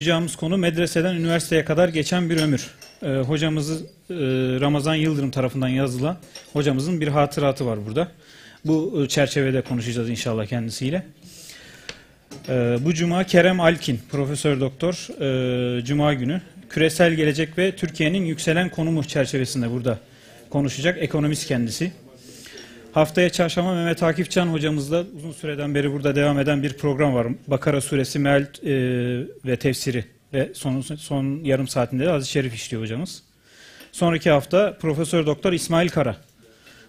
Konuşacağımız konu medreseden üniversiteye kadar geçen bir ömür. Ee, hocamızı e, Ramazan Yıldırım tarafından yazılan hocamızın bir hatıratı var burada. Bu e, çerçevede konuşacağız inşallah kendisiyle. Ee, bu cuma Kerem Alkin, Profesör Doktor, e, Cuma günü küresel gelecek ve Türkiye'nin yükselen konumu çerçevesinde burada konuşacak. Ekonomist kendisi. Haftaya çarşamba Mehmet Akif Can hocamızla uzun süreden beri burada devam eden bir program var. Bakara suresi meal e, ve tefsiri ve son, son yarım saatinde de Aziz Şerif işliyor hocamız. Sonraki hafta Profesör Doktor İsmail Kara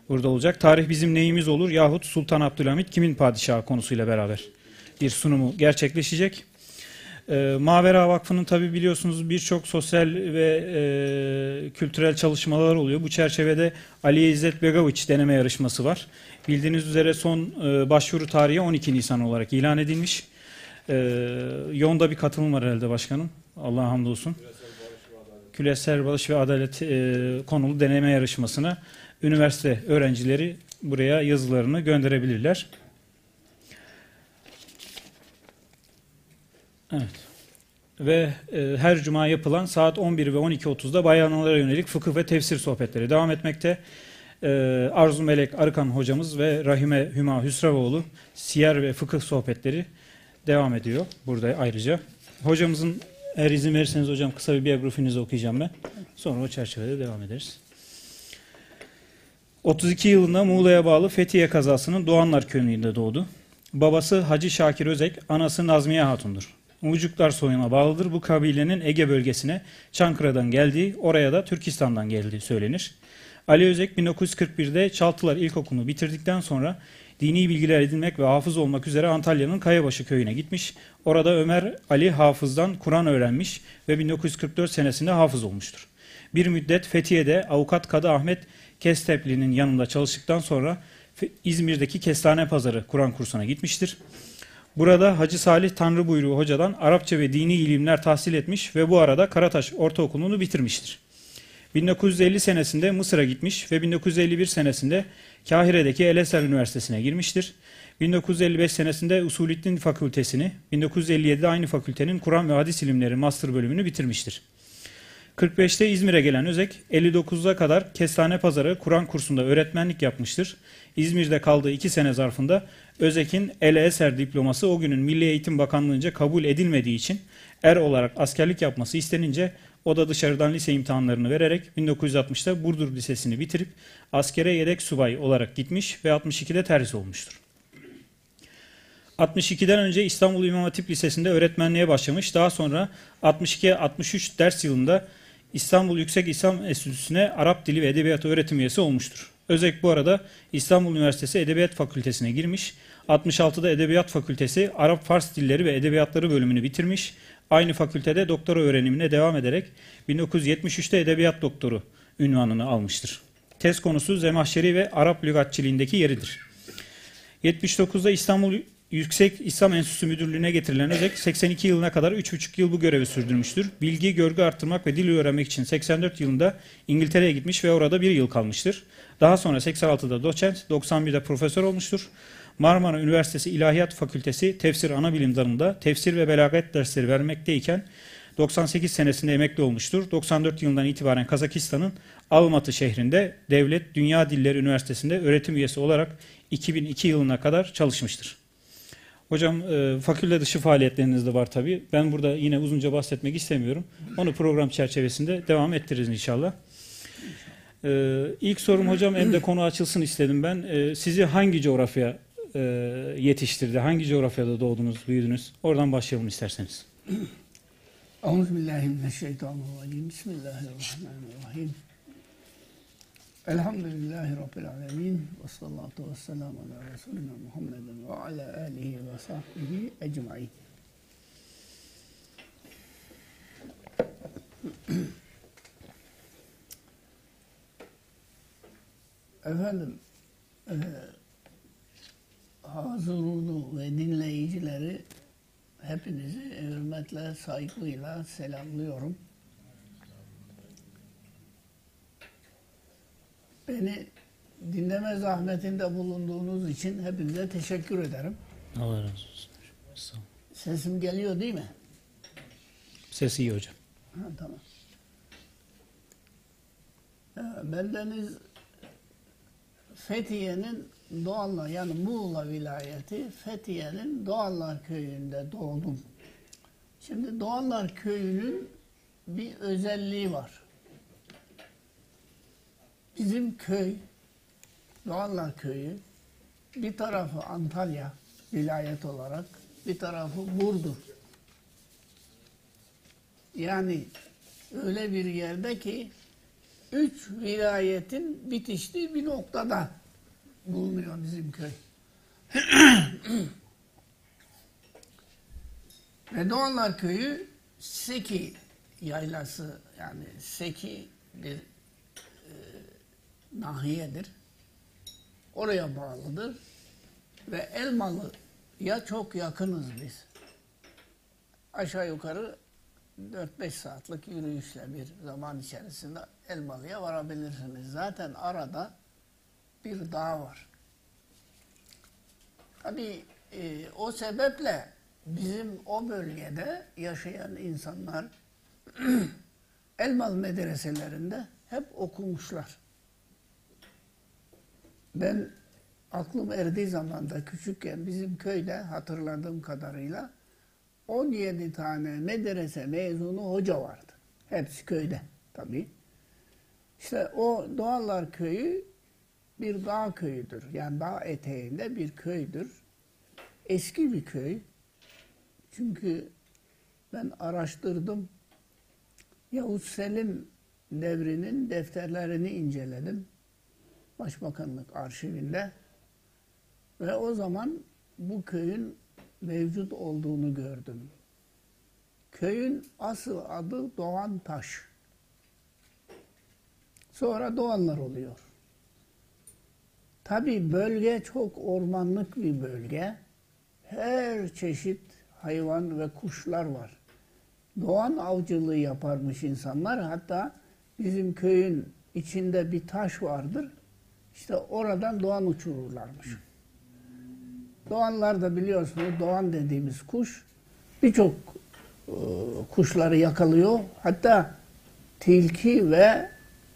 burada olacak. Tarih bizim neyimiz olur yahut Sultan Abdülhamit kimin padişahı konusuyla beraber bir sunumu gerçekleşecek. E, Mavera Vakfı'nın tabi biliyorsunuz birçok sosyal ve e, kültürel çalışmalar oluyor. Bu çerçevede Ali İzzet Begoviç deneme yarışması var. Bildiğiniz üzere son e, başvuru tarihi 12 Nisan olarak ilan edilmiş. E, yoğunda bir katılım var herhalde başkanım. Allah'a hamdolsun. Küresel Barış ve Adalet e, konulu deneme yarışmasına üniversite öğrencileri buraya yazılarını gönderebilirler. Evet. Ve e, her cuma yapılan saat 11 ve 12.30'da bayanlara yönelik fıkıh ve tefsir sohbetleri devam etmekte. E, Arzu Melek Arıkan hocamız ve Rahime Hüma Hüsrevoğlu siyer ve fıkıh sohbetleri devam ediyor burada ayrıca. Hocamızın eğer izin verirseniz hocam kısa bir biyografinizi okuyacağım ben. Sonra o çerçevede devam ederiz. 32 yılında Muğla'ya bağlı Fethiye kazasının Doğanlar köyünde doğdu. Babası Hacı Şakir Özek, anası Nazmiye Hatun'dur. Mucuklar soyuna bağlıdır. Bu kabilenin Ege bölgesine Çankırı'dan geldiği, oraya da Türkistan'dan geldiği söylenir. Ali Özek 1941'de Çaltılar İlkokulu'nu bitirdikten sonra dini bilgiler edinmek ve hafız olmak üzere Antalya'nın Kayabaşı köyüne gitmiş. Orada Ömer Ali Hafız'dan Kur'an öğrenmiş ve 1944 senesinde hafız olmuştur. Bir müddet Fethiye'de avukat Kadı Ahmet Kestepli'nin yanında çalıştıktan sonra İzmir'deki Kestane Pazarı Kur'an kursuna gitmiştir. Burada Hacı Salih Tanrı buyruğu hocadan Arapça ve dini ilimler tahsil etmiş ve bu arada Karataş Ortaokulu'nu bitirmiştir. 1950 senesinde Mısır'a gitmiş ve 1951 senesinde Kahire'deki El Eser Üniversitesi'ne girmiştir. 1955 senesinde Usulüddin Fakültesini, 1957'de aynı fakültenin Kur'an ve Hadis İlimleri Master bölümünü bitirmiştir. 45'te İzmir'e gelen Özek, 59'a kadar Kestane Pazarı Kur'an kursunda öğretmenlik yapmıştır. İzmir'de kaldığı iki sene zarfında Özek'in El Eser diploması o günün Milli Eğitim Bakanlığı'nca kabul edilmediği için er olarak askerlik yapması istenince o da dışarıdan lise imtihanlarını vererek 1960'ta Burdur Lisesi'ni bitirip askere yedek subay olarak gitmiş ve 62'de terhis olmuştur. 62'den önce İstanbul İmam Hatip Lisesi'nde öğretmenliğe başlamış. Daha sonra 62-63 ders yılında İstanbul Yüksek İslam Enstitüsü'ne Arap Dili ve Edebiyatı öğretim üyesi olmuştur. Özek bu arada İstanbul Üniversitesi Edebiyat Fakültesine girmiş. 66'da Edebiyat Fakültesi Arap Fars Dilleri ve Edebiyatları bölümünü bitirmiş. Aynı fakültede doktora öğrenimine devam ederek 1973'te Edebiyat Doktoru ünvanını almıştır. Tez konusu Zemahşeri ve Arap lügatçiliğindeki yeridir. 79'da İstanbul Yüksek İslam Enstitüsü Müdürlüğü'ne getirilen Özek 82 yılına kadar 3,5 yıl bu görevi sürdürmüştür. Bilgi, görgü arttırmak ve dil öğrenmek için 84 yılında İngiltere'ye gitmiş ve orada bir yıl kalmıştır. Daha sonra 86'da doçent, 91'de profesör olmuştur. Marmara Üniversitesi İlahiyat Fakültesi Tefsir Anabilim Dalı'nda tefsir ve belagat dersleri vermekteyken 98 senesinde emekli olmuştur. 94 yılından itibaren Kazakistan'ın Almatı şehrinde Devlet Dünya Dilleri Üniversitesi'nde öğretim üyesi olarak 2002 yılına kadar çalışmıştır. Hocam e, fakülte dışı faaliyetleriniz de var tabii. Ben burada yine uzunca bahsetmek istemiyorum. Onu program çerçevesinde devam ettiririz inşallah. E, ilk sorum hocam hem de konu açılsın istedim ben. E, sizi hangi coğrafya e, yetiştirdi? Hangi coğrafyada doğdunuz, büyüdünüz? Oradan başlayalım isterseniz. Euzubillahimineşşeytanirracim. Bismillahirrahmanirrahim. Elhamdülillahi Rabbil alemin. Ve sallallahu ve selamu ala Resulina Muhammedin ve ala alihi ve sahbihi ecmain. Efendim, e, hazırunu ve dinleyicileri hepinizi hürmetle, saygıyla selamlıyorum. Beni dinleme zahmetinde bulunduğunuz için hepinize teşekkür ederim. Allah razı olsun. Sağ olun. Sesim geliyor değil mi? Sesi iyi hocam. Ha, tamam. Bendeniz Fethiye'nin Doğanlar yani Muğla vilayeti Fethiye'nin Doğanlar köyünde doğdum. Şimdi Doğanlar köyünün bir özelliği var. Bizim köy Doğanlar köyü bir tarafı Antalya vilayet olarak bir tarafı Burdur. Yani öyle bir yerde ki üç vilayetin bitiştiği bir noktada bulunuyor bizim köy. Ve Doğanlar Köyü Seki yaylası yani Seki bir nahiyedir. Oraya bağlıdır. Ve Elmalı'ya çok yakınız biz. Aşağı yukarı 4-5 saatlik yürüyüşle bir zaman içerisinde Elmalı'ya varabilirsiniz. Zaten arada bir dağ var. Tabii e, o sebeple bizim o bölgede yaşayan insanlar Elmalı medreselerinde hep okumuşlar. Ben aklım erdiği zamanda küçükken bizim köyde hatırladığım kadarıyla 17 tane medrese mezunu hoca vardı. Hepsi köyde tabii. İşte o Doğallar Köyü bir dağ köyüdür. Yani dağ eteğinde bir köydür. Eski bir köy. Çünkü ben araştırdım. Yavuz Selim devrinin defterlerini inceledim. Başbakanlık arşivinde. Ve o zaman bu köyün mevcut olduğunu gördüm. Köyün asıl adı Doğan Taş. Sonra Doğanlar oluyor. Tabi bölge çok ormanlık bir bölge. Her çeşit hayvan ve kuşlar var. Doğan avcılığı yaparmış insanlar. Hatta bizim köyün içinde bir taş vardır. İşte oradan doğan uçururlarmış. Doğanlar da biliyorsunuz doğan dediğimiz kuş birçok e, kuşları yakalıyor. Hatta tilki ve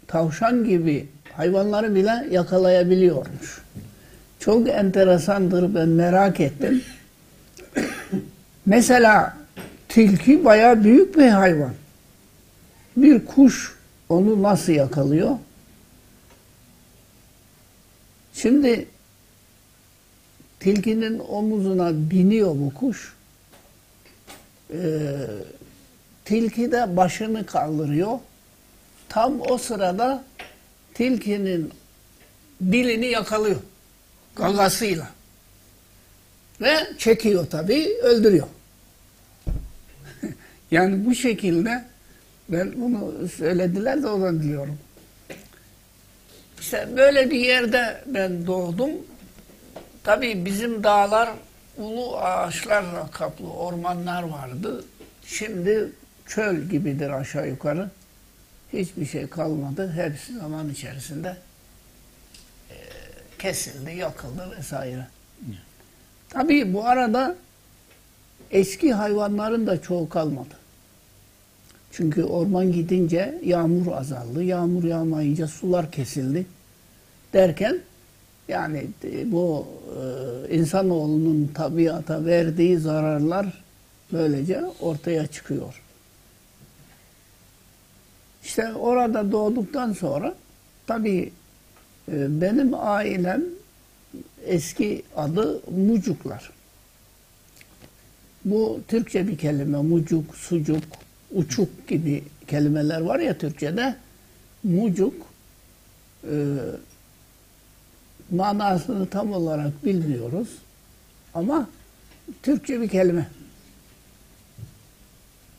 tavşan gibi hayvanları bile yakalayabiliyormuş. Çok enteresandır ben merak ettim. Mesela tilki bayağı büyük bir hayvan. Bir kuş onu nasıl yakalıyor? Şimdi tilkinin omuzuna biniyor bu kuş. Ee, tilki de başını kaldırıyor. Tam o sırada tilkinin dilini yakalıyor. Gagasıyla. Ve çekiyor tabii, öldürüyor. yani bu şekilde ben bunu söylediler de oradan biliyorum. İşte böyle bir yerde ben doğdum. Tabii bizim dağlar ulu ağaçlarla kaplı ormanlar vardı. Şimdi çöl gibidir aşağı yukarı. Hiçbir şey kalmadı. Hepsi zaman içerisinde e, kesildi, yakıldı vesaire. Tabii bu arada eski hayvanların da çoğu kalmadı. Çünkü orman gidince yağmur azaldı. Yağmur yağmayınca sular kesildi. Derken yani e, bu e, insanoğlunun tabiata verdiği zararlar böylece ortaya çıkıyor. İşte orada doğduktan sonra tabii e, benim ailem eski adı Mucuklar. Bu Türkçe bir kelime. Mucuk, sucuk, uçuk gibi kelimeler var ya Türkçe'de. Mucuk e, manasını tam olarak bilmiyoruz. Ama Türkçe bir kelime.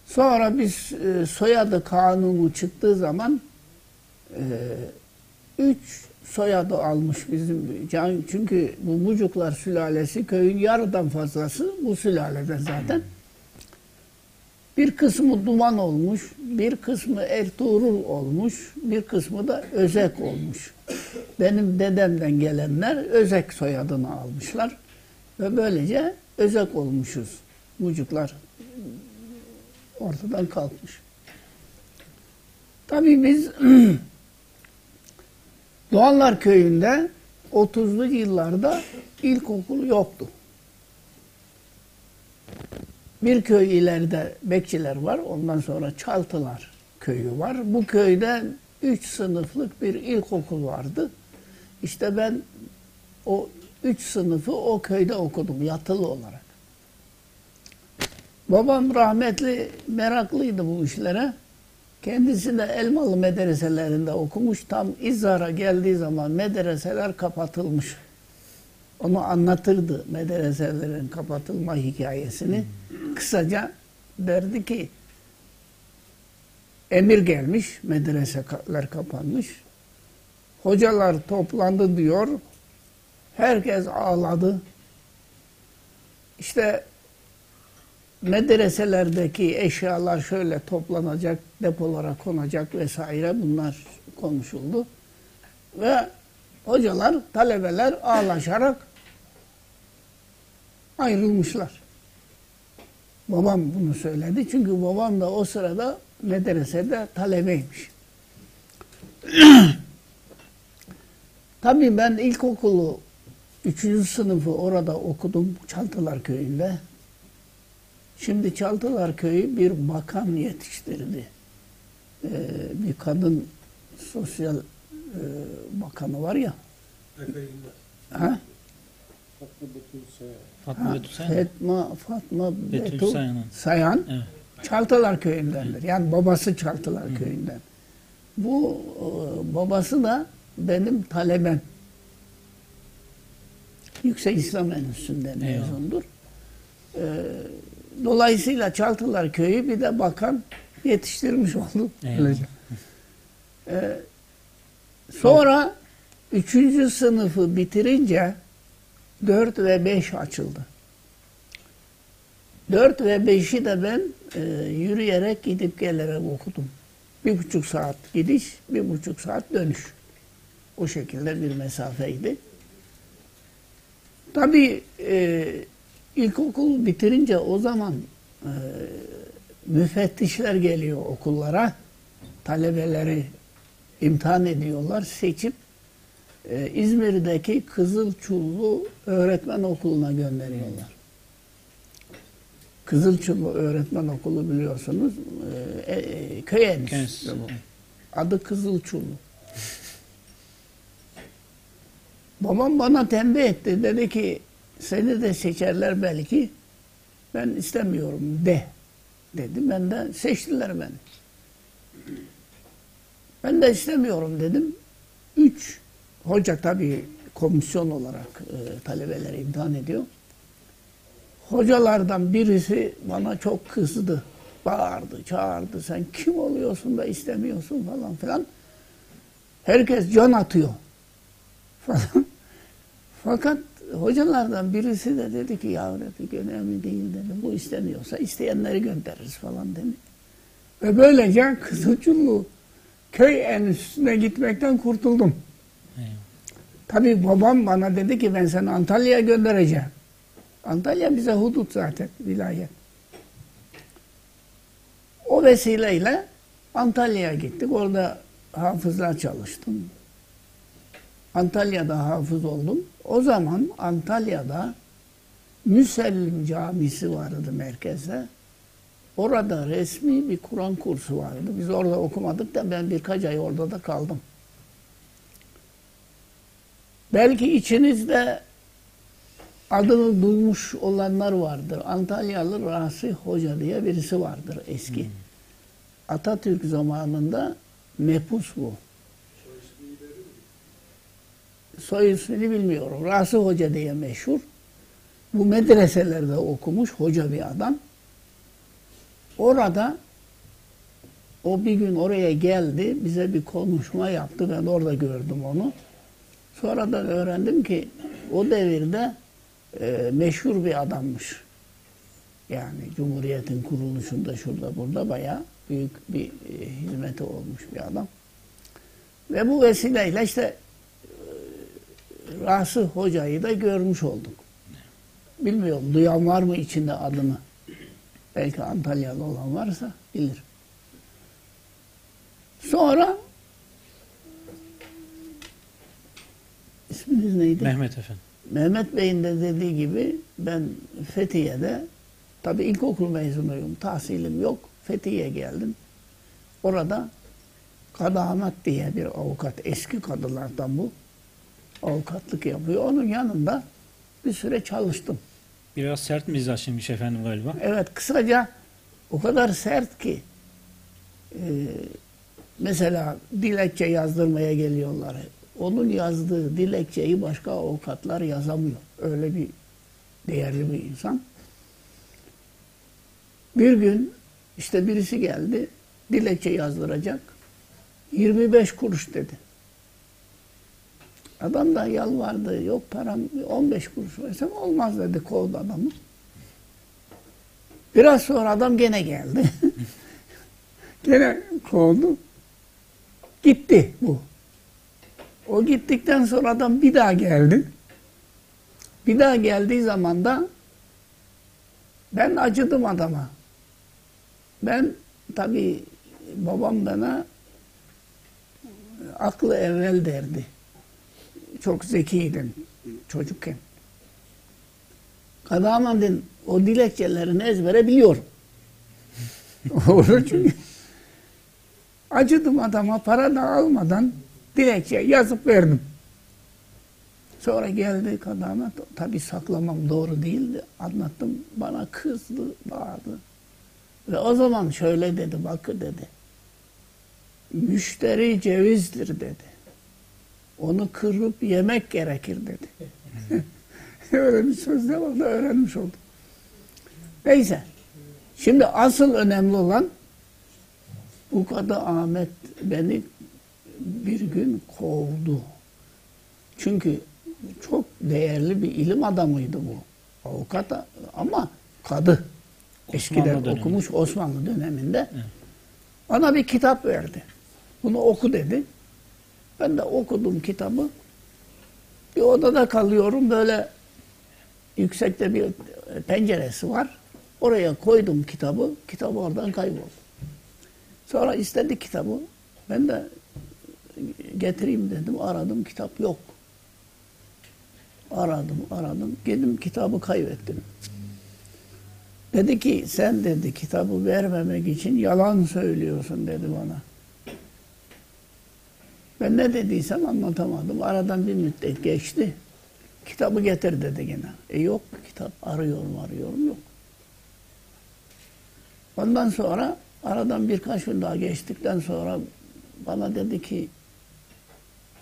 Sonra biz e, soyadı kanunu çıktığı zaman e, üç soyadı almış bizim. Çünkü bu Mucuklar sülalesi köyün yarıdan fazlası bu sülaleden zaten. Bir kısmı Duman olmuş, bir kısmı Ertuğrul olmuş, bir kısmı da Özek olmuş. Benim dedemden gelenler Özek soyadını almışlar. Ve böylece Özek olmuşuz. Mucuklar ortadan kalkmış. Tabii biz Doğanlar Köyü'nde 30'lu yıllarda ilkokul yoktu. Bir köy ileride bekçiler var. Ondan sonra Çaltılar köyü var. Bu köyde üç sınıflık bir ilkokul vardı. İşte ben o üç sınıfı o köyde okudum yatılı olarak. Babam rahmetli meraklıydı bu işlere. Kendisi de Elmalı medreselerinde okumuş. Tam İzhar'a geldiği zaman medreseler kapatılmış. Onu anlatırdı medreselerin kapatılma hikayesini. Kısaca derdi ki emir gelmiş, medreseler kapanmış. Hocalar toplandı diyor. Herkes ağladı. İşte medreselerdeki eşyalar şöyle toplanacak, depolara konacak vesaire bunlar konuşuldu. Ve hocalar, talebeler ağlaşarak ayrılmışlar. Babam bunu söyledi. Çünkü babam da o sırada medresede talebeymiş. Tabii ben ilkokulu üçüncü sınıfı orada okudum Çaltılar Köyü'nde. Şimdi Çaltılar Köyü bir bakan yetiştirdi. Ee, bir kadın sosyal e, bakanı var ya. Ha? Fatma Betül Sayan. Fatma, Fatma Betül Betül Sayan. Sayan Evet. Çaltılar Köyü'ndendir. Yani babası Çaltılar Köyü'nden. Bu e, babası da benim talebem. Yüksek İslam Enstitüsü'nden mezundur. E, dolayısıyla Çaltılar Köyü bir de bakan yetiştirmiş olduk. Eyvallah. E, sonra üçüncü sınıfı bitirince 4 ve 5 açıldı. 4 ve 5'i de ben e, yürüyerek gidip gelerek okudum. Bir buçuk saat gidiş, bir buçuk saat dönüş. O şekilde bir mesafeydi. Tabii e, ilkokul bitirince o zaman e, müfettişler geliyor okullara. Talebeleri imtihan ediyorlar, seçip e, İzmir'deki Kızılçullu Öğretmen Okulu'na gönderiyorlar. Kızılçullu Öğretmen Okulu biliyorsunuz e, e, köy enstitüsü bu. Adı Kızılçullu. Babam bana tembih etti. Dedi ki seni de seçerler belki. Ben istemiyorum de. Dedi. Ben de seçtiler beni. Ben de istemiyorum dedim. Üç hoca tabii komisyon olarak e, talebeleri imtihan ediyor. Hocalardan birisi bana çok kızdı. Bağırdı, çağırdı. Sen kim oluyorsun da istemiyorsun falan filan. Herkes can atıyor. Falan. Fakat hocalardan birisi de dedi ki ya dedi önemli değil dedi. Bu istemiyorsa isteyenleri göndeririz falan dedi. Ve böylece Kızılçullu köy enstitüsüne gitmekten kurtuldum. Tabii babam bana dedi ki ben seni Antalya'ya göndereceğim. Antalya bize hudut zaten, vilayet. O vesileyle Antalya'ya gittik. Orada hafızlar çalıştım. Antalya'da hafız oldum. O zaman Antalya'da Müsellim Camisi vardı merkezde. Orada resmi bir Kur'an kursu vardı. Biz orada okumadık da ben birkaç ay orada da kaldım. Belki içinizde adını duymuş olanlar vardır. Antalyalı Rasi Hoca diye birisi vardır eski. Atatürk zamanında mepus bu. Soy ismini bilmiyorum. Rasi Hoca diye meşhur. Bu medreselerde okumuş hoca bir adam. Orada o bir gün oraya geldi. Bize bir konuşma yaptı. Ben orada gördüm onu. Sonradan öğrendim ki o devirde e, meşhur bir adammış. Yani Cumhuriyet'in kuruluşunda şurada burada bayağı büyük bir e, hizmeti olmuş bir adam. Ve bu vesileyle işte e, Rası Hoca'yı da görmüş olduk. Bilmiyorum duyan var mı içinde adını? Belki Antalyalı olan varsa bilir. Sonra isminiz neydi? Mehmet Efendi. Mehmet Bey'in de dediği gibi ben Fethiye'de tabi ilkokul mezunuyum, tahsilim yok. Fethiye'ye geldim. Orada Kadı Ahmet diye bir avukat, eski kadılardan bu. Avukatlık yapıyor. Onun yanında bir süre çalıştım. Biraz sert mizaçlıymış efendim galiba. Evet kısaca o kadar sert ki e, mesela dilekçe yazdırmaya geliyorlar. Onun yazdığı dilekçeyi başka avukatlar yazamıyor. Öyle bir değerli bir insan. Bir gün işte birisi geldi dilekçe yazdıracak. 25 kuruş dedi. Adam da yalvardı. Yok param 15 kuruş versem olmaz dedi kovdu adamı. Biraz sonra adam gene geldi. gene kovdu. Gitti bu. O gittikten sonra adam bir daha geldi. Bir daha geldiği zaman da ben acıdım adama. Ben tabii babam bana aklı evvel derdi. Çok zekiydim çocukken. Kadamadın o dilekçelerini ezbere biliyorum. Olur çünkü. Acıdım adama para da almadan dilekçe yazıp verdim. Sonra geldi kadamat. Tabi saklamam doğru değildi. Anlattım. Bana kızdı, bağırdı. Ve o zaman şöyle dedi, bakı dedi. Müşteri cevizdir dedi. Onu kırıp yemek gerekir dedi. Öyle bir söz de orada öğrenmiş oldum. Neyse. Şimdi asıl önemli olan bu kadı Ahmet beni bir gün kovdu. Çünkü çok değerli bir ilim adamıydı bu. Avukat ama kadı. Eskiden dönemi. okumuş Osmanlı döneminde. Evet. Bana bir kitap verdi. Bunu oku dedi. Ben de okudum kitabı. Bir odada kalıyorum böyle yüksekte bir penceresi var. Oraya koydum kitabı. Kitap oradan kayboldu. Sonra istedi kitabı. Ben de getireyim dedim. Aradım kitap yok. Aradım aradım. Gittim kitabı kaybettim. Dedi ki sen dedi kitabı vermemek için yalan söylüyorsun dedi bana. Ben ne dediysem anlatamadım. Aradan bir müddet geçti. Kitabı getir dedi gene. E yok kitap. Arıyorum arıyorum yok. Ondan sonra aradan birkaç gün daha geçtikten sonra bana dedi ki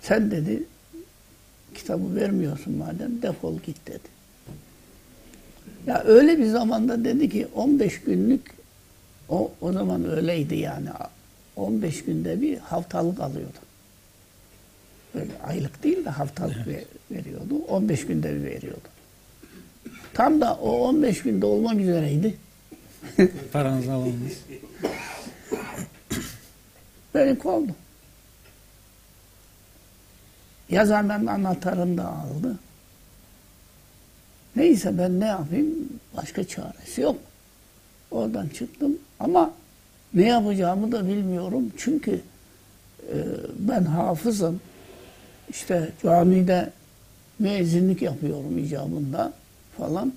sen dedi kitabı vermiyorsun madem defol git dedi. Ya öyle bir zamanda dedi ki 15 günlük o, o zaman öyleydi yani 15 günde bir haftalık alıyordu. Böyle aylık değil de haftalık ver- veriyordu. 15 günde bir veriyordu. Tam da o 15 günde olmak üzereydi. Paranızı alamadınız. Beni kovdu. Yazarların anahtarını da aldı. Neyse ben ne yapayım? Başka çaresi yok. Oradan çıktım ama ne yapacağımı da bilmiyorum. Çünkü e, ben hafızım. İşte camide müezzinlik yapıyorum icabında falan.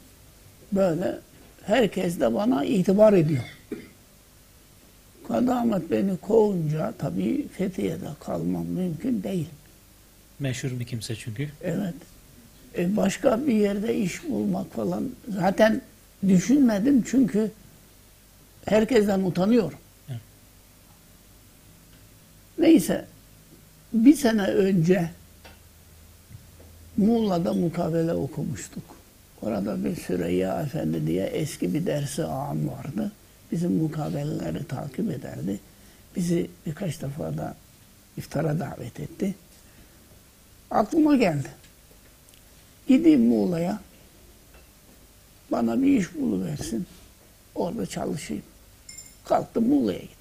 Böyle herkes de bana itibar ediyor. Kadı Ahmet beni kovunca tabii Fethiye'de kalmam mümkün değil. Meşhur bir kimse çünkü. Evet. E başka bir yerde iş bulmak falan zaten düşünmedim çünkü herkesten utanıyorum. Evet. Neyse bir sene önce Muğla'da mukabele okumuştuk. Orada bir Süreyya Efendi diye eski bir dersi ağam vardı. Bizim mukabeleleri takip ederdi. Bizi birkaç defa da iftara davet etti. Aklıma geldi. Gideyim Muğla'ya. Bana bir iş buluversin. Orada çalışayım. Kalktım Muğla'ya gittim.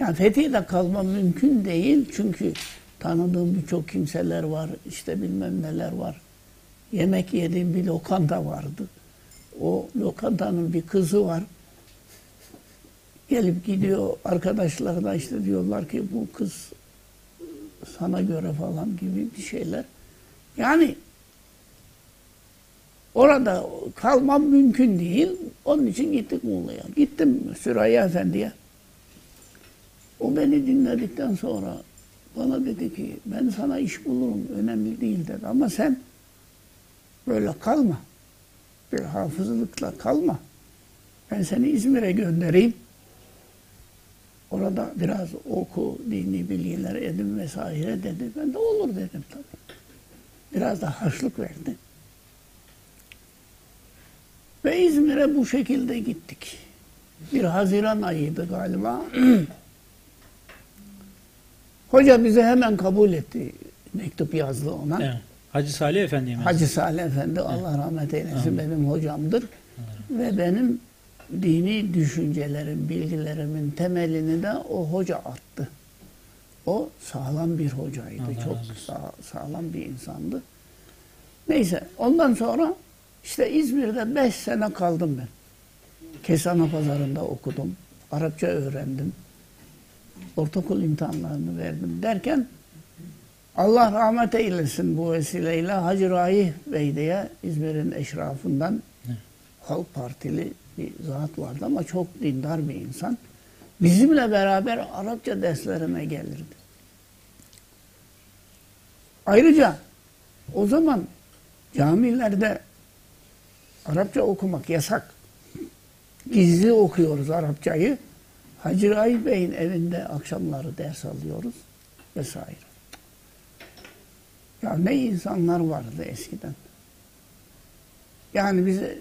Yani Fethiye'de kalmam mümkün değil. Çünkü tanıdığım birçok kimseler var. işte bilmem neler var. Yemek yediğim bir lokanta vardı. o lokantanın bir kızı var. Gelip gidiyor arkadaşlar da işte diyorlar ki bu kız sana göre falan gibi bir şeyler. Yani orada kalmam mümkün değil. Onun için gittik Muğla'ya. Gittim Süreyya Efendi'ye. O beni dinledikten sonra bana dedi ki ben sana iş bulurum önemli değil dedi ama sen böyle kalma. Bir hafızlıkla kalma. Ben seni İzmir'e göndereyim. Orada biraz oku, dini bilgiler edin vesaire dedi. Ben de olur dedim tabii. Biraz da harçlık verdi. Ve İzmir'e bu şekilde gittik. Bir Haziran ayıydı galiba. Hoca bizi hemen kabul etti. Mektup yazdı ona. Evet. Hacı Salih Efendi'ye mi? Hacı Salih Efendi Allah rahmet eylesin benim hocamdır. Ve benim dini düşüncelerim, bilgilerimin temelini de o hoca attı. O sağlam bir hocaydı. Allah Çok sağ- sağlam bir insandı. Neyse ondan sonra işte İzmir'de beş sene kaldım ben. Kesana pazarında okudum. Arapça öğrendim. Ortaokul imtihanlarını verdim derken Allah rahmet eylesin bu vesileyle Hacı Raih Bey diye İzmir'in eşrafından Evet. Halk Partili bir zat vardı ama çok dindar bir insan. Bizimle beraber Arapça derslerine gelirdi. Ayrıca o zaman camilerde Arapça okumak yasak. Gizli okuyoruz Arapçayı. Hacı Raif Bey'in evinde akşamları ders alıyoruz vesaire. Ya ne insanlar vardı eskiden. Yani bize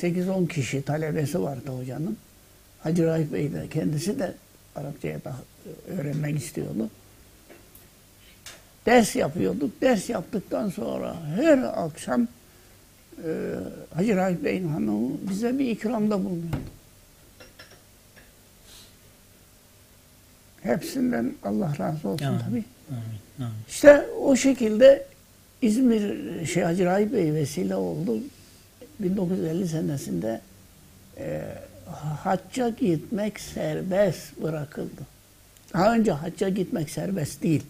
e, 8-10 kişi talebesi vardı hocanın. Hacı Raif Bey de kendisi de Arapçaya da e, öğrenmek istiyordu. Ders yapıyorduk. Ders yaptıktan sonra her akşam e, Hacı Raif Bey'in hanımı bize bir ikramda bulunuyordu. Hepsinden Allah razı olsun Amin. tabii. Amin. Amin. İşte o şekilde İzmir şey Hacı Raif Bey vesile oldu. 1950 senesinde e, hacca gitmek serbest bırakıldı. Daha önce hacca gitmek serbest değil.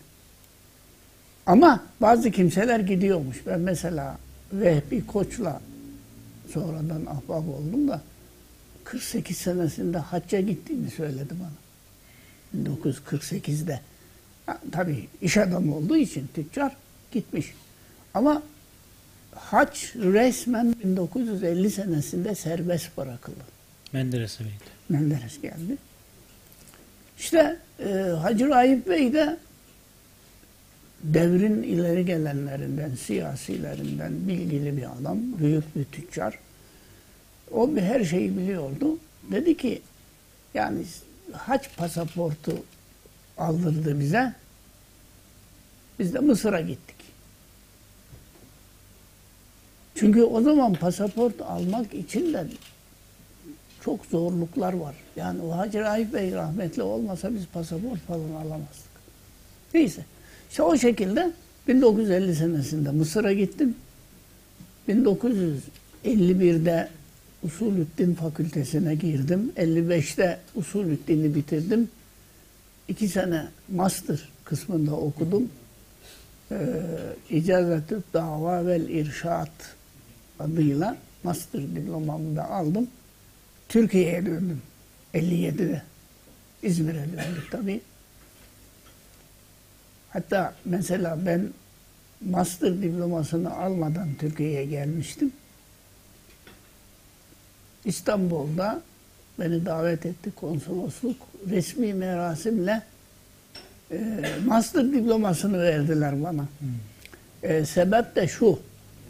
Ama bazı kimseler gidiyormuş. Ben mesela Vehbi Koç'la sonradan ahbap oldum da 48 senesinde hacca gittiğini söyledi bana. 1948'de. Ha, tabii iş adamı olduğu için tüccar gitmiş. Ama hac resmen 1950 senesinde serbest bırakıldı. Menderes Bey'di. Menderes geldi. İşte e, Hacı Raif Bey de devrin ileri gelenlerinden, siyasilerinden bilgili bir adam, büyük bir tüccar. O bir her şeyi biliyordu. Dedi ki yani haç pasaportu aldırdı bize. Biz de Mısır'a gittik. Çünkü o zaman pasaport almak için de çok zorluklar var. Yani o Hacı Raif Bey rahmetli olmasa biz pasaport falan alamazdık. Neyse. İşte o şekilde 1950 senesinde Mısır'a gittim. 1951'de Usulüddin Fakültesine girdim. 55'te Usulüddin'i bitirdim. İki sene master kısmında okudum. Ee, İcazetü Dava vel İrşat adıyla master diplomamı da aldım. Türkiye'ye döndüm. 57'de. İzmir'e döndük tabii. Hatta mesela ben master diplomasını almadan Türkiye'ye gelmiştim. İstanbul'da beni davet etti konsolosluk. Resmi merasimle e, master diplomasını verdiler bana. E, sebep de şu.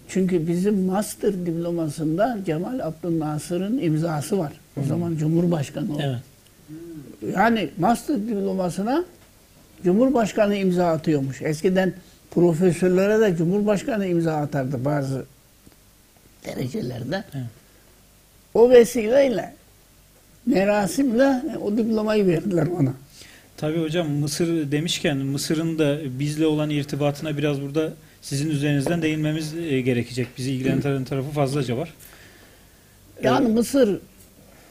Çünkü bizim master diplomasında Cemal Abdülnasır'ın imzası var. O zaman Cumhurbaşkanı o. Evet. Yani master diplomasına Cumhurbaşkanı imza atıyormuş. Eskiden profesörlere de Cumhurbaşkanı imza atardı bazı derecelerde. Evet. O vesileyle merasimle o diplomayı verdiler bana. Tabii hocam Mısır demişken Mısır'ın da bizle olan irtibatına biraz burada sizin üzerinizden değinmemiz e, gerekecek. Bizi ilgilendiren tarafı fazlaca var. Yani Mısır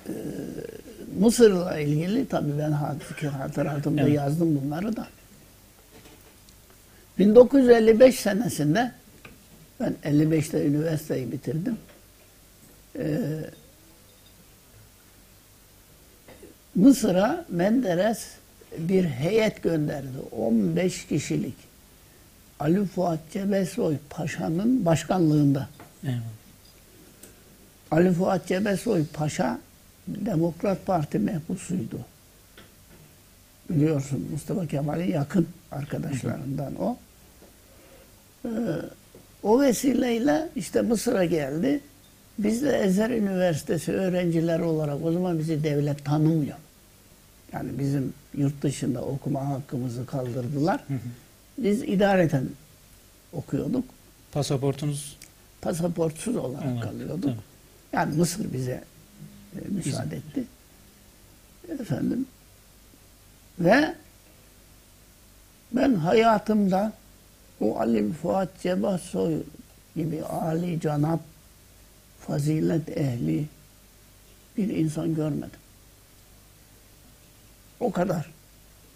e, Mısır'la ilgili tabii ben hat- hatıratımda Evet. yazdım bunları da. 1955 senesinde ben 55'te üniversiteyi bitirdim. Ee, Mısır'a Menderes bir heyet gönderdi. 15 kişilik. Ali Fuat Cebesoy Paşa'nın başkanlığında. Eyvallah. Ali Fuat Cebesoy Paşa Demokrat Parti mehbusuydu. Biliyorsun Mustafa Kemal'in yakın arkadaşlarından o. Ee, o vesileyle işte Mısır'a geldi. Biz de Ezer Üniversitesi öğrencileri olarak o zaman bizi devlet tanımıyor. Yani bizim yurt dışında okuma hakkımızı kaldırdılar. Biz idareten okuyorduk. Pasaportunuz Pasaportsuz olarak Evet, kalıyorduk. tabii. Yani Mısır bize e, müsaade etti. Efendim ve ben hayatımda o Ali Fuat Cebasoy gibi Ali canap fazilet ehli bir insan görmedim. O kadar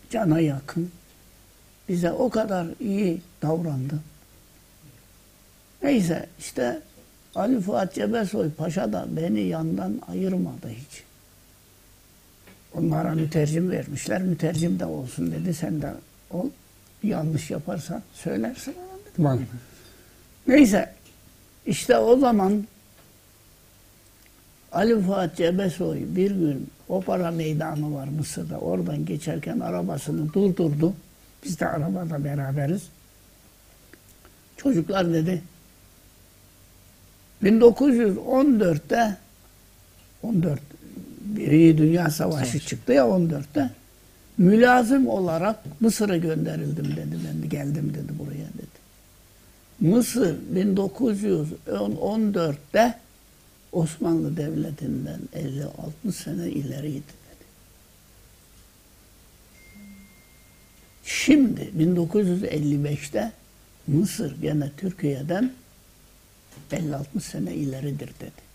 cana yakın, bize o kadar iyi davrandı. Neyse işte Ali Fuat Cebesoy Paşa da beni yandan ayırmadı hiç. Onlara mütercim vermişler. Mütercim de olsun dedi. Sen de ol. Yanlış yaparsan söylersin. Dedim bana. Neyse. işte o zaman Ali Fuat Cebesoy bir gün opera meydanı var Mısır'da. Oradan geçerken arabasını durdurdu. Biz de arabada beraberiz. Çocuklar dedi 1914'te 14 Birinci Dünya Savaşı Savaş. çıktı ya 14'te. Mülazım olarak Mısır'a gönderildim dedi. Ben geldim dedi buraya dedi. Mısır 1914'te Osmanlı Devleti'nden 50-60 sene ileriydi dedi. Şimdi 1955'te Mısır gene Türkiye'den 50-60 sene ileridir dedi.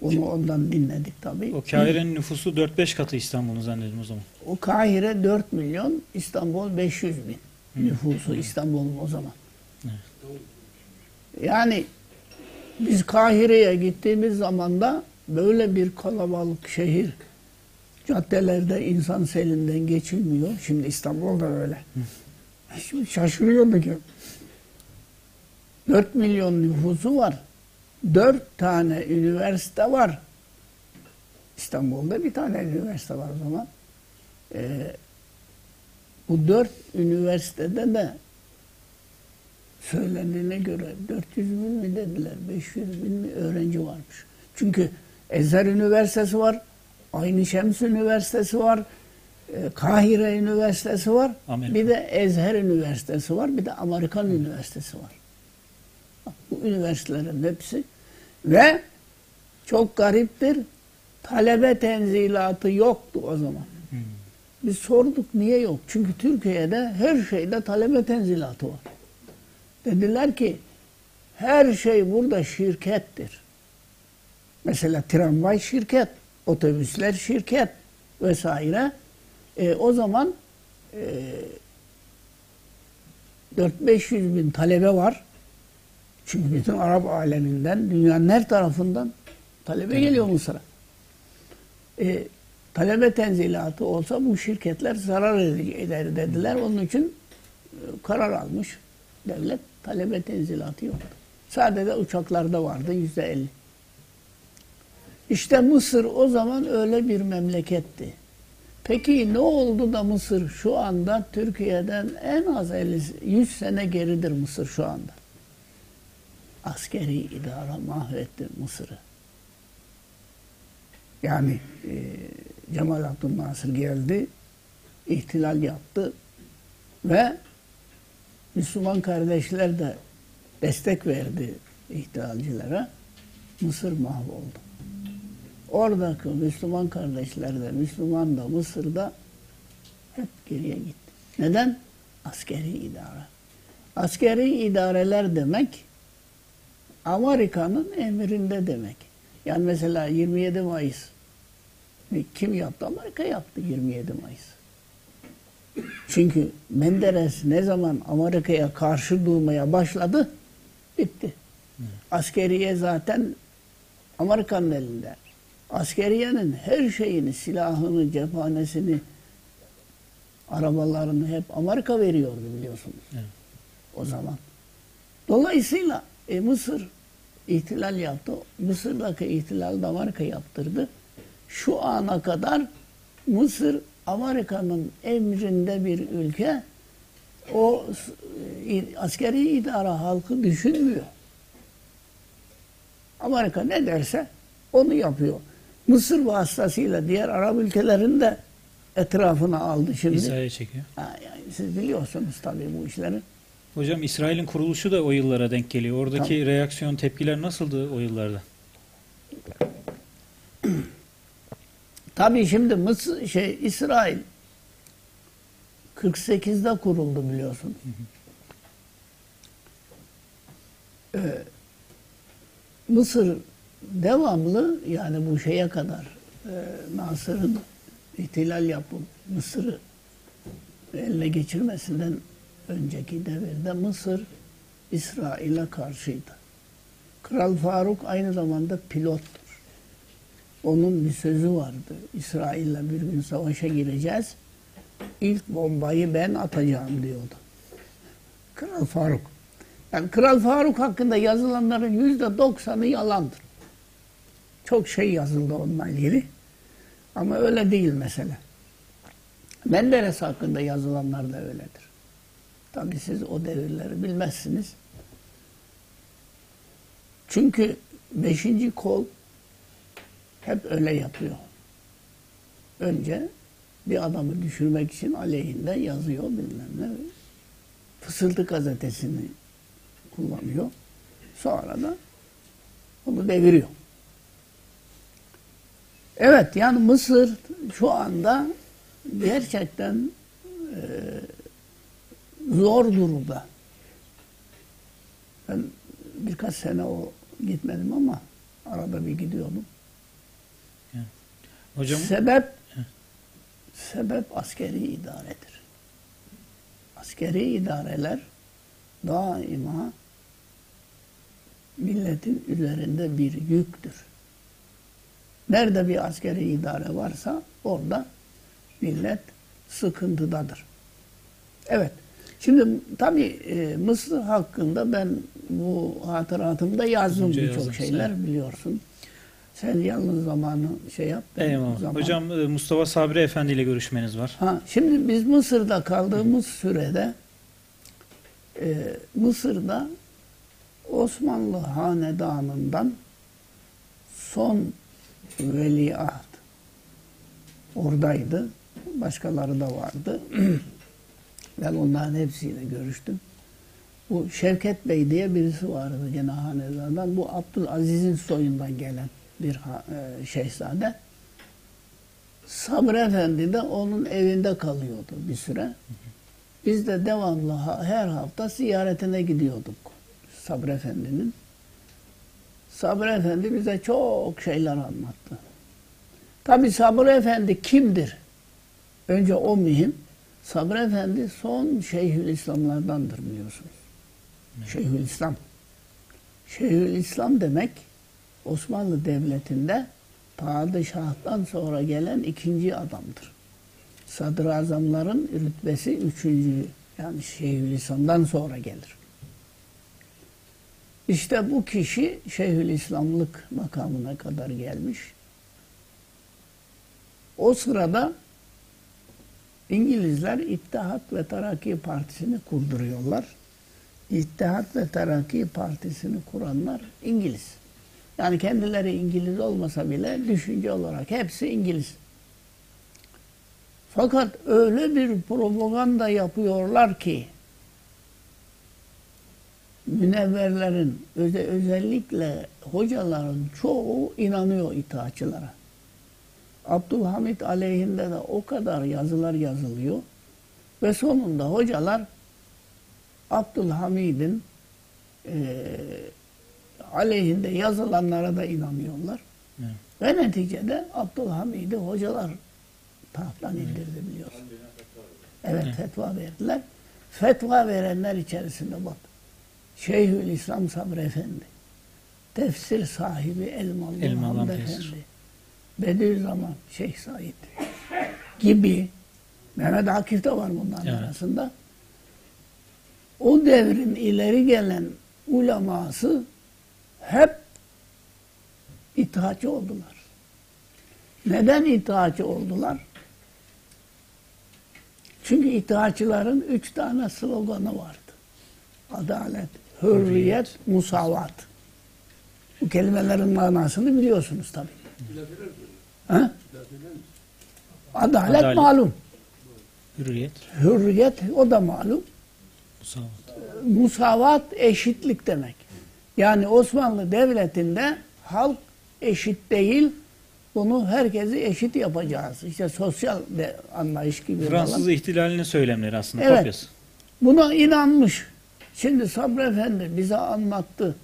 Onu ondan dinledik tabii. o Kahire'nin nüfusu 4-5 katı İstanbul'un zannediyorum o zaman. O Kahire 4 milyon, İstanbul 500 bin nüfusu İstanbul'un o zaman. Yani biz Kahire'ye gittiğimiz zaman da böyle bir kalabalık şehir, caddelerde insan selinden geçilmiyor. Şimdi İstanbul'da öyle. Şimdi şaşırıyorduk ya. 4 milyon nüfusu var. 4 tane üniversite var. İstanbul'da bir tane üniversite var o zaman. Ee, bu dört üniversitede de söylendiğine göre 400 bin mi dediler, 500 bin mi öğrenci varmış. Çünkü Ezher Üniversitesi var, Aynı Şems Üniversitesi var, e, Kahire Üniversitesi var, Amerika. bir de Ezher Üniversitesi var, bir de Amerikan Üniversitesi var. Bak, Bu üniversitelerin hepsi ve çok gariptir, talebe tenzilatı yoktu o zaman. Biz sorduk niye yok? Çünkü Türkiye'de her şeyde talebe tenzilatı var. Dediler ki her şey burada şirkettir. Mesela tramvay şirket, otobüsler şirket vesaire. E, o zaman e, 4-500 bin talebe var. Çünkü bütün Arap aleminden, dünyanın her tarafından talebe geliyor Mısır'a. E, talebe tenzilatı olsa bu şirketler zarar eder dediler. Onun için e, karar almış devlet. Talebe tenzilatı yoktu. Sadece uçaklarda vardı yüzde elli. İşte Mısır o zaman öyle bir memleketti. Peki ne oldu da Mısır şu anda Türkiye'den en az 50, 100 sene geridir Mısır şu anda. Askeri idara mahvetti Mısır'ı. Yani e, Cemal Abdülnasır geldi, ihtilal yaptı ve Müslüman kardeşler de destek verdi ihtilalcilere. Mısır mahvoldu. Oradaki Müslüman kardeşler de, Müslüman da Mısır'da hep geriye gitti. Neden? Askeri idare. Askeri idareler demek Amerika'nın emrinde demek. Yani mesela 27 Mayıs kim yaptı? Amerika yaptı 27 Mayıs. Çünkü Menderes ne zaman Amerika'ya karşı durmaya başladı bitti. Askeriye zaten Amerika'nın elinde. Askeriyenin her şeyini, silahını, cephanesini, arabalarını hep Amerika veriyordu biliyorsunuz. Evet. O zaman. Dolayısıyla e, Mısır ihtilal yaptı. Mısır'daki ihtilal da Amerika yaptırdı. Şu ana kadar Mısır Amerika'nın emrinde bir ülke. O e, askeri idara halkı düşünmüyor. Amerika ne derse onu yapıyor. Mısır vasıtasıyla diğer Arap ülkelerin de etrafına aldı şimdi. İsrail'e çekiyor. Ha, yani siz biliyorsunuz tabii bu işleri. Hocam İsrail'in kuruluşu da o yıllara denk geliyor. Oradaki reaksiyon, tepkiler nasıldı o yıllarda? Tabii şimdi Mısır şey İsrail 48'de kuruldu biliyorsun. Ee, Mısır devamlı yani bu şeye kadar e, Nasır'ın ihtilal yapıp Mısır'ı eline geçirmesinden önceki devirde Mısır İsrail'e karşıydı. Kral Faruk aynı zamanda pilottur. Onun bir sözü vardı. İsrail'le bir gün savaşa gireceğiz. İlk bombayı ben atacağım diyordu. Kral Faruk. Yani Kral Faruk hakkında yazılanların yüzde doksanı yalandır. Çok şey yazıldı onunla ilgili. Ama öyle değil mesele. Menderes hakkında yazılanlar da öyledir. Tabii siz o devirleri bilmezsiniz. Çünkü beşinci kol hep öyle yapıyor. Önce bir adamı düşürmek için aleyhinde yazıyor bilmem ne. Fısıltı gazetesini kullanıyor. Sonra da onu deviriyor. Evet yani Mısır şu anda gerçekten e, zor durumda. Ben birkaç sene o gitmedim ama arada bir gidiyordum. Hocam Sebep sebep askeri idaredir. Askeri idareler daima milletin üzerinde bir yüktür. Nerede bir askeri idare varsa orada millet sıkıntıdadır. Evet. Şimdi tabii e, Mısır hakkında ben bu hatıratımda yazdım birçok şeyler evet. biliyorsun. Sen yalnız zamanı şey yap. eyvallah. zaman- Hocam e, Mustafa Sabri Efendi ile görüşmeniz var. Ha, şimdi biz Mısır'da kaldığımız sürede e, Mısır'da Osmanlı hanedanından son veliaht oradaydı. Başkaları da vardı. ben onların hepsiyle görüştüm. Bu Şevket Bey diye birisi vardı gene hanedandan. Bu Abdülaziz'in soyundan gelen bir e, şehzade. Sabri Efendi de onun evinde kalıyordu bir süre. Biz de devamlı her hafta ziyaretine gidiyorduk Sabri Efendi'nin. Sabri Efendi bize çok şeyler anlattı. Tabi Sabri Efendi kimdir? Önce o mühim. Sabri Efendi son Şeyhülislamlardandır biliyorsunuz. Şeyhülislam. Şeyhülislam demek Osmanlı Devleti'nde padişahtan sonra gelen ikinci adamdır. Sadrazamların rütbesi üçüncü yani Şeyhülislam'dan sonra gelir. İşte bu kişi Şeyhülislamlık makamına kadar gelmiş. O sırada İngilizler İttihat ve Terakki Partisi'ni kurduruyorlar. İttihat ve Terakki Partisi'ni kuranlar İngiliz. Yani kendileri İngiliz olmasa bile düşünce olarak hepsi İngiliz. Fakat öyle bir propaganda yapıyorlar ki münevverlerin öze, özellikle hocaların çoğu inanıyor itaatçılara. Abdülhamit aleyhinde de o kadar yazılar yazılıyor ve sonunda hocalar Abdülhamid'in eee aleyhinde yazılanlara da inanıyorlar. Evet. Ve neticede Abdülhamid'i hocalar tahttan indirdi biliyorsun. Evet fetva verdiler. Fetva verenler içerisinde bak. Şeyhülislam Sabri Efendi, tefsir sahibi Elmalı, Elmalı Hamd Efendi, Bediüzzaman Şeyh Said gibi Mehmet Akif de var bunların Evet. arasında. O devrin ileri gelen uleması hep itaatçı oldular. Neden itaatçı oldular? Çünkü itaatçıların üç tane sloganı vardı. Adalet, hürriyet, musavat. Bu kelimelerin manasını biliyorsunuz tabii. Ha? Adalet, Adalet. malum. Hürriyet, Hürriyet o da malum. musavat. Musavat eşitlik demek. Yani Osmanlı Devleti'nde halk eşit değil. Bunu herkesi eşit yapacağız. İşte sosyal de anlayış gibi Fransız falan. ihtilalinin söylemleri aslında Evet. kopyası. Buna inanmış. Şimdi Sabri Efendi bize anlattı.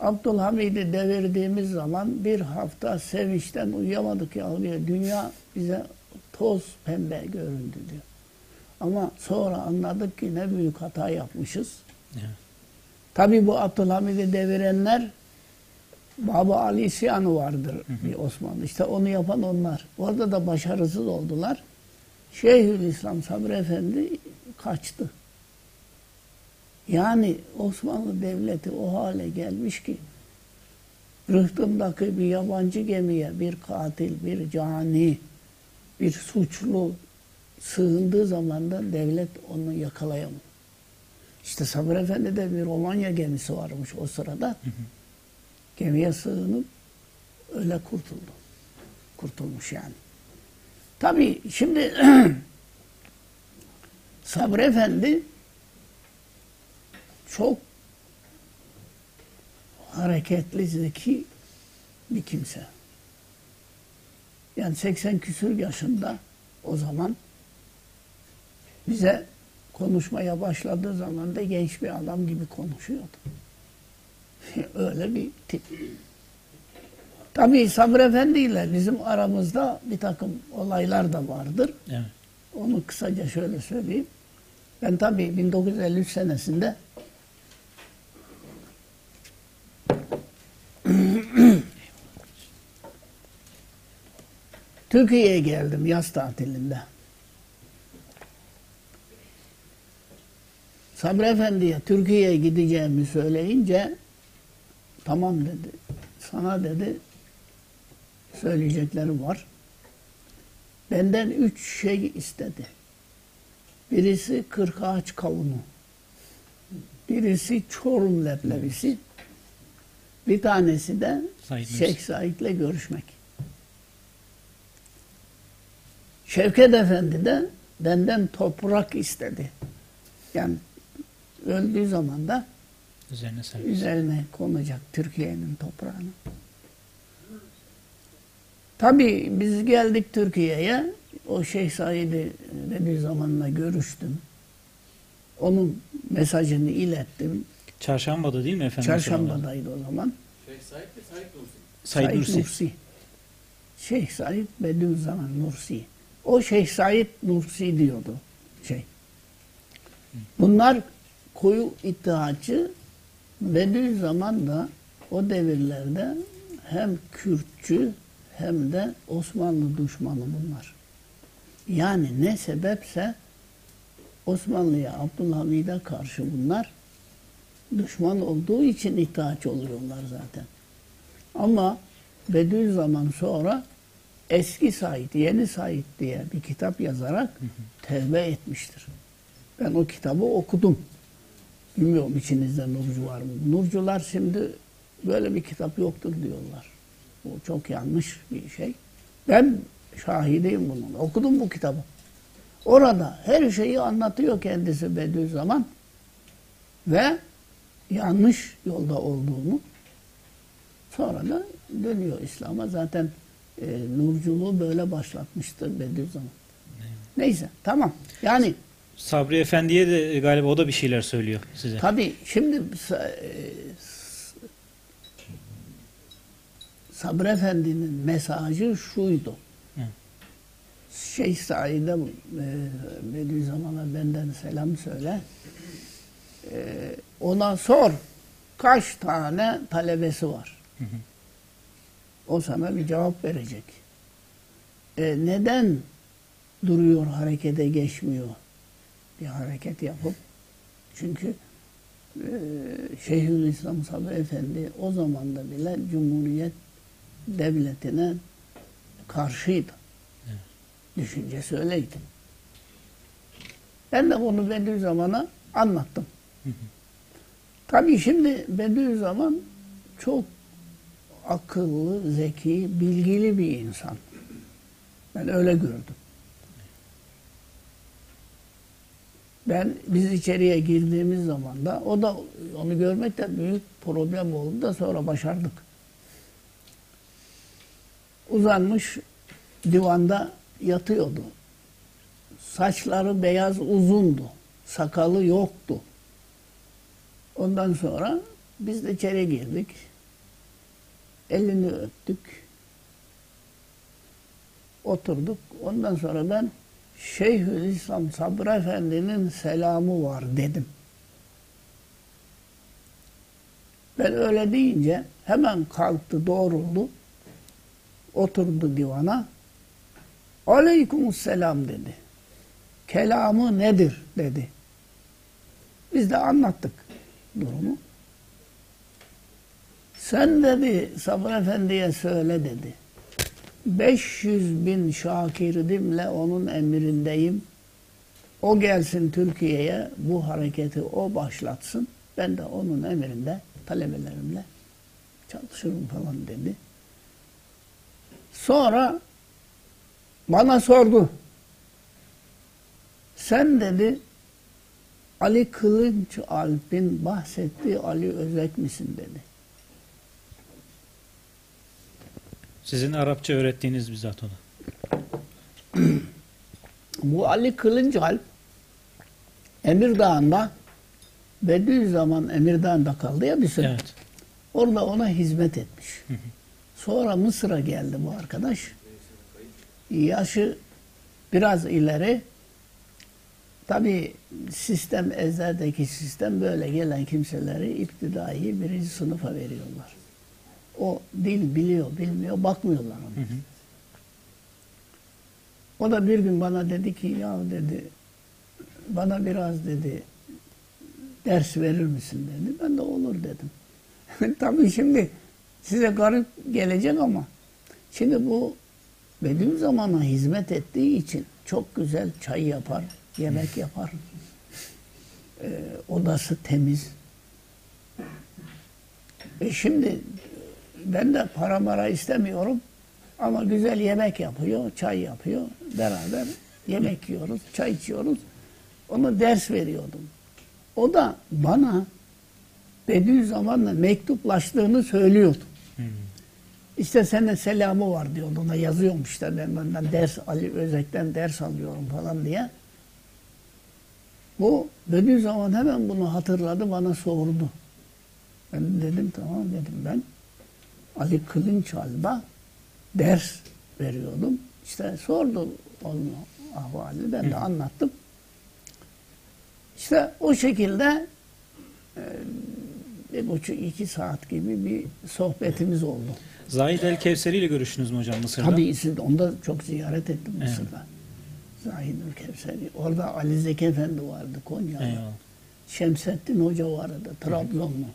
Abdülhamid'i devirdiğimiz zaman bir hafta sevinçten uyuyamadık ya diyor. Dünya bize toz pembe göründü diyor. Ama sonra anladık ki ne büyük hata yapmışız. Evet. Tabi bu Abdülhamid'i devirenler Baba Ali isyanı vardır bir Osmanlı. İşte onu yapan onlar. Orada da başarısız oldular. Şeyhülislam Sabri Efendi kaçtı. Yani Osmanlı Devleti o hale gelmiş ki rıhtımdaki bir yabancı gemiye bir katil, bir cani, bir suçlu sığındığı zaman da devlet onu yakalayamıyor. İşte Sabri Efendi'de bir Romanya gemisi varmış o sırada. Gemiye sığınıp öyle kurtuldu. Kurtulmuş yani. Tabii şimdi Sabri Efendi çok hareketli, zeki bir kimse. Yani 80 küsür yaşında o zaman bize konuşmaya başladığı zaman da genç bir adam gibi konuşuyordu. Öyle bir tip. Tabii Sabri Efendi ile bizim aramızda bir takım olaylar da vardır. Evet. Onu kısaca şöyle söyleyeyim. Ben tabii 1953 senesinde Türkiye'ye geldim yaz tatilinde. Sabri Efendi'ye Türkiye'ye gideceğimi söyleyince tamam dedi. Sana dedi söyleyeceklerim var. Benden üç şey istedi. Birisi kırkağaç kavunu. Birisi Çorum leblebisi. Bir tanesi de Said. Şeyh Said'le görüşmek. Şevket Efendi de benden toprak istedi. Yani öldüğü zaman da Üzerine servis. üzerine konacak Türkiye'nin toprağını. Tabii biz geldik Türkiye'ye. O Şeyh Said'i dediği zamanla görüştüm. Onun mesajını ilettim. Çarşamba'da değil mi efendim? Çarşamba'daydı o zaman. Şeyh Said mi Said Nursi? Said Nursi. Nursi. Şeyh Said Bediüzzaman Nursi. O Şeyh Said Nursi diyordu. Şey. Bunlar koyu iddiacı Bediüzzaman da o devirlerde hem Kürtçü hem de Osmanlı düşmanı bunlar. Yani ne sebepse Osmanlı'ya, Abdülhamid'e karşı bunlar düşman olduğu için iddiaçı oluyorlar zaten. Ama Bediüzzaman sonra eski Said, yeni Said diye bir kitap yazarak tevbe etmiştir. Ben o kitabı okudum. Bilmiyorum içinizde Nurcu var mı? Nurcular şimdi böyle bir kitap yoktur diyorlar. Bu çok yanlış bir şey. Ben şahideyim bunun. Okudum bu kitabı. Orada her şeyi anlatıyor kendisi Bediüzzaman ve yanlış yolda olduğunu sonra da dönüyor İslam'a. Zaten e, nurculuğu böyle başlatmıştır Bediüzzaman. Neyse tamam. Yani Sabri Efendi'ye de galiba o da bir şeyler söylüyor size. tabii şimdi e, Sabri Efendi'nin mesajı şuydu. Hı. Şeyh Said'e e, Bediüzzaman'a benden selam söyle. E, ona sor kaç tane talebesi var. Hı hı. O sana bir cevap verecek. E, neden duruyor harekete geçmiyor? Bir hareket yapıp çünkü e, Şeyhülislam Sabri Efendi o zaman da bile Cumhuriyet devletine karşıydı. Evet. Düşüncesi öyleydi. Ben de bunu Bediüzzaman'a anlattım. Hı hı. Tabii şimdi Bediüzzaman çok akıllı, zeki, bilgili bir insan. Ben öyle gördüm. Ben biz içeriye girdiğimiz zaman da o da onu görmekte büyük problem oldu da sonra başardık. Uzanmış divanda yatıyordu. Saçları beyaz uzundu. Sakalı yoktu. Ondan sonra biz de içeri girdik. Elini öptük. Oturduk. Ondan sonra ben Şeyhülislam Sabri Efendi'nin selamı var dedim. Ben öyle deyince hemen kalktı doğruldu. Oturdu divana. Aleykümselam dedi. Kelamı nedir dedi. Biz de anlattık durumu. Sen dedi Sabri Efendi'ye söyle dedi. 500 bin şakirdimle onun emrindeyim. O gelsin Türkiye'ye bu hareketi o başlatsın. Ben de onun emrinde talebelerimle çalışırım falan dedi. Sonra bana sordu. Sen dedi Ali Kılınç Alp'in bahsettiği Ali Özek misin dedi. Sizin Arapça öğrettiğiniz bizzat ona. Bu Ali Kılınç Alp Emirdağ'ında Bediüzzaman Emirdağ'ında kaldı ya bir süre. Evet. Orada ona hizmet etmiş. Sonra Mısır'a geldi bu arkadaş. Yaşı biraz ileri. Tabi sistem, Ezler'deki sistem böyle gelen kimseleri iptidai birinci sınıfa veriyorlar. O dil biliyor, bilmiyor, bakmıyorlar ona. Hı hı. O da bir gün bana dedi ki ya dedi bana biraz dedi ders verir misin dedi. Ben de olur dedim. Tabii şimdi size garip gelecek ama şimdi bu Bediüzzaman'a hizmet ettiği için çok güzel çay yapar, yemek yapar. Ee, odası temiz. E şimdi ben de para mara istemiyorum ama güzel yemek yapıyor, çay yapıyor. Beraber yemek yiyoruz, çay içiyoruz. Ona ders veriyordum. O da bana Bediüzzaman'la mektuplaştığını söylüyordu. Hı. İşte senin selamı var diyordu. Ona yazıyormuş işte ben benden ders Ali Özek'ten ders alıyorum falan diye. Bu Bediüzzaman hemen bunu hatırladı bana sordu. Ben dedim tamam dedim ben Ali Kılınç Alp'a ders veriyordum. İşte sordu onun ahvali ben de anlattım. İşte o şekilde e, bir buçuk iki saat gibi bir sohbetimiz oldu. Zahid El Kevseri ile görüştünüz mü hocam Mısır'da? Tabii siz onu da çok ziyaret ettim Mısır'da. Zahidül Kevseri. Orada Ali Zeki Efendi vardı Konyalı. Eyvallah. Şemsettin Hoca vardı Trabzonlu.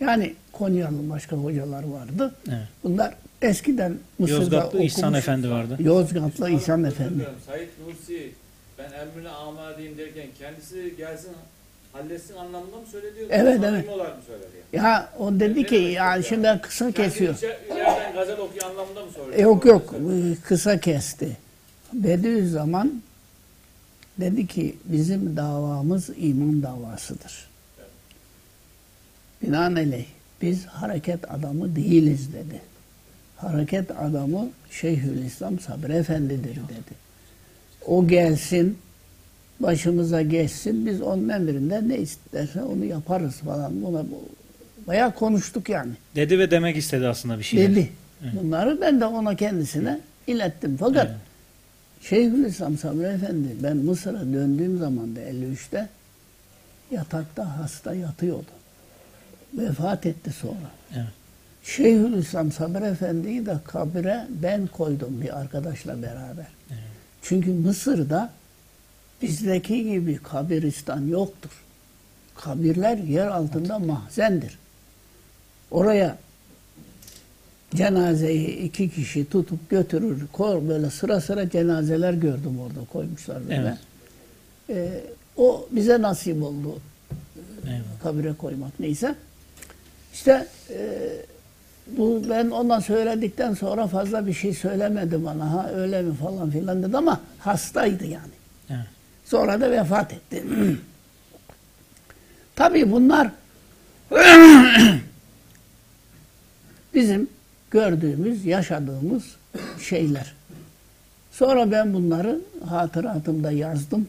Yani Konyalı başka hocalar vardı. Evet. Bunlar eskiden Mısır'da Yozgatlı İhsan okumuş. Efendi vardı. Yozgatlı İhsan Efendi. Said Nursi ben emrine amadeyim derken kendisi gelsin halletsin anlamında mı söyledi? Evet, evet. olarak mı söyledi? Yani? Ya o dedi ki yani şimdi ben kısa kesiyor. İçeriden gazel okuyor anlamında mı söyledi? Yok yok kısa kesti. Bediüzzaman dedi ki bizim davamız iman davasıdır. Binaenaleyh biz hareket adamı değiliz dedi. Hareket adamı Şeyhülislam Sabri Efendi'dir dedi. O gelsin, başımıza geçsin, biz onun emrinde ne isterse onu yaparız falan. Buna bu- bayağı konuştuk yani. Dedi ve demek istedi aslında bir şeyler. Dedi. Bunları ben de ona kendisine ilettim. Fakat Evet. Şeyhülislam Sabri Efendi ben Mısır'a döndüğüm zaman da 53'te yatakta hasta yatıyordu. Vefat etti sonra. Evet. Şeyhülislam Sabri Efendi'yi de kabire ben koydum bir arkadaşla beraber. Çünkü Mısır'da bizdeki gibi kabiristan yoktur. Kabirler yer altında mahzendir. Oraya cenazeyi iki kişi tutup götürür. Kor böyle sıra sıra cenazeler gördüm orada koymuşlar böyle. Evet. Ee, o bize nasip oldu Eyvallah. kabire koymak neyse. İşte e, bu ben ondan söyledikten sonra fazla bir şey söylemedi bana. Ha öyle mi falan filan dedi ama hastaydı yani. Evet. Sonra da vefat etti. Tabii bunlar bizim gördüğümüz, yaşadığımız şeyler. Sonra ben bunları hatıratımda yazdım.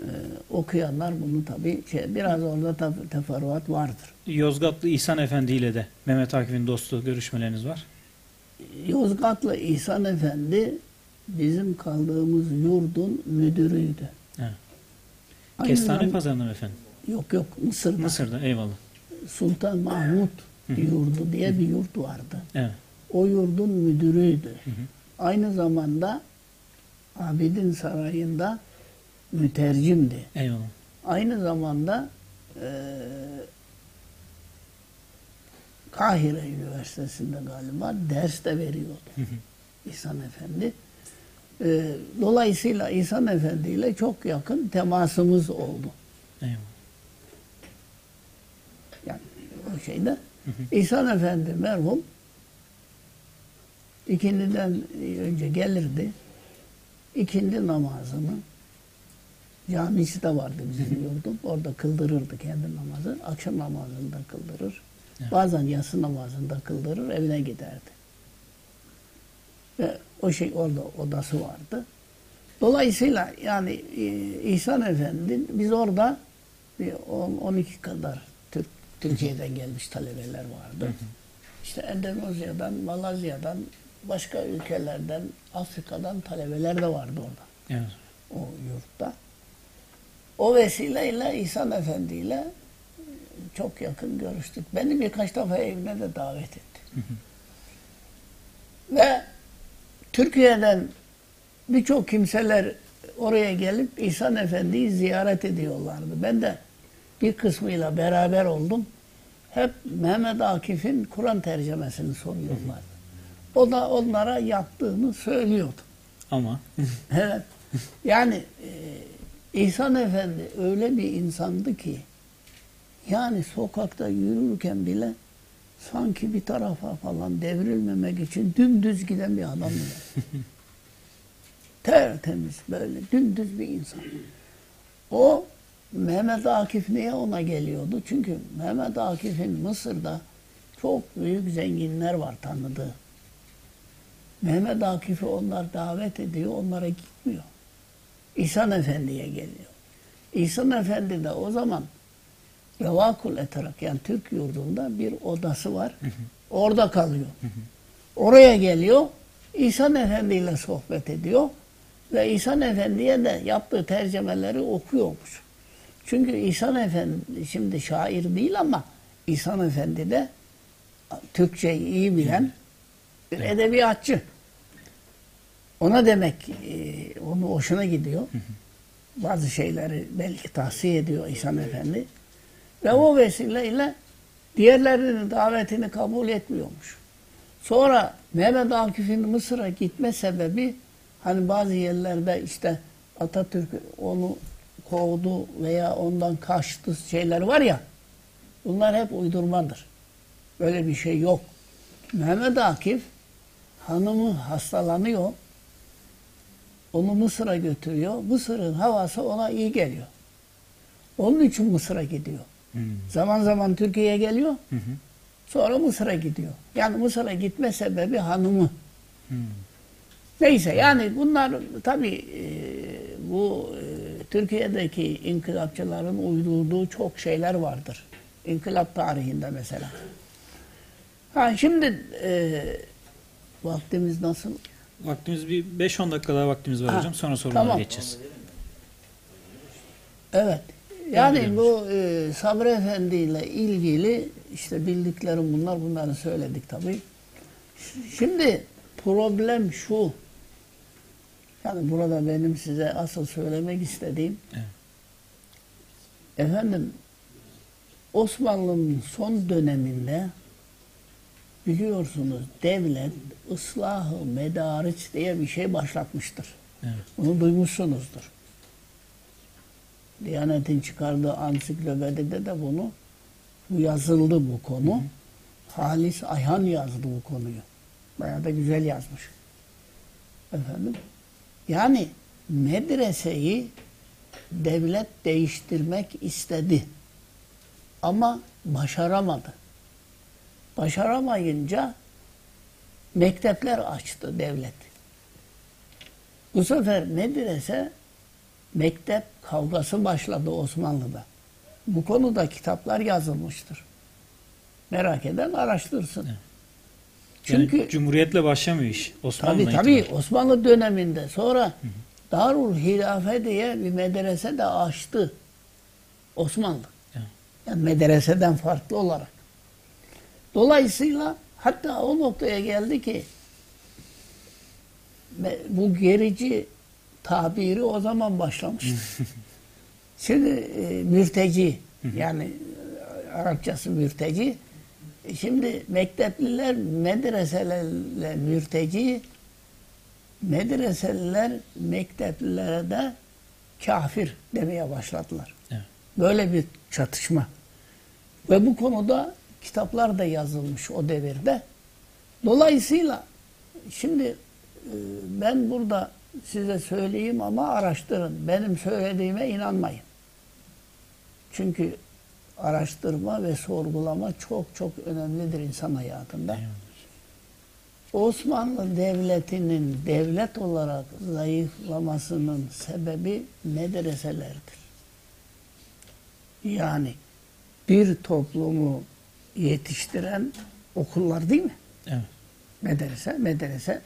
Ee, okuyanlar bunu tabii şey, biraz orada tef- teferruat vardır. Yozgatlı İhsan Efendi ile de Mehmet Akif'in dostu görüşmeleriniz var. Yozgatlı İhsan Efendi bizim kaldığımız yurdun müdürüydü. Evet. Aynı Kestane pazarında mı efendim? Yok yok Mısır'da. Mısır'da eyvallah. Sultan Mahmut yurdu diye bir yurt vardı. Evet. O yurdun müdürüydü. Aynı zamanda Abidin Sarayı'nda mütercimdi. Eyvallah. Aynı zamanda eee Kahire Üniversitesi'nde galiba ders de veriyordu İhsan Efendi. Eee, dolayısıyla İhsan Efendi ile çok yakın temasımız oldu. Eyvallah. Yani o şeyde. İhsan Efendi merhum ikindiden önce gelirdi. İkindi namazını camisi de vardı bizim yurdun. Orada kıldırırdı kendi namazı. Akşam namazını da kıldırır. Evet. Bazen yatsı namazını da kıldırır. Evine giderdi. Ve o şey orada odası vardı. Dolayısıyla yani e, İhsan Efendi biz orada bir 10-12 kadar Türk, Türkiye'den gelmiş talebeler vardı. İşte Endonezya'dan, Malazya'dan, başka ülkelerden, Afrika'dan talebeler de vardı orada Evet. o yurtta. O vesileyle İhsan Efendi ile çok yakın görüştük. Beni birkaç defa evine de davet etti. Ve Türkiye'den birçok kimseler oraya gelip İhsan Efendi'yi ziyaret ediyorlardı. Ben de bir kısmıyla beraber oldum. Hep Mehmet Akif'in Kur'an tercümesini soruyorlardı. O da onlara yaptığını söylüyordu. Ama Evet. Yani e, İhsan Efendi öyle bir insandı ki yani sokakta yürürken bile sanki bir tarafa falan devrilmemek için dümdüz giden bir adam. Tertemiz böyle dümdüz bir insan. O Mehmet Akif niye ona geliyordu? Çünkü Mehmet Akif'in Mısır'da çok büyük zenginler var tanıdığı. Mehmet Akif'i onlar davet ediyor, onlara. İhsan Efendi'ye geliyor. İhsan Efendi de o zaman Revakul Eterak yani Türk yurdunda bir odası var. Orada kalıyor. Oraya geliyor. İhsan Efendi ile sohbet ediyor. Ve İhsan Efendi'ye de yaptığı tercümeleri okuyormuş. Çünkü İhsan Efendi şimdi şair değil ama İhsan Efendi de Türkçeyi iyi bilen bir edebiyatçı. Ona demek e, onun hoşuna gidiyor. Bazı şeyleri belki tahsiye ediyor İhsan Efendi. Ve o vesileyle diğerlerinin davetini kabul etmiyormuş. Sonra Mehmet Akif'in Mısır'a gitme sebebi hani bazı yerlerde işte Atatürk onu kovdu veya ondan kaçtı şeyler var ya bunlar hep uydurmadır. Böyle bir şey yok. Mehmet Akif hanımı hastalanıyor. Onu Mısır'a götürüyor. Mısır'ın havası ona iyi geliyor. Onun için Mısır'a gidiyor. Hmm. Zaman zaman Türkiye'ye geliyor. Hı hı. Sonra Mısır'a gidiyor. Yani Mısır'a gitme sebebi hanımı. Hmm. Neyse yani bunlar tabii e, bu e, Türkiye'deki inkılapçıların uydurduğu çok şeyler vardır. İnkılap tarihinde mesela. Ha şimdi e, vaktimiz nasıl? Vaktimiz bir 5-10 dakika daha vaktimiz var Ha, hocam. Sonra sorulara tamam. geçeceğiz. Evet. Yani bu e, Sabri Efendi ile ilgili işte bildiklerim bunlar, bunları söyledik tabii. Şimdi problem şu. Yani burada benim size asıl söylemek istediğim Evet. efendim Osmanlı'nın son döneminde biliyorsunuz devlet ıslahı medariç diye bir şey başlatmıştır. Evet. Bunu duymuşsunuzdur. Diyanet'in çıkardığı ansiklopedide de bunu bu yazıldı bu konu. Halis Ayhan yazdı bu konuyu. Bayağı da güzel yazmış. Efendim? Yani medreseyi devlet değiştirmek istedi. Ama başaramadı. Başaramayınca mektepler açtı devlet. Bu sefer medrese mektep kavgası başladı Osmanlı'da. Bu konuda kitaplar yazılmıştır. Merak eden araştırsın. Evet. Çünkü yani Cumhuriyetle başlamıyor iş. Osmanlı'dan tabii tabii itibaren. Osmanlı döneminde sonra Darul Hilafe diye bir medrese de açtı Osmanlı. Evet. Yani medreseden farklı olarak. Dolayısıyla hatta o noktaya geldi ki bu gerici tabiri o zaman başlamıştı. Şimdi e, mürteci yani e, Arapçası mürteci. E, Şimdi mektepliler medreselerle mürteci, medreseliler mekteplilere de kafir demeye başladılar. Evet. Böyle bir çatışma. Ve bu konuda kitaplar da yazılmış o devirde. Dolayısıyla şimdi e, ben burada size söyleyeyim ama araştırın. Benim söylediğime inanmayın. Çünkü araştırma ve sorgulama çok çok önemlidir insan hayatında. Osmanlı Devleti'nin devlet olarak zayıflamasının sebebi medreselerdir. Yani bir toplumu yetiştiren okullar değil mi? Evet. Medrese, medrese.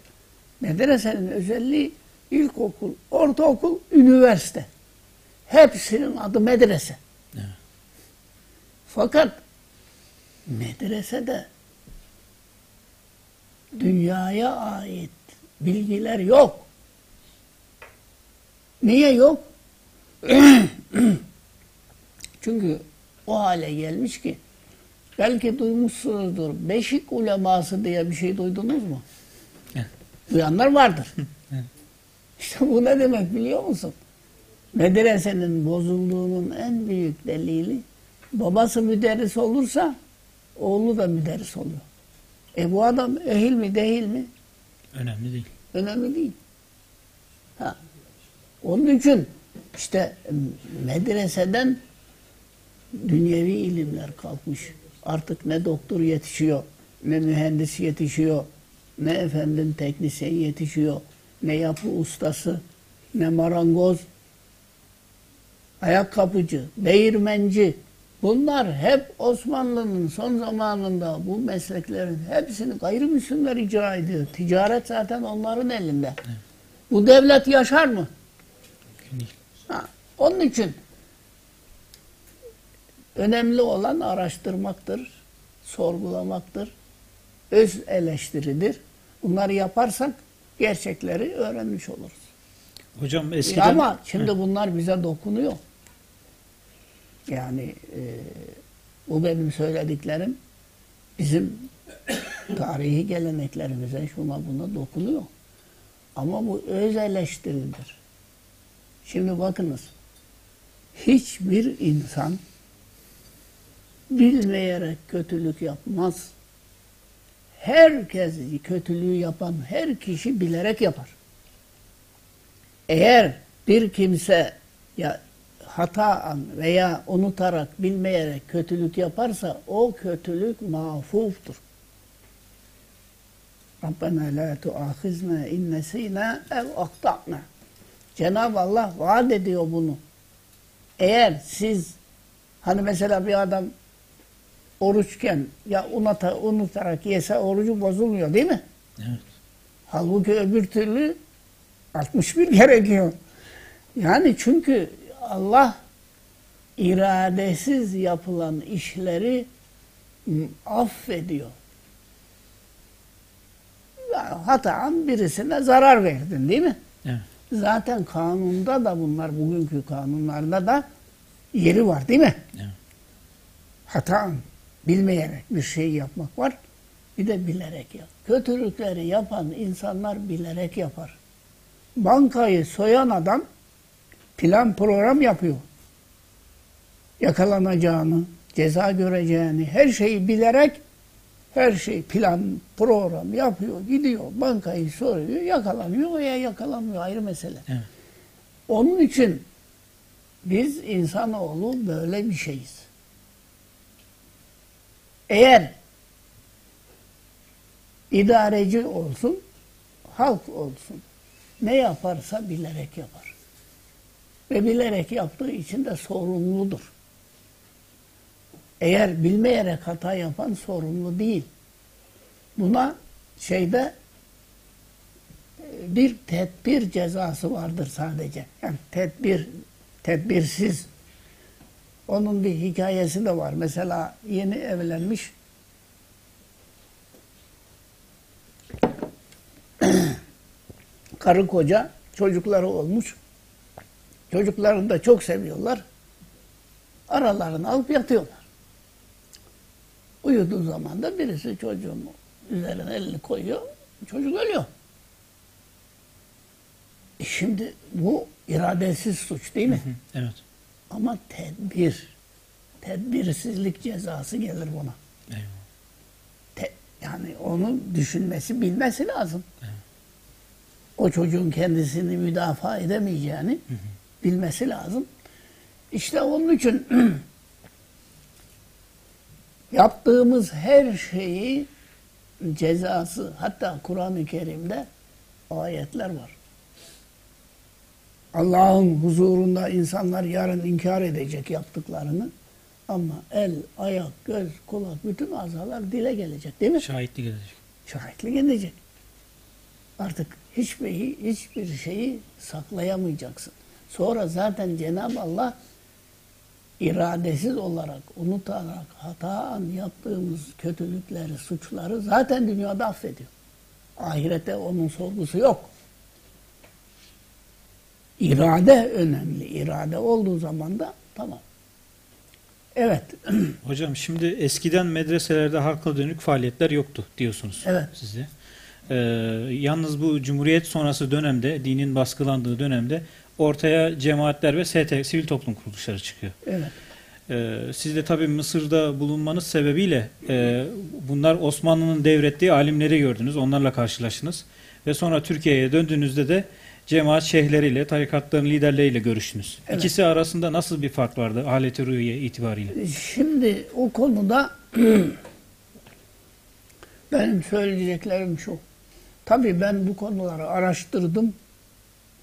Medresenin özelliği ilkokul, ortaokul, üniversite. Hepsinin adı medrese. Evet. Fakat medresede dünyaya ait bilgiler yok. Niye yok? Çünkü o hale gelmiş ki belki duymuşsunuzdur. Beşik uleması diye bir şey duydunuz mu? Evet. Duyanlar vardır. Evet. İşte bu ne demek biliyor musun? Medresenin bozulduğunun en büyük delili babası müderris olursa oğlu da müderris oluyor. E bu adam ehil mi değil mi? Önemli değil. Önemli değil. Ha. Onun için işte medreseden dünyevi ilimler kalkmış. Artık ne doktor yetişiyor, ne mühendis yetişiyor, ne efendim teknisyen yetişiyor, ne yapı ustası, ne marangoz, ayakkabıcı, değirmenci. Bunlar hep Osmanlı'nın son zamanında bu mesleklerin hepsini gayrimüslimler icra ediyor. Ticaret zaten onların elinde. Bu devlet yaşar mı? Ha, onun için önemli olan araştırmaktır, sorgulamaktır, öz eleştiridir. Bunları yaparsak gerçekleri öğrenmiş oluruz. Hocam E eskiden... ama şimdi bunlar bize dokunuyor. Yani e, bu benim söylediklerim bizim tarihi geleneklerimize şuna buna dokunuyor. Ama bu öz eleştiridir. Şimdi bakınız. Hiçbir insan bilmeyerek kötülük yapmaz. Herkes kötülüğü yapan her kişi bilerek yapar. Eğer bir kimse ya hataen veya unutarak, bilmeyerek kötülük yaparsa o kötülük mağfuftur. Rabbena la tuahizna in nesina ev akta'na. Cenab-ı Allah vaat ediyor bunu. Eğer siz hani mesela bir adam oruçken ya unata, unutarak yese orucu bozulmuyor değil mi? Evet. Halbuki öbür türlü 61 gerekiyor. Yani çünkü Allah iradesiz yapılan işleri affediyor. Ya hatan birisine zarar verdin değil mi? Evet. Zaten kanunda da bunlar bugünkü kanunlarda da yeri var değil mi? Evet. Hatan bilmeyerek bir şey yapmak var. Bir de bilerek yap. Kötülükleri yapan insanlar bilerek yapar. Bankayı soyan adam plan program yapıyor. Yakalanacağını, ceza göreceğini, her şeyi bilerek her şey plan, program yapıyor, gidiyor, bankayı soruyor, yakalanıyor veya yakalanmıyor ayrı mesele. Evet. Onun için biz insanoğlu böyle bir şeyiz. Eğer idareci olsun, halk olsun, ne yaparsa bilerek yapar. Ve bilerek yaptığı için de sorumludur. Eğer bilmeyerek hata yapan sorumlu değil. Buna şeyde e, bir tedbir cezası vardır sadece. Yani tedbir, tedbirsiz. Onun bir hikayesi de var. Mesela yeni evlenmiş karı koca çocukları olmuş. Çocuklarını da çok seviyorlar. Aralarını alıp yatıyorlar. Uyuduğu zaman da birisi çocuğun üzerine elini koyuyor. Çocuk ölüyor. E şimdi bu iradesiz suç değil mi? Evet. Ama tedbir, tedbirsizlik cezası gelir buna. Eyvallah. Te- yani onu düşünmesi, bilmesi lazım. O çocuğun kendisini müdafaa edemeyeceğini bilmesi lazım. İşte onun için yaptığımız her şeyi cezası, hatta Kur'an-ı Kerim'de ayetler var. Allah'ın huzurunda insanlar yarın inkar edecek yaptıklarını ama el, ayak, göz, kulak bütün azalar dile gelecek değil mi? Şahitlik edecek. Şahitlik edecek. Artık hiçbir, hiçbir şeyi saklayamayacaksın. Sonra zaten Cenab-ı Allah iradesiz olarak, unutarak, hataan yaptığımız kötülükleri, suçları zaten dünyada affediyor. Ahirette onun sorgusu yok. İrade önemli. İrade olduğu zaman da tamam. Evet. Hocam şimdi eskiden medreselerde halka dönük faaliyetler yoktu diyorsunuz Evet. size. Ee, yalnız bu Cumhuriyet sonrası dönemde, dinin baskılandığı dönemde ortaya cemaatler ve ST, sivil toplum kuruluşları çıkıyor. Evet. Ee, siz de tabii Mısır'da bulunmanız sebebiyle e, bunlar Osmanlı'nın devrettiği alimleri gördünüz, onlarla karşılaştınız. Ve sonra Türkiye'ye döndüğünüzde de cemaat şeyhleriyle, tarikatların liderleriyle görüştünüz. Evet. İkisi arasında nasıl bir fark vardı alet-i rüye itibariyle? Şimdi o konuda benim söyleyeceklerim şu. Tabii ben bu konuları araştırdım.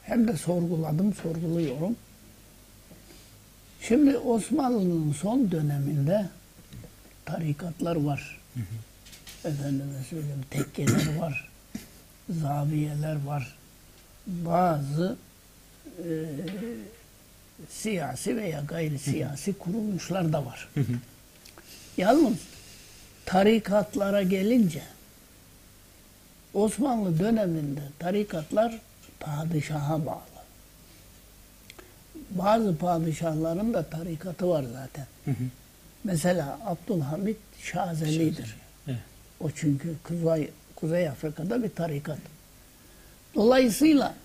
Hem de sorguladım, sorguluyorum. Şimdi Osmanlı'nın son döneminde tarikatlar var. Efendime söyleyeyim tekkeler var. Zaviyeler var. Bazı e, siyasi veya gayri siyasi kuruluşlar da var. Yalnız tarikatlara gelince Osmanlı döneminde tarikatlar padişaha bağlı. Bazı padişahların da tarikatı var zaten. Mesela Abdülhamit Şazeli'dir. Evet. O çünkü Kuzey, Kuzey Afrika'da bir tarikat. Dolayısıyla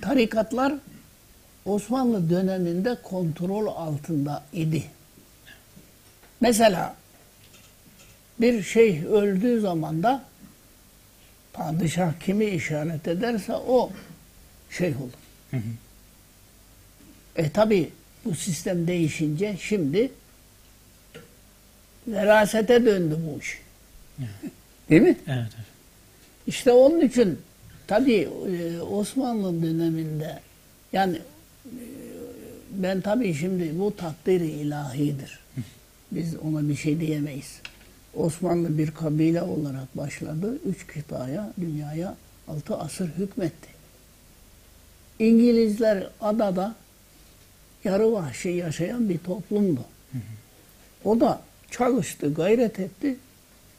tarikatlar Osmanlı döneminde kontrol altında idi. Mesela bir şeyh öldüğü zaman da padişah kimi işaret ederse o şeyh olur. Hı hı. E tabi bu sistem değişince şimdi verasete döndü bu iş. Değil mi? Evet, evet. İşte onun için tabi Osmanlı döneminde yani e, ben tabi şimdi bu takdiri ilahidir. Biz ona bir şey diyemeyiz. Osmanlı bir kabile olarak başladı. Üç kıtaya, dünyaya altı asır hükmetti. İngilizler adada yarı vahşi yaşayan bir toplumdu. O da çalıştı, gayret etti,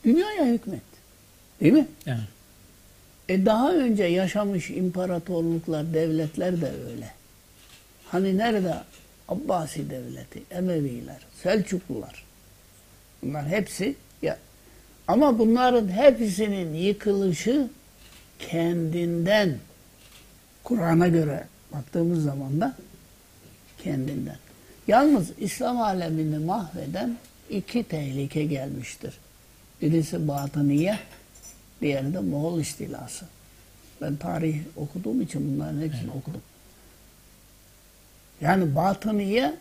dünyaya hükmetti. Değil mi? Yani. E daha önce yaşamış imparatorluklar, devletler de öyle. Hani nerede Abbasi devleti, Emeviler, Selçuklular. Bunlar hepsi ya ama bunların hepsinin yıkılışı kendinden Kur'an'a göre baktığımız zaman da kendinden. Yalnız İslam alemini mahveden iki tehlike gelmiştir. Birisi batıniye, diğeri de Moğol istilası. Ben tarih okuduğum için bunların hepsini okudum. Yani batıniye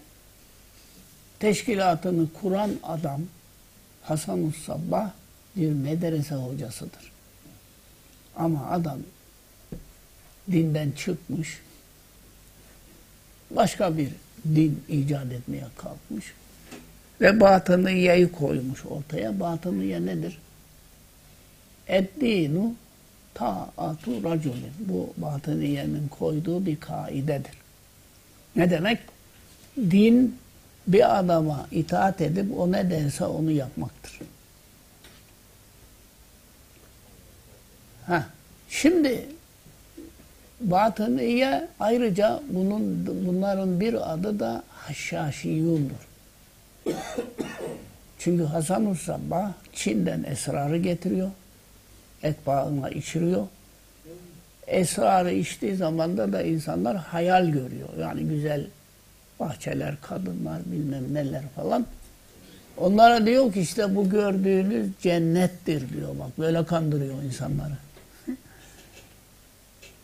teşkilatını kuran adam Hasan Sabbah bir medrese hocasıdır. Ama adam dinden çıkmış, başka bir din icat etmeye kalkmış ve batıniyeyi koymuş ortaya. Batıniye nedir? Eddinu ta'atu raculin. Bu batıniyenin koyduğu bir kaidedir. Ne demek? Din bir adama itaat edip o ne derse onu yapmaktır. Ha, şimdi batıniye ayrıca bunun bunların bir adı da Haşhaşiyundur. Çünkü Hasan Sabbah Çin'den esrarı getiriyor. Etbaına içiriyor. Esrarı içtiği zaman da, da insanlar hayal görüyor. Yani güzel bahçeler, kadınlar bilmem neler falan. Onlara diyor ki işte bu gördüğünüz cennettir diyor bak. Böyle kandırıyor insanları.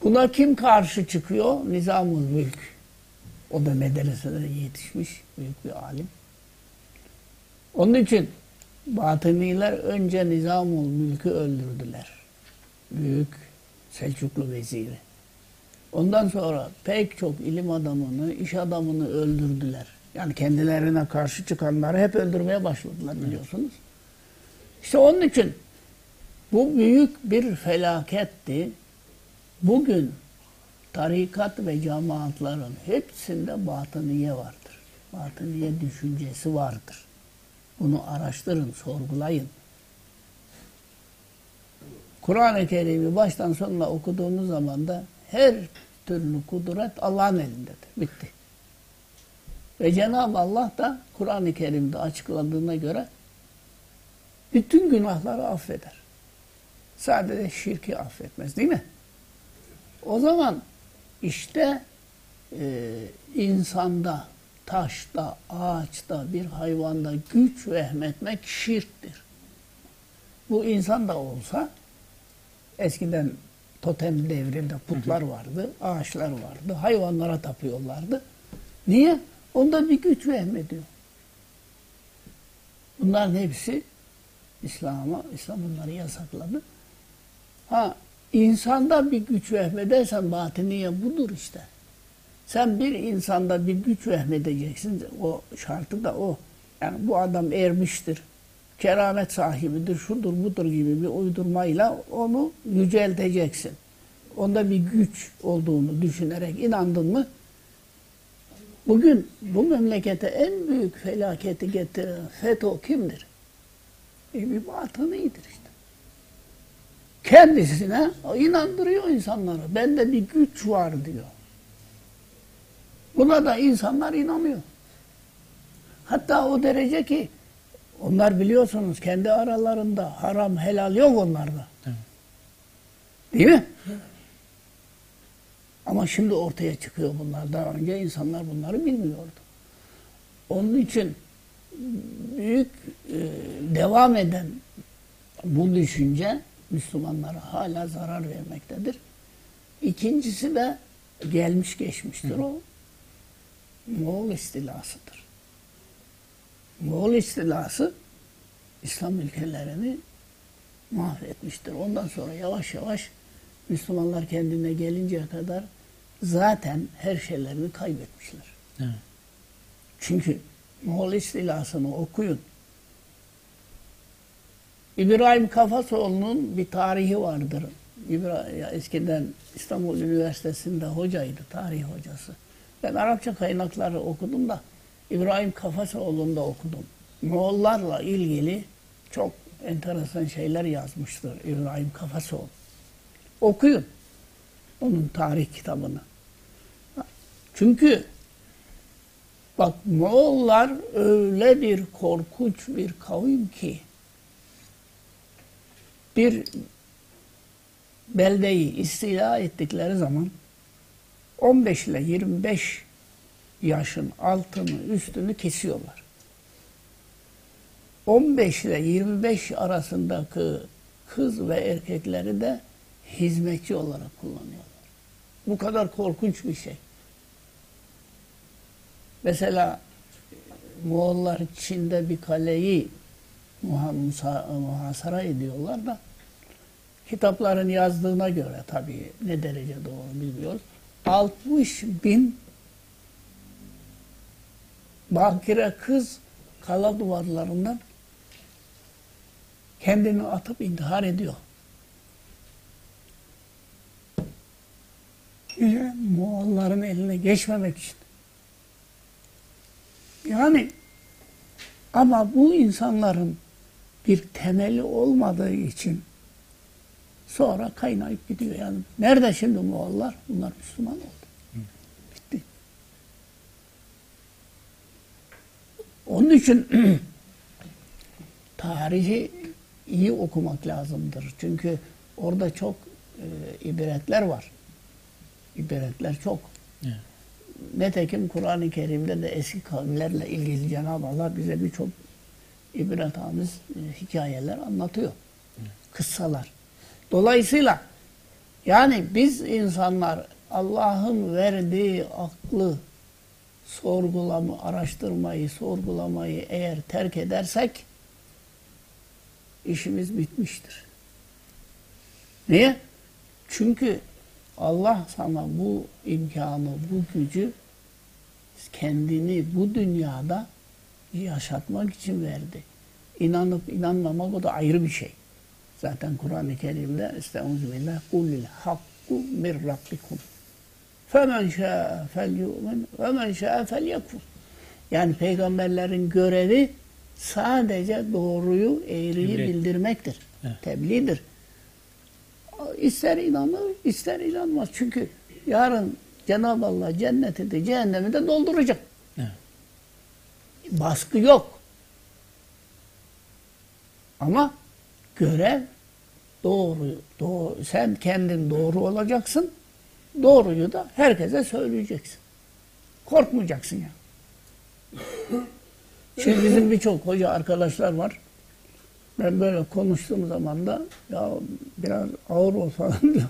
Buna kim karşı çıkıyor? Nizamul Mülk. O da medresede yetişmiş büyük bir alim. Onun için Batıniler önce Nizamul Mülk'ü öldürdüler. Büyük Selçuklu veziri. Ondan sonra pek çok ilim adamını, iş adamını öldürdüler. Yani kendilerine karşı çıkanları hep öldürmeye başladılar biliyorsunuz. İşte onun için bu büyük bir felaketti. Bugün tarikat ve cemaatların hepsinde batıniye vardır. Batıniye düşüncesi vardır. Bunu araştırın, sorgulayın. Kur'an-ı Kerim'i baştan sonuna okuduğunuz zaman da her türlü kudret Allah'ın elindedir. Bitti. Ve Cenab-ı Allah da Kur'an-ı Kerim'de açıkladığına göre bütün günahları affeder. Sadece şirki affetmez değil mi? O zaman işte e, insanda, taşta, ağaçta, bir hayvanda güç vehmetmek şirktir. Bu insan da olsa eskiden totem devrinde putlar vardı, ağaçlar vardı, hayvanlara tapıyorlardı. Niye? Onda bir güç vehmediyor. Bunların hepsi İslam'a, İslam bunları yasakladı. Ha, insanda bir güç vehmedersen batiniye budur işte. Sen bir insanda bir güç vehmedeceksin. O şartı da o. Yani bu adam ermiştir. Keramet sahibidir, şudur budur gibi bir uydurmayla onu yücelteceksin. Onda bir güç olduğunu düşünerek inandın mı? Bugün bu memlekete en büyük felaketi getiren FETÖ kimdir? E bir batınıydır işte. Kendisine inandırıyor insanları. Bende bir güç var diyor. Buna da insanlar inanıyor. Hatta o derece ki onlar biliyorsunuz kendi aralarında haram helal yok onlarda. Değil mi? Ama şimdi ortaya çıkıyor bunlar. Daha önce insanlar bunları bilmiyordu. Onun için büyük e, devam eden bu düşünce Müslümanlara hala zarar vermektedir. İkincisi de gelmiş geçmiştir o. Moğol istilasıdır. Moğol istilası İslam ülkelerini mahvetmiştir. Ondan sonra yavaş yavaş Müslümanlar kendine gelinceye kadar zaten her şeylerini kaybetmişler. Evet. Çünkü Moğol istilasını okuyun. İbrahim Kafasoğlu'nun bir tarihi vardır. İbra- ya eskiden İstanbul Üniversitesi'nde hocaydı, tarih hocası. Ben Arapça kaynakları okudum da İbrahim Kafasoğlu'nda okudum. Moğollarla ilgili çok enteresan şeyler yazmıştır İbrahim Kafasoğlu. Okuyun onun tarih kitabını. Çünkü bak Moğollar öyle bir korkunç bir kavim ki bir beldeyi istila ettikleri zaman 15 ile 25 yaşın altını üstünü kesiyorlar. 15 ile 25 arasındaki kız ve erkekleri de hizmetçi olarak kullanıyorlar. Bu kadar korkunç bir şey. Mesela Moğollar Çin'de bir kaleyi muhasara ediyorlar da kitapların yazdığına göre tabii ne derece doğru bilmiyoruz. 60 bin bakire kız kala duvarlarından kendini atıp intihar ediyor. Niye? Moğolların eline geçmemek için. Yani ama bu insanların bir temeli olmadığı için sonra kaynayıp gidiyor. Yani nerede şimdi Moğollar? Bunlar Müslüman oldu. Bitti. Onun için tarihi iyi okumak lazımdır. Çünkü orada çok e, ibretler var. İbretler çok. Evet. Netekim Kur'an-ı Kerim'de de eski kavimlerle ilgili Cenab-ı Allah bize birçok ibretamiz e, hikayeler anlatıyor. Kıssalar. Dolayısıyla yani biz insanlar Allah'ın verdiği aklı sorgulama, araştırmayı, sorgulamayı eğer terk edersek işimiz bitmiştir. Niye? Çünkü Allah sana bu imkanı, bu gücü kendini bu dünyada yaşatmak için verdi. İnanıp inanmamak o da ayrı bir şey. Zaten Kur'an-ı Kerim'de Estağfirullah kullil hakku mir rabbikum. Femen şâ'e fel yu'min ve men şâ'e fel yekfur. Yani peygamberlerin görevi sadece doğruyu, eğriyi Tebliğ. bildirmektir. Evet. Tebliğdir. İster inanır, ister inanmaz. Çünkü yarın Cenab-ı Allah cenneti de cehennemi de dolduracak. Evet. Baskı yok. Ama görev doğru, doğru. Sen kendin doğru olacaksın. Doğruyu da herkese söyleyeceksin. Korkmayacaksın ya. Şimdi bizim birçok hoca arkadaşlar var. Ben böyle konuştuğum zaman da ya biraz ağır ol falan diyor.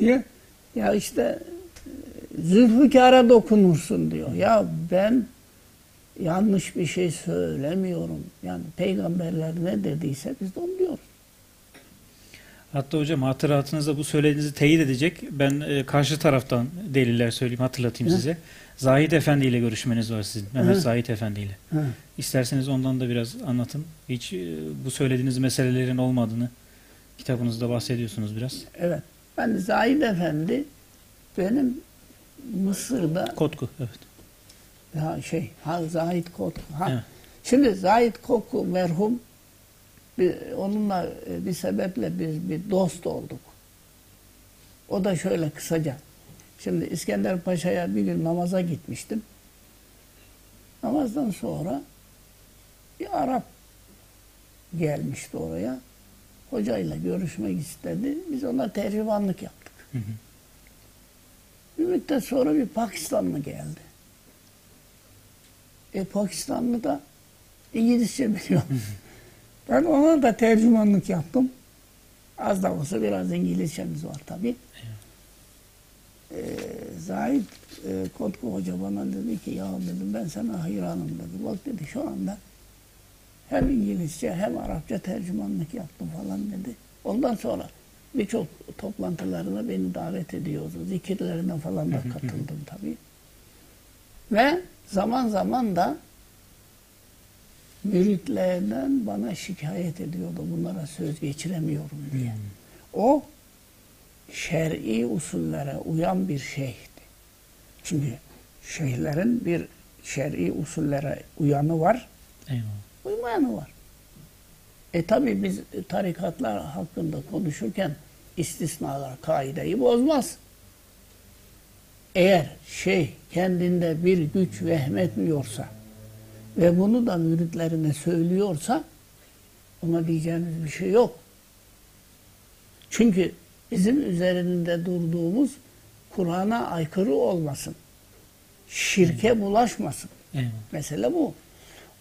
Niye? Ya işte e, Zülfikar'a dokunursun diyor. Ya ben yanlış bir şey söylemiyorum. Yani peygamberler ne dediyse biz de onu diyoruz. Hatta hocam hatıratınızda bu söylediğinizi teyit edecek. Ben e, karşı taraftan deliller söyleyeyim, hatırlatayım Hı. size. Zahid Efendi ile görüşmeniz var sizin. Mehmet Hı. Zahid Efendi ile. İsterseniz ondan da biraz anlatın. Hiç e, bu söylediğiniz meselelerin olmadığını kitabınızda bahsediyorsunuz biraz. Evet. Ben Zahid Efendi benim Mısır'da Kotku, evet. Ya şey ha Zahid Kotku. Ha. Evet. Şimdi Zahid Kotku merhum bir, onunla e, bir sebeple biz bir dost olduk. O da şöyle kısaca. Şimdi İskender Paşa'ya bir gün namaza gitmiştim. Namazdan sonra bir Arap gelmişti oraya. Hocayla görüşmek istedi. Biz ona tercümanlık yaptık. Hı hı. Bir müddet sonra bir Pakistanlı geldi. E Pakistanlı da İngilizce biliyor. ben ona da tercümanlık yaptım. Az da olsa biraz İngilizcemiz var tabii. Ee, Zahid e, Kotku Hoca bana dedi ki ya dedim ben sana hayranım dedi. Bak dedi şu anda hem İngilizce hem Arapça tercümanlık yaptım falan dedi. Ondan sonra birçok toplantılarına beni davet ediyordu. Zikirlerine falan da katıldım tabii. Ve zaman zaman da müritlerden bana şikayet ediyordu. Bunlara söz geçiremiyorum diye. O şer'i usullere uyan bir şeyhti. Çünkü şeyhlerin bir şer'i usullere uyanı var, Eyvallah. uymayanı var. E tabi biz tarikatlar hakkında konuşurken istisnalar kaideyi bozmaz. Eğer şey kendinde bir güç vehmetmiyorsa ve bunu da müritlerine söylüyorsa ona diyeceğimiz bir şey yok. Çünkü bizim üzerinde durduğumuz Kur'an'a aykırı olmasın. Şirke bulaşmasın. Eyvallah. Mesele bu.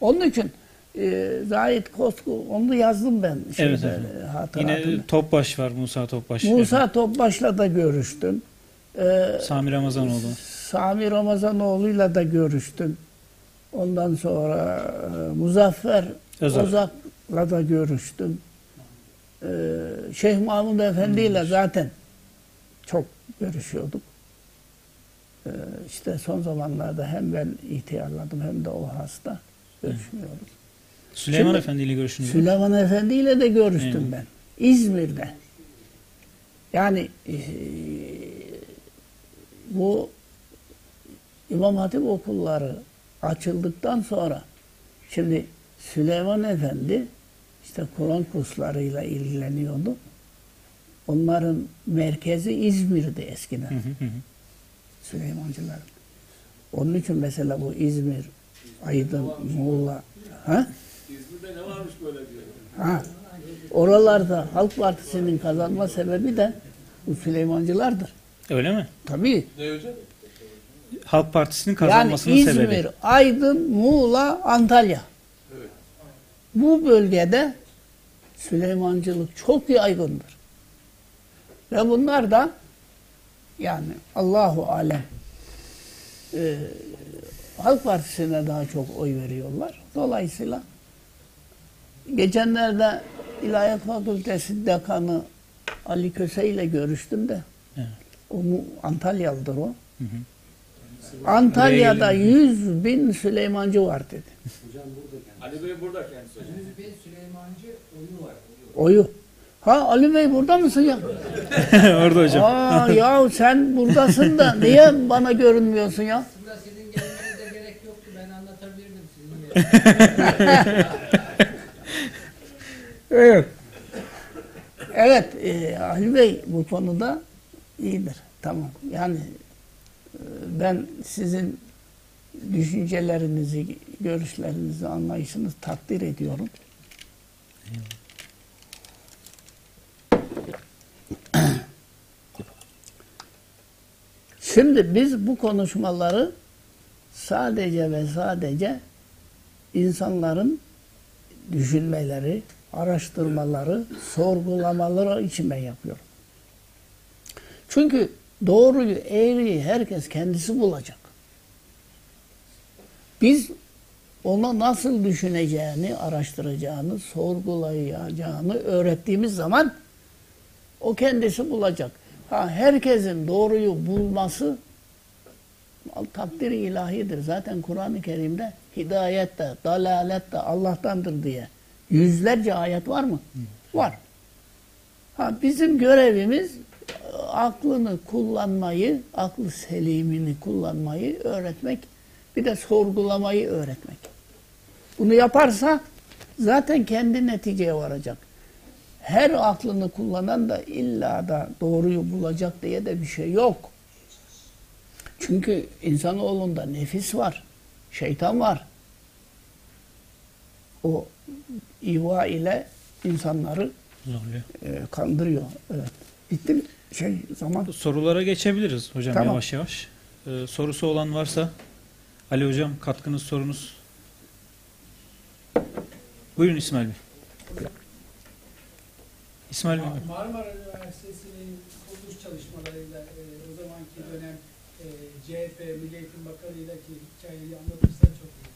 Onun için e, Zahid Kosku, onu yazdım ben şeyde, Evet e, hatıratında. Yine Topbaş var Musa Topbaş. Musa Topbaş'la da görüştüm. E, Efendim. Sami Ramazanoğlu. Sami Ramazanoğlu'yla da görüştüm. Ondan sonra e, Muzaffer Özak. Ozak'la da görüştüm. E, Şeyh Mahmud Efendi ile zaten çok görüşüyorduk. E, işte son zamanlarda hem ben ihtiyarladım hem de o hasta. Görüşmüyoruz. Süleyman Şimdi- Efendi ile görüştünüz mü? Süleyman Efendi ile de görüştüm Eyvallah. ben. İzmir'de. Yani e, bu İmam Hatip okulları açıldıktan sonra şimdi Süleyman Efendi işte Kur'an kurslarıyla ilgileniyordu. Onların merkezi İzmir'di eskiden. Hı hı hı. Süleymancıların. Onun için mesela bu İzmir, Aydın, Muğla, ha? İzmir'de ne varmış böyle diyor. Ha. Oralarda Halk Partisi'nin kazanma sebebi de bu Süleymancılardır. Öyle mi? Tabii. Halk Partisi'nin Yani kazanmasının İzmir, sebebi. Aydın, Muğla, Antalya. Evet. Bu bölgede Süleymancılık çok yaygındır. Ve bunlar da yani Allahu alem e, Halk Partisi'ne daha çok oy veriyorlar. Dolayısıyla geçenlerde İlahiyat Fakültesi Dekanı Ali Köse ile görüştüm de Evet. O mu- Antalyalıdır o. Hı hı. Antalya'da Buraya 100 bin Süleymancı var dedi. Ali Bey burada kendisi hocam. Yüz bin Süleymancı oyu var. Oyu. Ha Ali Bey burada mısın ya? Orada hocam. Aa ya sen buradasın da niye bana görünmüyorsun ya? Aslında sizin gelmenize gerek yoktu. Ben anlatabilirdim sizin. Evet. Evet e, Ali Bey bu konuda iyidir. Tamam. Yani e, ben sizin düşüncelerinizi, görüşlerinizi, anlayışınızı takdir ediyorum. Şimdi biz bu konuşmaları sadece ve sadece insanların düşünmeleri, araştırmaları, sorgulamaları için ben yapıyorum. Çünkü doğruyu, eğriyi herkes kendisi bulacak. Biz ona nasıl düşüneceğini, araştıracağını, sorgulayacağını öğrettiğimiz zaman o kendisi bulacak. Ha herkesin doğruyu bulması takdir ilahidir. Zaten Kur'an-ı Kerim'de hidayet de, dalalet de Allah'tandır diye yüzlerce ayet var mı? Var. Ha bizim görevimiz aklını kullanmayı, aklı selimini kullanmayı öğretmek, bir de sorgulamayı öğretmek. Bunu yaparsa zaten kendi neticeye varacak. Her aklını kullanan da illa da doğruyu bulacak diye de bir şey yok. Çünkü insanoğlunda nefis var, şeytan var. O iva ile insanları Zorluyor. e, kandırıyor. Evet. Bitti mi? Şey zaman. Sorulara geçebiliriz hocam Tamam. yavaş yavaş. Ee, sorusu olan varsa Ali hocam katkınız sorunuz. Buyurun İsmail Bey. İsmail Bey. Marmara Üniversitesi'nin kuruluş çalışmalarıyla e, o zamanki dönem e, CHP, Milli Eğitim Bakanı'ydaki hikayeyi anlatırsan çok iyi.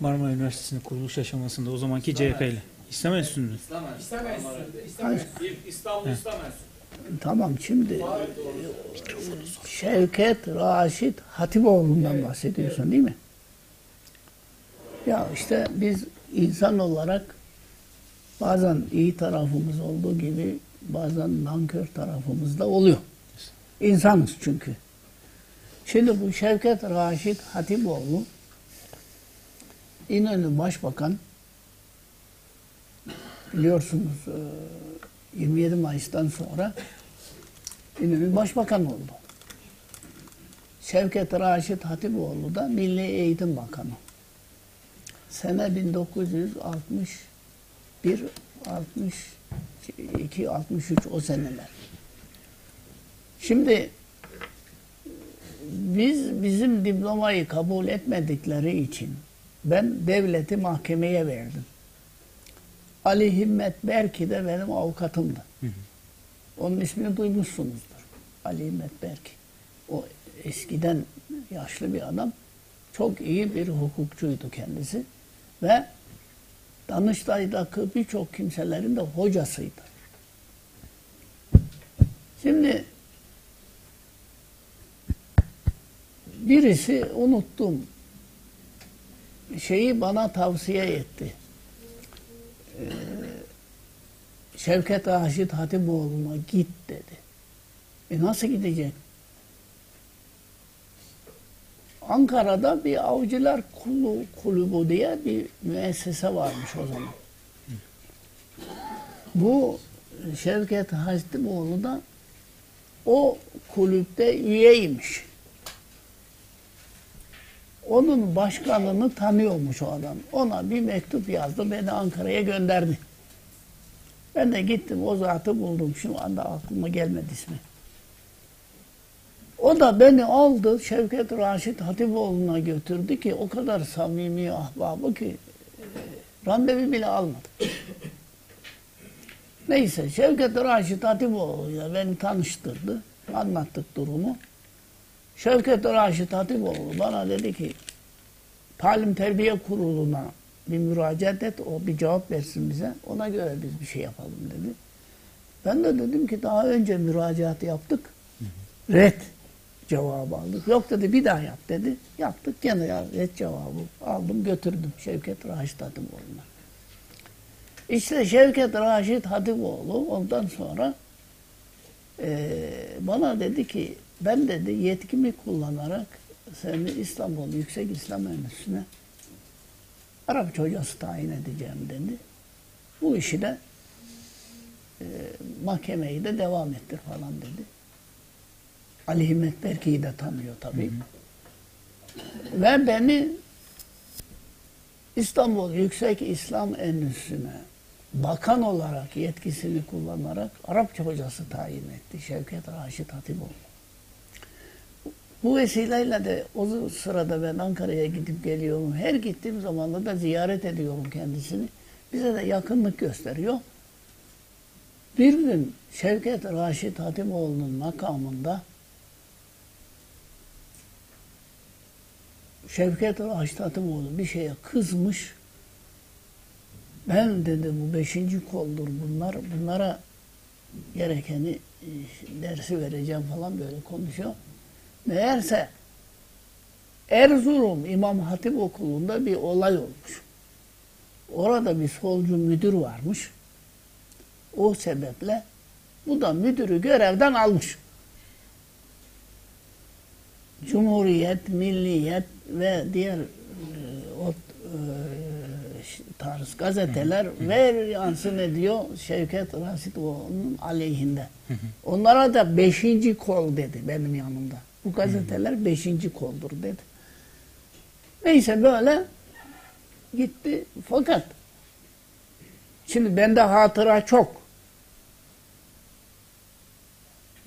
Marmara Üniversitesi'nin kuruluş aşamasında o zamanki CHP ile. Enstitüsü'nde, İslam Enstitüsü. İlk İstanbul. Tamam şimdi e, Şevket Raşit Hatipoğlu'ndan bahsediyorsun değil mi? Ya işte biz insan olarak bazen iyi tarafımız olduğu gibi bazen nankör tarafımız da oluyor. İnsanız çünkü. Şimdi bu Şevket Raşit Hatipoğlu İnönü Başbakan biliyorsunuz e, 27 Mayıs'tan sonra İnönü Başbakan oldu. Şevket Raşit Hatipoğlu da Milli Eğitim Bakanı. Sene 1961 62 63 o seneler. Şimdi biz bizim diplomayı kabul etmedikleri için ben devleti mahkemeye verdim. Ali Himmet Berki de benim avukatımdı. Onun ismini duymuşsunuzdur. Ali Himmet Berki. O eskiden yaşlı bir adam. Çok iyi bir hukukçuydu kendisi. Ve Danıştay'daki birçok kimselerin de hocasıydı. Şimdi birisi unuttum şeyi bana tavsiye etti. Ee, Şevket Raşit Hatipoğlu'na git dedi. E nasıl gidecek? Ankara'da bir avcılar kulu, kulübü diye bir müessese varmış o zaman. Bu Şevket Hatipoğlu da o kulüpte üyeymiş. Onun başkanını tanıyormuş o adam. Ona bir mektup yazdı, beni Ankara'ya gönderdi. Ben de gittim, o zatı buldum. Şu anda aklıma gelmedi ismi. O da beni aldı, Şevket Raşit Hatipoğlu'na götürdü ki o kadar samimi ahbabı ki e, randevu bile almadı. Neyse Şevket Raşit Hatipoğlu'yla beni tanıştırdı. Anlattık durumu. Şevket Raşit Hatipoğlu bana dedi ki Talim Terbiye Kurulu'na bir müracaat et, o bir cevap versin bize. Ona göre biz bir şey yapalım dedi. Ben de dedim ki daha önce müracaat yaptık. Red cevabı aldık. Yok dedi bir daha yap dedi. Yaptık gene ya red cevabı aldım götürdüm Şevket Raşit Hatipoğlu'na. İşte Şevket Raşit Hatipoğlu ondan sonra eee, bana dedi ki ben dedi yetkimi kullanarak seni İstanbul Yüksek İslam Enstitüsü'ne Arapça hocası tayin edeceğim dedi. Bu işi de e, mahkemeyi de devam ettir falan dedi. Ali Himmet Berki'yi de tanıyor tabii. Ve beni İstanbul Yüksek İslam Enstitüsü'ne bakan olarak yetkisini kullanarak Arapça hocası tayin etti Şevket Raşit Hatipoğlu. Bu vesileyle de o sırada ben Ankara'ya gidip geliyorum. Her gittiğim zaman da ziyaret ediyorum kendisini. Bize de yakınlık gösteriyor. Bir gün Şevket Raşit Hatimoğlu'nun makamında Şevket Raşit Hatimoğlu bir şeye kızmış. Ben dedi bu beşinci koldur bunlar. Bunlara gerekeni e, dersi vereceğim falan böyle konuşuyor. Meğerse Erzurum İmam Hatip Okulu'nda bir olay olmuş. Orada bir solcu müdür varmış. O sebeple bu da müdürü görevden almış. Cumhuriyet, Milliyet ve diğer e, o e, tarz gazeteler ver yansın ediyor Şevket Rasitoğlu'nun aleyhinde. Onlara da beşinci kol dedi benim yanımda. Bu gazeteler beşinci koldur dedi. Neyse böyle gitti. Fakat şimdi bende hatıra çok.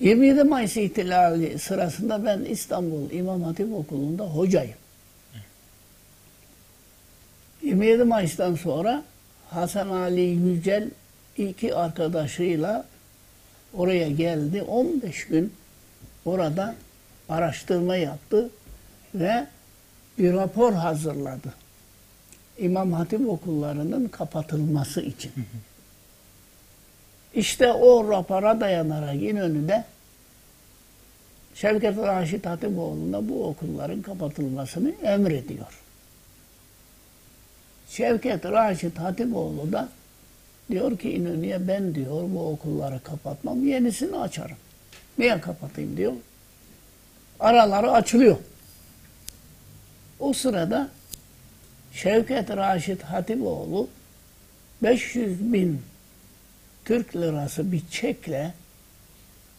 27 Mayıs ihtilali sırasında ben İstanbul İmam Hatip Okulu'nda hocayım. 27 Mayıs'tan sonra Hasan Ali Yücel iki arkadaşıyla oraya geldi. 15 gün orada araştırma yaptı ve bir rapor hazırladı. İmam Hatip okullarının kapatılması için. İşte o rapora dayanarak İnönü'de Şevket Raşit Hatipoğlu'na bu okulların kapatılmasını emrediyor. Şevket Raşit Hatipoğlu da diyor ki İnönü'ye ben diyor bu okulları kapatmam yenisini açarım. Niye kapatayım diyor. Araları açılıyor. O sırada Şevket Raşit Hatipoğlu 500 bin Türk lirası bir çekle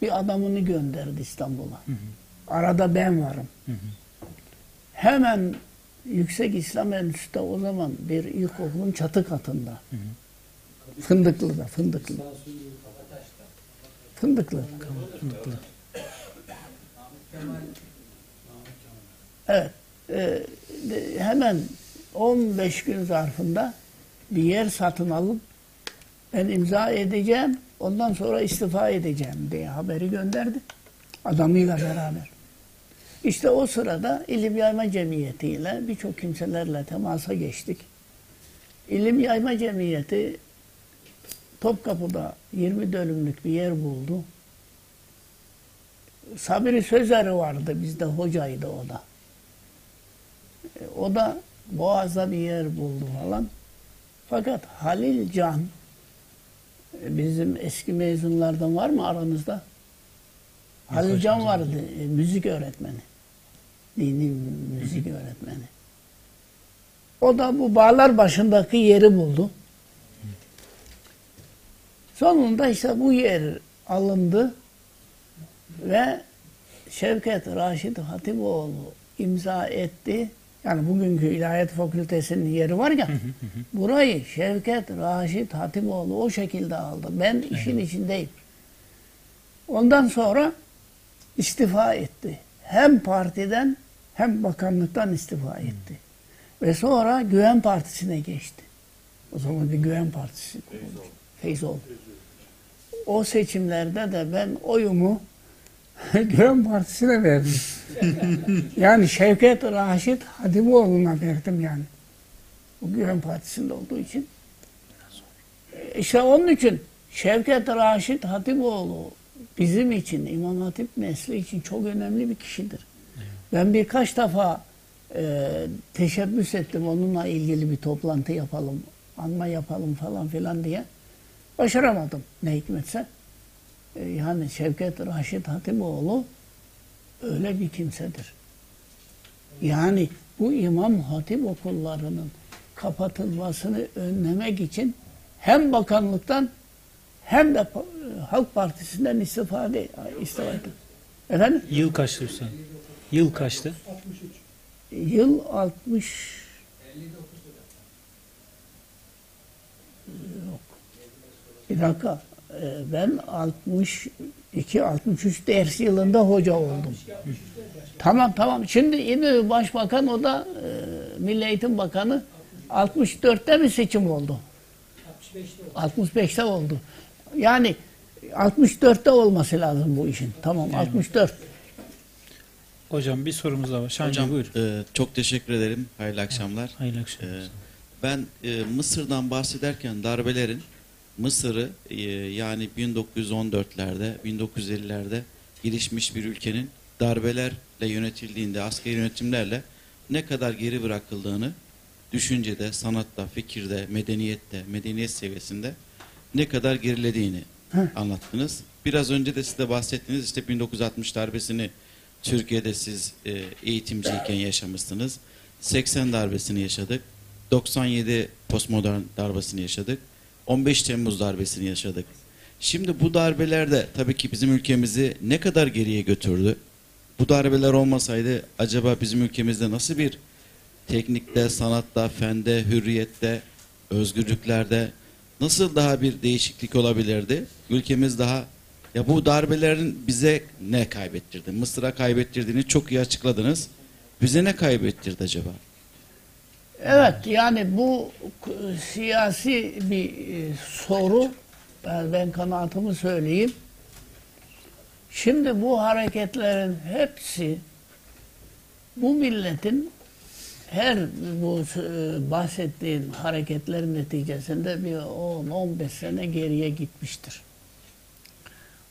bir adamını gönderdi İstanbul'a. Arada ben varım. Hemen Yüksek İslam Enstitüsü'nde o zaman bir ilkokulun çatı katında. Fındıklı'da, Fındıklı. Fındıklı. Evet. e, hemen 15 gün zarfında bir yer satın alıp ben imza edeceğim, ondan sonra istifa edeceğim diye haberi gönderdi. Adamıyla beraber. İşte o sırada İlim Yayma Cemiyeti ile birçok kimselerle temasa geçtik. İlim Yayma Cemiyeti Topkapı'da 20 dönümlük bir yer buldu. Sabri Sözer'i vardı bizde hocaydı o da. E, O da Boğaz'da bir yer buldu falan. Fakat Halil Can e, bizim eski mezunlardan var mı aranızda? Halil Can vardı, e, müzik öğretmeni. Dini müzik öğretmeni. O da bu bağlar başındaki yeri buldu. Sonunda işte bu yer alındı ve Şevket Raşit Hatipoğlu imza etti. Yani bugünkü İlahiyat Fakültesi'nin yeri var ya, burayı Şevket Raşit Hatipoğlu o şekilde aldı. Ben işin içindeyim. Ondan sonra istifa etti. Hem partiden hem bakanlıktan istifa etti. Ve sonra Güven Partisi'ne geçti. O zaman bir Güven Partisi kuruldu. Feyzoğlu. O seçimlerde de ben oyumu Güven Partisi'ne verdim. yani Şevket Raşit Hadiboğlu'na verdim yani. Bu Güven Partisi'nde olduğu için. E, İşte onun için Şevket Raşit Hatipoğlu bizim için, İmam Hatip nesli için çok önemli bir kişidir. Ben birkaç defa e, teşebbüs ettim onunla ilgili bir toplantı yapalım, anma yapalım falan filan diye. Başaramadım ne hikmetse. E, yani Şevket Raşit Hatipoğlu öyle bir kimsedir. Yani bu İmam Hatip okullarının kapatılmasını önlemek için hem bakanlıktan hem de Halk Partisi'nden istifade istifade. Efendim? Yıl kaçtı Hüseyin? Yıl kaçtı? 63. Yıl 60 yok. Bir dakika. Ben 62 63 ders yılında hoca oldum. Tamam tamam. Şimdi yine başbakan o da e, Milli Eğitim Bakanı 64'te mi seçim oldu? 65'te oldu. 65'te oldu. Yani 64'te olması lazım bu işin. Tamam 64. Hocam bir sorumuz daha var. Şahin Hocam buyur. e, çok teşekkür ederim. Hayırlı akşamlar. Hayırlı akşamlar. E, ben e, Mısır'dan bahsederken darbelerin Mısır'ı e, yani 1914'lerde, 1950'lerde gelişmiş bir ülkenin darbelerle yönetildiğinde, askeri yönetimlerle ne kadar geri bırakıldığını düşüncede, sanatta, fikirde, medeniyette, medeniyet seviyesinde ne kadar gerilediğini anlattınız. Biraz önce de siz de bahsettiniz işte 1960 darbesini Türkiye'de siz e, eğitimciyken yaşamışsınız. 80 darbesini yaşadık. 97 postmodern darbesini yaşadık. 15 Temmuz darbesini yaşadık. Şimdi bu darbelerde tabii ki bizim ülkemizi ne kadar geriye götürdü? Bu darbeler olmasaydı acaba bizim ülkemizde nasıl bir teknikte, sanatta, fende, hürriyette, özgürlüklerde nasıl daha bir değişiklik olabilirdi? Ülkemiz daha ya bu darbelerin bize ne kaybettirdi? Mısır'a kaybettirdiğini çok iyi açıkladınız. Bize ne kaybettirdi acaba? Evet yani bu siyasi bir e, soru. Ben, ben kanaatımı söyleyeyim. Şimdi bu hareketlerin hepsi bu milletin her bu e, bahsettiğin hareketlerin neticesinde bir 10-15 sene geriye gitmiştir.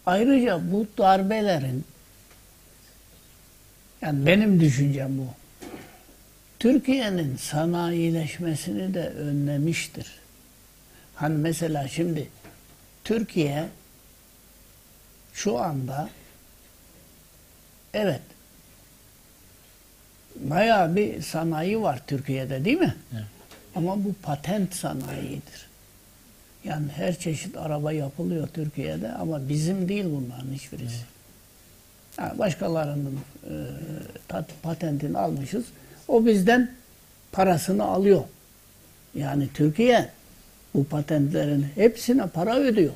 Ayrıca bu darbelerin yani benim düşüncem bu. Türkiye'nin sanayileşmesini de önlemiştir. Hani mesela şimdi Türkiye şu anda evet bayağı bir sanayi var Türkiye'de değil mi? Evet. Ama bu patent sanayidir. Yani her çeşit araba yapılıyor Türkiye'de ama bizim değil bunların hiçbirisi. Ha, başkalarının e, patentini almışız. O bizden parasını alıyor. Yani Türkiye bu patentlerin hepsine para ödüyor.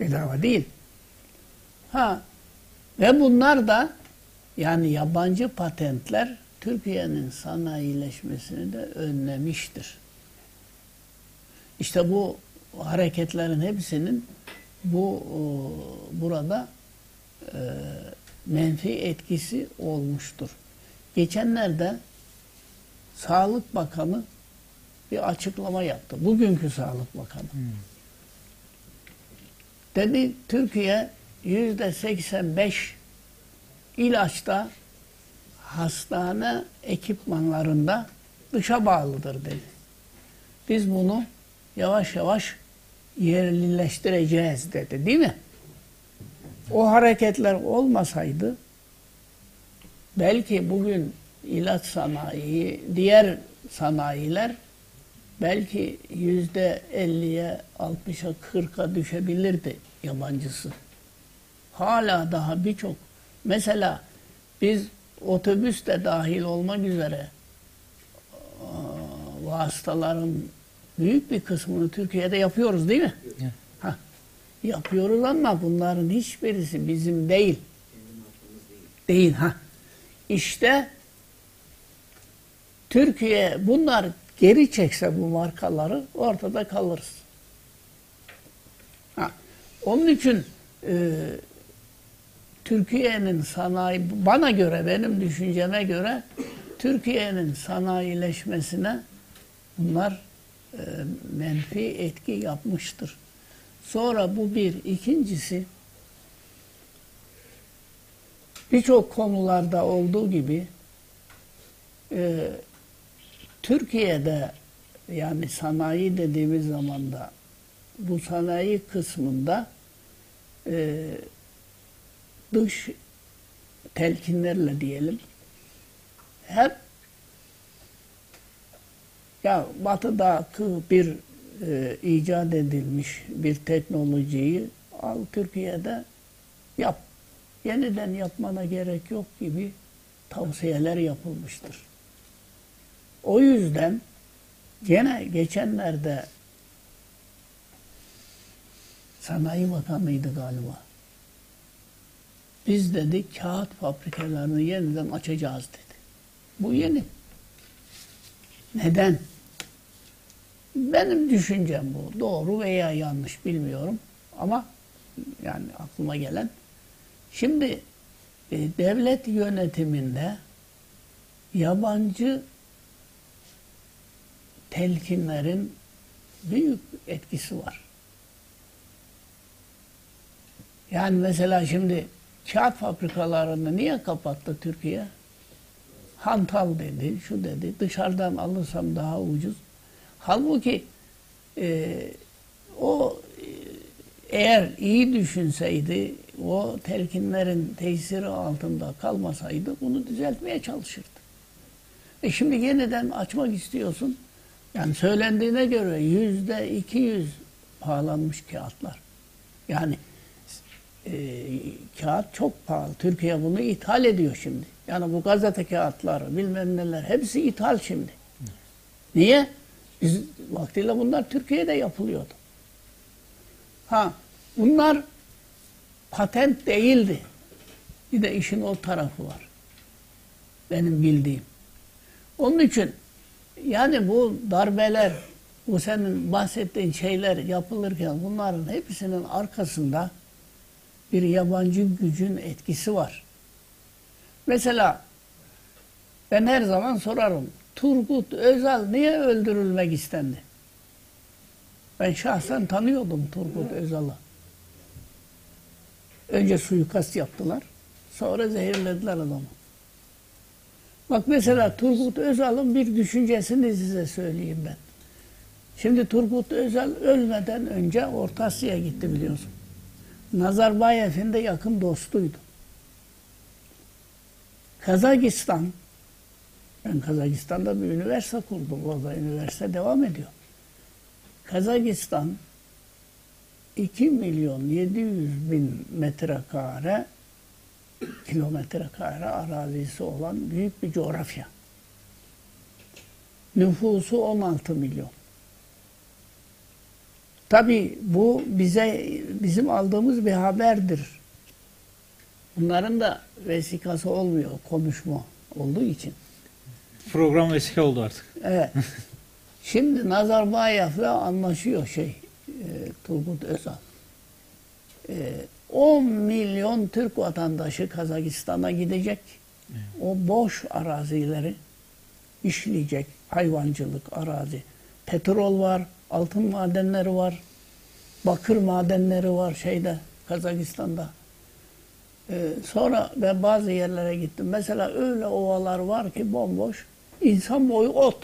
Bedava değil. Ha ve bunlar da yani yabancı patentler Türkiye'nin sanayileşmesini de önlemiştir. İşte bu hareketlerin hepsinin bu o, burada e, menfi etkisi olmuştur. Geçenlerde Sağlık Bakanı bir açıklama yaptı. Bugünkü Sağlık Bakanı. Dedi Türkiye yüzde 85 ilaçta hastane ekipmanlarında dışa bağlıdır dedi. Biz bunu yavaş yavaş yerlileştireceğiz dedi değil mi? O hareketler olmasaydı belki bugün ilaç sanayi, diğer sanayiler belki yüzde elliye, altmışa, kırka düşebilirdi yabancısı. Hala daha birçok. Mesela biz otobüs de dahil olmak üzere vasıtaların büyük bir kısmını Türkiye'de yapıyoruz değil mi? Evet. Hah, yapıyoruz ama bunların hiçbirisi bizim değil. Değil ha. İşte Türkiye bunlar geri çekse bu markaları ortada kalırız. Ha. Onun için e, Türkiye'nin sanayi, bana göre, benim düşünceme göre Türkiye'nin sanayileşmesine bunlar e, menfi etki yapmıştır. Sonra bu bir. ikincisi birçok konularda olduğu gibi e, Türkiye'de yani sanayi dediğimiz zaman da bu sanayi kısmında e, dış telkinlerle diyelim hep ya batıdaki bir e, icat edilmiş bir teknolojiyi al Türkiye'de yap. Yeniden yapmana gerek yok gibi tavsiyeler yapılmıştır. O yüzden gene geçenlerde Sanayi Bakanı'ydı galiba. Biz dedi kağıt fabrikalarını yeniden açacağız dedi. Bu yeni. Neden? Benim düşüncem bu. Doğru veya yanlış bilmiyorum. Ama yani aklıma gelen. Şimdi e, devlet yönetiminde yabancı telkinlerin büyük etkisi var. Yani mesela şimdi kağıt fabrikalarını niye kapattı Türkiye? Hantal dedi, şu dedi. Dışarıdan alırsam daha ucuz. Halbuki e, o e, eğer iyi düşünseydi, o telkinlerin tesiri altında kalmasaydı bunu düzeltmeye çalışırdı. E şimdi yeniden açmak istiyorsun. Yani söylendiğine göre yüzde iki yüz pahalanmış kağıtlar. Yani e, kağıt çok pahalı. Türkiye bunu ithal ediyor şimdi. Yani bu gazete kağıtları bilmem neler hepsi ithal şimdi. Niye? Biz vaktiyle bunlar Türkiye'de yapılıyordu. Ha bunlar patent değildi. Bir de işin o tarafı var. Benim bildiğim. Onun için yani bu darbeler, bu senin bahsettiğin şeyler yapılırken bunların hepsinin arkasında bir yabancı gücün etkisi var. Mesela ben her zaman sorarım. Turgut Özal niye öldürülmek istendi? Ben şahsen tanıyordum Turgut Özal'ı. Önce suikast yaptılar. Sonra zehirlediler adamı. Bak mesela Turgut Özal'ın bir düşüncesini size söyleyeyim ben. Şimdi Turgut Özal ölmeden önce Orta Asya'ya gitti biliyorsun. Nazarbayev'in de yakın dostuydu. Kazakistan, ben Kazakistan'da bir üniversite kurdum. Orada üniversite devam ediyor. Kazakistan 2 milyon 700 bin metrekare kilometre kare arazisi olan büyük bir coğrafya. Nüfusu 16 milyon. Tabi bu bize bizim aldığımız bir haberdir. Bunların da vesikası olmuyor konuşma olduğu için. Program vesile oldu artık. Evet. Şimdi Nazarbayev'le anlaşıyor şey Turgut Özal. E, 10 milyon Türk vatandaşı Kazakistan'a gidecek. O boş arazileri işleyecek. Hayvancılık arazi. Petrol var, altın madenleri var, bakır madenleri var şeyde Kazakistan'da. Ee, sonra ben bazı yerlere gittim. Mesela öyle ovalar var ki bomboş. insan boyu ot.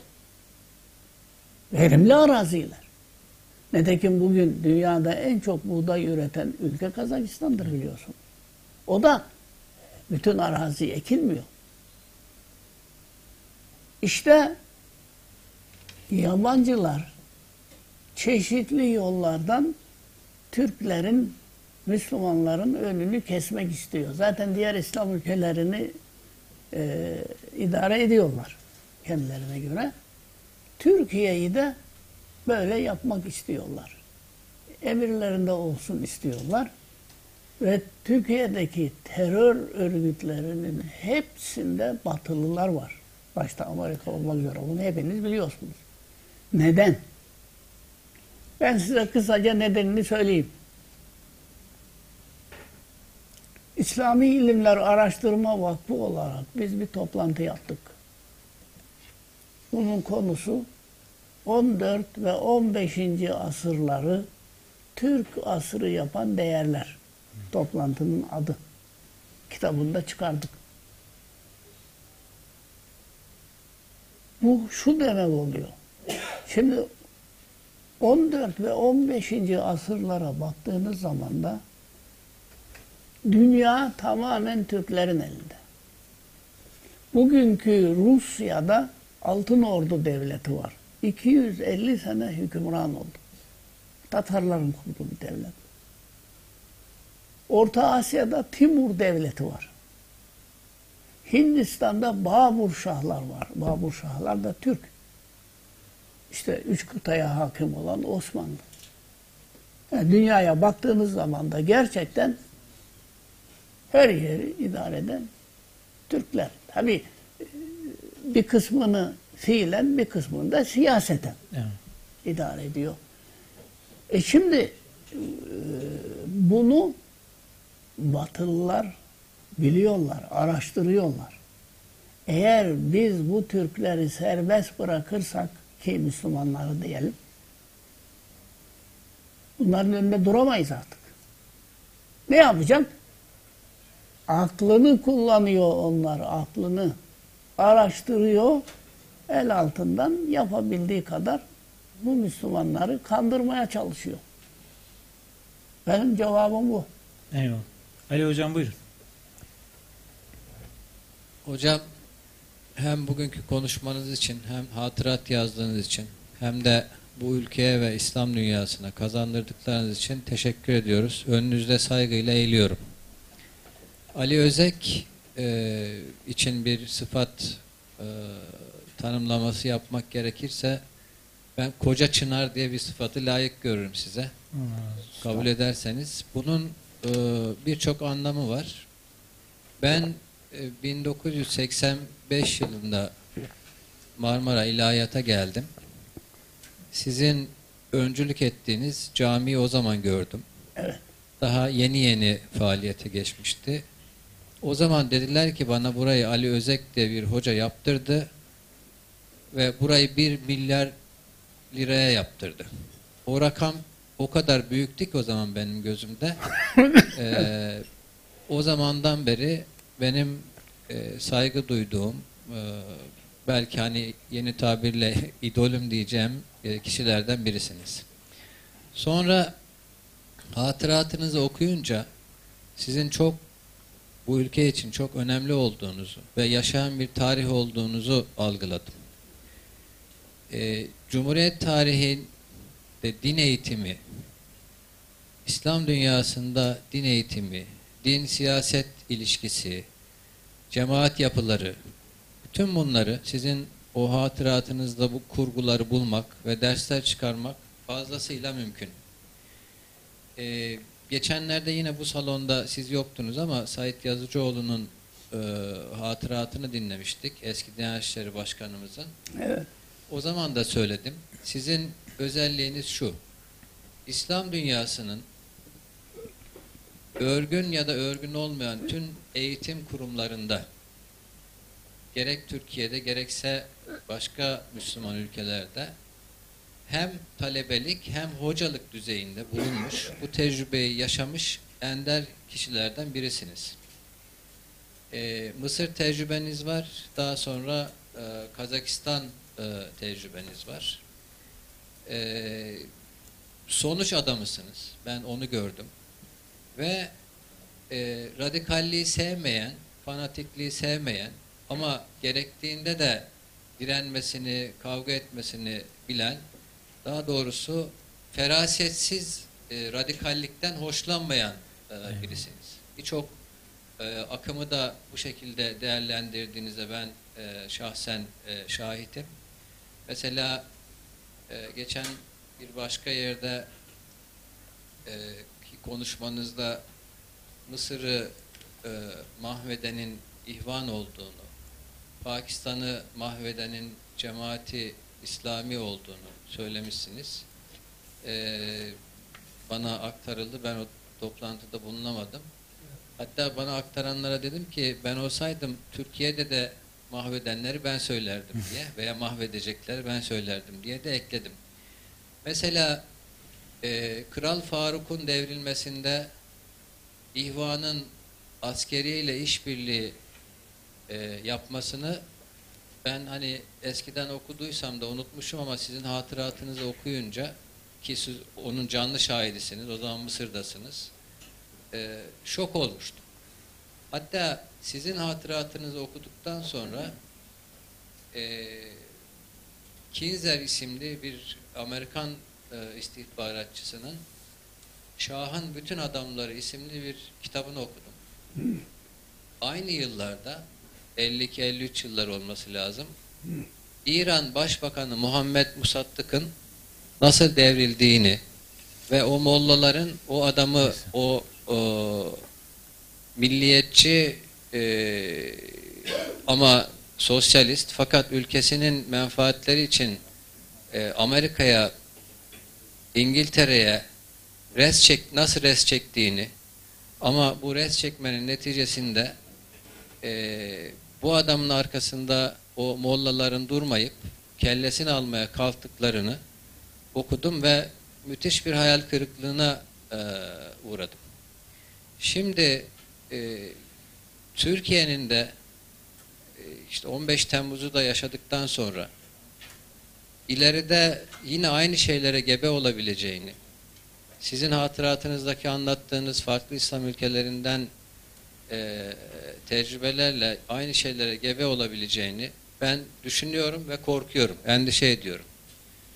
Verimli araziler. Nitekim bugün dünyada en çok buğday üreten ülke Kazakistan'dır biliyorsun. O da bütün arazi ekilmiyor. İşte yabancılar çeşitli yollardan Türklerin, Müslümanların önünü kesmek istiyor. Zaten diğer İslam ülkelerini e, idare ediyorlar kendilerine göre. Türkiye'yi de böyle yapmak istiyorlar. Emirlerinde olsun istiyorlar. Ve Türkiye'deki terör örgütlerinin hepsinde batılılar var. Başta Amerika olmak üzere. Bunu hepiniz biliyorsunuz. Neden? Ben size kısaca nedenini söyleyeyim. İslami İlimler Araştırma Vakfı olarak biz bir toplantı yaptık. Bunun konusu 14 ve 15. asırları Türk asrı yapan değerler. Toplantının adı. Kitabında çıkardık. Bu şu demek oluyor. Şimdi 14 ve 15. asırlara baktığınız zaman da dünya tamamen Türklerin elinde. Bugünkü Rusya'da Altın Ordu Devleti var. 250 sene hükümran oldu. Tatarların kurduğu bir devlet. Orta Asya'da Timur Devleti var. Hindistan'da Babur Şahlar var. Babur Şahlar da Türk. İşte üç kıtaya hakim olan Osmanlı. Yani dünyaya baktığınız zaman da gerçekten her yeri idare eden Türkler. Tabi bir kısmını fiilen bir kısmını da siyaseten Evet. idare ediyor. E şimdi e, bunu Batılılar biliyorlar, araştırıyorlar. Eğer biz bu Türkleri serbest bırakırsak ki Müslümanları diyelim bunların önünde duramayız artık. Ne yapacak? Aklını kullanıyor onlar, aklını araştırıyor, el altından yapabildiği kadar bu Müslümanları kandırmaya çalışıyor. Benim cevabım bu. Eyvallah. Ali Hocam buyurun. Hocam hem bugünkü konuşmanız için hem hatırat yazdığınız için hem de bu ülkeye ve İslam dünyasına kazandırdıklarınız için teşekkür ediyoruz. Önünüzde saygıyla eğiliyorum. Ali Özek e, için bir sıfat e, tanımlaması yapmak gerekirse ben koca çınar diye bir sıfatı layık görürüm size. Kabul ederseniz. Bunun e, birçok anlamı var. Ben e, 1985 yılında Marmara İlahiyat'a geldim. Sizin öncülük ettiğiniz camiyi o zaman gördüm. Evet. Daha yeni yeni faaliyete geçmişti. O zaman dediler ki bana burayı Ali Özek diye bir hoca yaptırdı ve burayı bir milyar liraya yaptırdı. O rakam o kadar büyüktü ki o zaman benim gözümde. Ee, o zamandan beri benim e, saygı duyduğum, e, belki hani yeni tabirle idolüm diyeceğim e, kişilerden birisiniz. Sonra hatıratınızı okuyunca sizin çok bu ülke için çok önemli olduğunuzu ve yaşayan bir tarih olduğunuzu algıladım. E, Cumhuriyet tarihinde din eğitimi, İslam dünyasında din eğitimi, din siyaset ilişkisi, cemaat yapıları, bütün bunları sizin o hatıratınızda bu kurguları bulmak ve dersler çıkarmak fazlasıyla mümkün. Ee, geçenlerde yine bu salonda siz yoktunuz ama Sait Yazıcıoğlu'nun e, hatıratını dinlemiştik. Eski Diyanet İşleri Başkanımızın. Evet. O zaman da söyledim. Sizin özelliğiniz şu. İslam dünyasının örgün ya da örgün olmayan tüm eğitim kurumlarında gerek Türkiye'de gerekse başka Müslüman ülkelerde hem talebelik hem hocalık düzeyinde bulunmuş, bu tecrübeyi yaşamış ender kişilerden birisiniz. Ee, Mısır tecrübeniz var, daha sonra e, Kazakistan e, tecrübeniz var. Ee, sonuç adamısınız, ben onu gördüm. Ve e, radikalliği sevmeyen, fanatikliği sevmeyen ama gerektiğinde de direnmesini, kavga etmesini bilen, daha doğrusu ferasetsiz e, radikallikten hoşlanmayan e, birisiniz. Birçok e, akımı da bu şekilde değerlendirdiğinizde ben e, şahsen e, şahitim. Mesela e, geçen bir başka yerde e, konuşmanızda Mısır'ı e, mahvedenin ihvan olduğunu, Pakistan'ı mahvedenin cemaati İslami olduğunu söylemişsiniz. Ee, bana aktarıldı. Ben o toplantıda bulunamadım. Hatta bana aktaranlara dedim ki ben olsaydım Türkiye'de de mahvedenleri ben söylerdim diye veya mahvedecekleri ben söylerdim diye de ekledim. Mesela e, Kral Faruk'un devrilmesinde İhvan'ın askeriyle işbirliği e, yapmasını ben hani eskiden okuduysam da unutmuşum ama sizin hatıratınızı okuyunca ki siz onun canlı şahidisiniz, o zaman Mısır'dasınız. E, şok olmuştum. Hatta sizin hatıratınızı okuduktan sonra e, Kinzer isimli bir Amerikan e, istihbaratçısının Şah'ın Bütün Adamları isimli bir kitabını okudum. Aynı yıllarda 52-53 yıllar olması lazım. İran Başbakanı Muhammed Musaddık'ın nasıl devrildiğini ve o mollaların o adamı o, o milliyetçi e, ama sosyalist fakat ülkesinin menfaatleri için e, Amerika'ya İngiltere'ye res çek nasıl res çektiğini ama bu res çekmenin neticesinde e, bu adamın arkasında o mollaların durmayıp kellesini almaya kalktıklarını okudum ve müthiş bir hayal kırıklığına e, uğradım. Şimdi e, Türkiye'nin de e, işte 15 Temmuz'u da yaşadıktan sonra ileride yine aynı şeylere gebe olabileceğini, sizin hatıratınızdaki anlattığınız farklı İslam ülkelerinden e, tecrübelerle aynı şeylere gebe olabileceğini ben düşünüyorum ve korkuyorum, endişe ediyorum.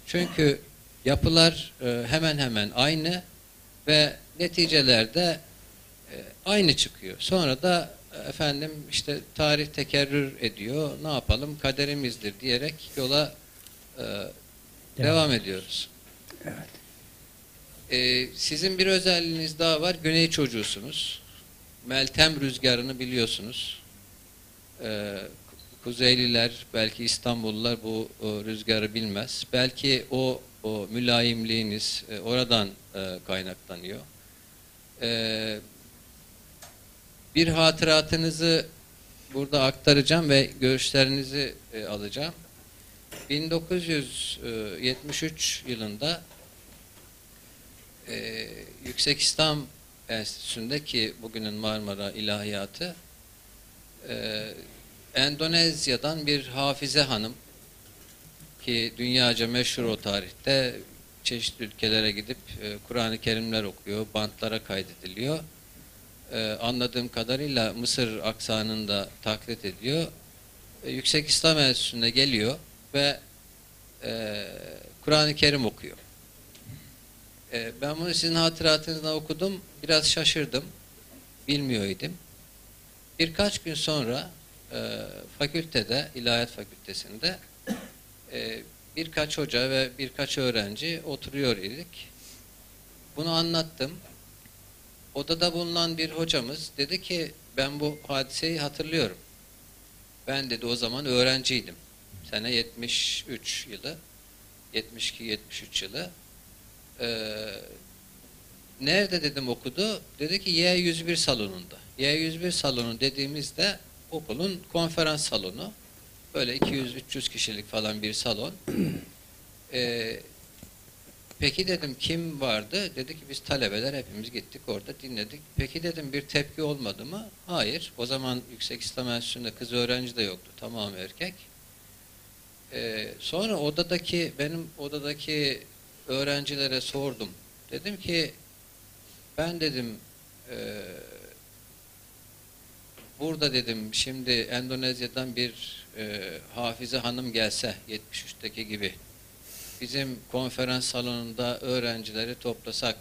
Çünkü yapılar e, hemen hemen aynı ve neticelerde aynı çıkıyor. Sonra da e, efendim işte tarih tekerrür ediyor, ne yapalım kaderimizdir diyerek yola e, devam ediyoruz. Evet. Ee, sizin bir özelliğiniz daha var. Güney çocuğusunuz. Meltem rüzgarını biliyorsunuz. Ee, Kuzeyliler, belki İstanbullular bu o, rüzgarı bilmez. Belki o, o mülayimliğiniz e, oradan e, kaynaklanıyor. Ee, bir hatıratınızı burada aktaracağım ve görüşlerinizi e, alacağım. 1973 yılında e, Yüksek İslam Enstitüsü'nde ki bugünün Marmara İlahiyatı e, Endonezya'dan bir Hafize Hanım ki dünyaca meşhur o tarihte çeşitli ülkelere gidip e, Kur'an-ı Kerimler okuyor, bantlara kaydediliyor. E, anladığım kadarıyla Mısır aksanını da taklit ediyor. E, Yüksek İslam Enstitüsü'ne geliyor ve e, Kur'an-ı Kerim okuyor. E, ben bunu sizin hatıratınızda okudum. Biraz şaşırdım. Bilmiyor idim. Birkaç gün sonra e, fakültede, İlahiyat Fakültesinde e, birkaç hoca ve birkaç öğrenci oturuyor idik. Bunu anlattım. Odada bulunan bir hocamız dedi ki ben bu hadiseyi hatırlıyorum. Ben dedi o zaman öğrenciydim. Sene 73 yılı. 72-73 yılı. Ee, nerede dedim okudu? Dedi ki Y101 salonunda. Y101 salonu dediğimizde okulun konferans salonu. Böyle 200-300 kişilik falan bir salon. Ee, peki dedim kim vardı? Dedi ki biz talebeler hepimiz gittik orada dinledik. Peki dedim bir tepki olmadı mı? Hayır. O zaman Yüksek İslam Enstitüsü'nde kız öğrenci de yoktu. Tamam erkek. Ee, sonra odadaki benim odadaki öğrencilere sordum. Dedim ki ben dedim eee burada dedim şimdi Endonezya'dan bir eee Hafize Hanım gelse 73'teki gibi bizim konferans salonunda öğrencileri toplasak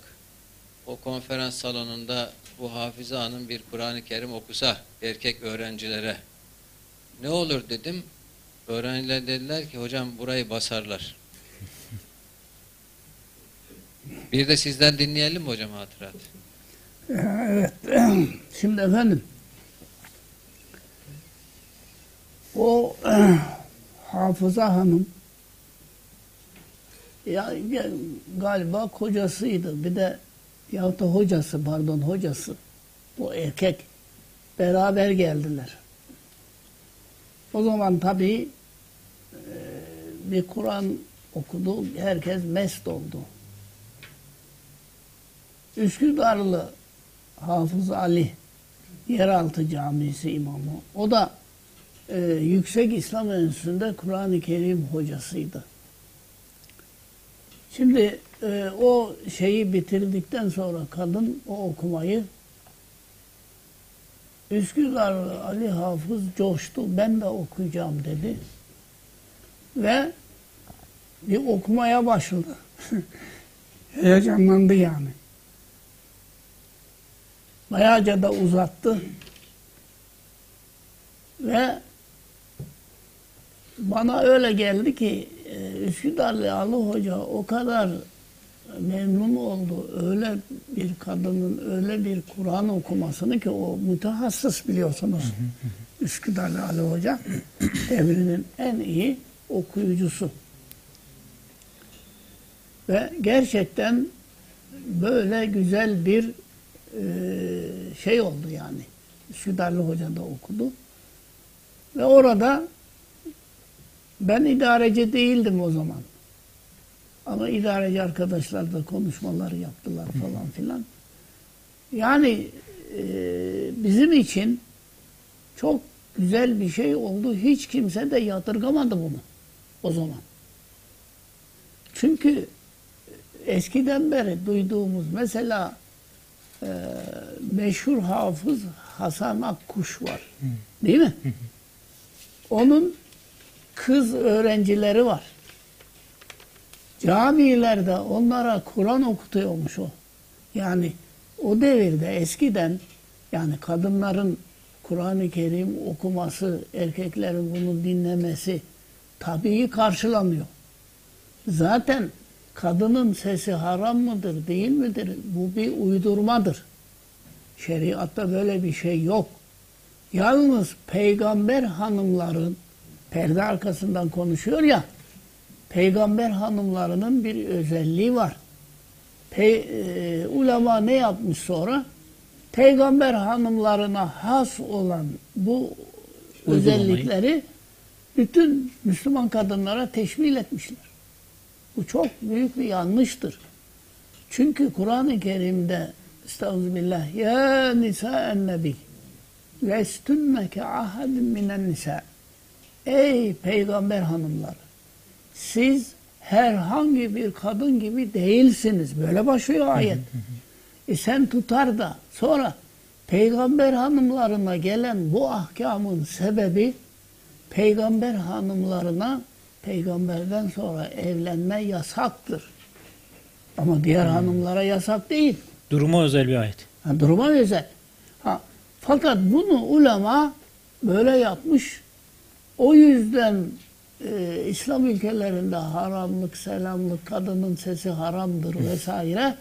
o konferans salonunda bu Hafize Hanım bir Kur'an-ı Kerim okusa erkek öğrencilere ne olur dedim. Öğrenciler dediler ki hocam burayı basarlar. Bir de sizden dinleyelim mi hocam hatırat? Evet. Şimdi efendim o Hafıza Hanım ya, ya galiba kocasıydı. Bir de yahut da hocası pardon hocası. O erkek beraber geldiler. O zaman tabii e, bir Kur'an okudu. Herkes mest oldu. Üsküdarlı Hafız Ali Yeraltı Camisi imamı. O da e, Yüksek İslam Enstitüsü'nde Kur'an-ı Kerim hocasıydı. Şimdi e, o şeyi bitirdikten sonra kadın o okumayı Üsküdarlı Ali Hafız coştu. Ben de okuyacağım dedi. Ve bir okumaya başladı. Heyecanlandı yani. Bayağıca da uzattı. Ve bana öyle geldi ki Üsküdarlı Ali Hoca o kadar memnun oldu. Öyle bir kadının öyle bir Kur'an okumasını ki o mütehassıs biliyorsunuz. Üsküdarlı Ali Hoca devrinin en iyi okuyucusu. Ve gerçekten böyle güzel bir e, şey oldu yani. Üsküdarlı Hoca da okudu. Ve orada ben idareci değildim o zaman. Ama idareci arkadaşlar da konuşmalar yaptılar falan filan. Yani e, bizim için çok güzel bir şey oldu. Hiç kimse de yadırgamadı bunu o zaman. Çünkü eskiden beri duyduğumuz mesela e, meşhur hafız Hasan Akkuş var. Değil mi? Onun kız öğrencileri var. Camilerde onlara Kur'an okutuyormuş o. Yani o devirde eskiden yani kadınların Kur'an-ı Kerim okuması, erkeklerin bunu dinlemesi tabii karşılanıyor. Zaten kadının sesi haram mıdır, değil midir? Bu bir uydurmadır. Şeriatta böyle bir şey yok. Yalnız peygamber hanımların perde arkasından konuşuyor ya peygamber hanımlarının bir özelliği var. Pe e, ulema ne yapmış sonra? Peygamber hanımlarına has olan bu Uygulamayı. özellikleri bütün Müslüman kadınlara teşmil etmişler. Bu çok büyük bir yanlıştır. Çünkü Kur'an-ı Kerim'de Estağfirullah ya nisa nebi Lestünneke ahadin minen nisa. Ey peygamber hanımları! Siz herhangi bir kadın gibi değilsiniz. Böyle başlıyor ayet. E sen tutar da sonra peygamber hanımlarına gelen bu ahkamın sebebi peygamber hanımlarına peygamberden sonra evlenme yasaktır. Ama diğer hanımlara yasak değil. Duruma özel bir ayet. Ha, duruma özel. Ha, fakat bunu ulema böyle yapmış. O yüzden e, İslam ülkelerinde haramlık, selamlık, kadının sesi haramdır vesaire.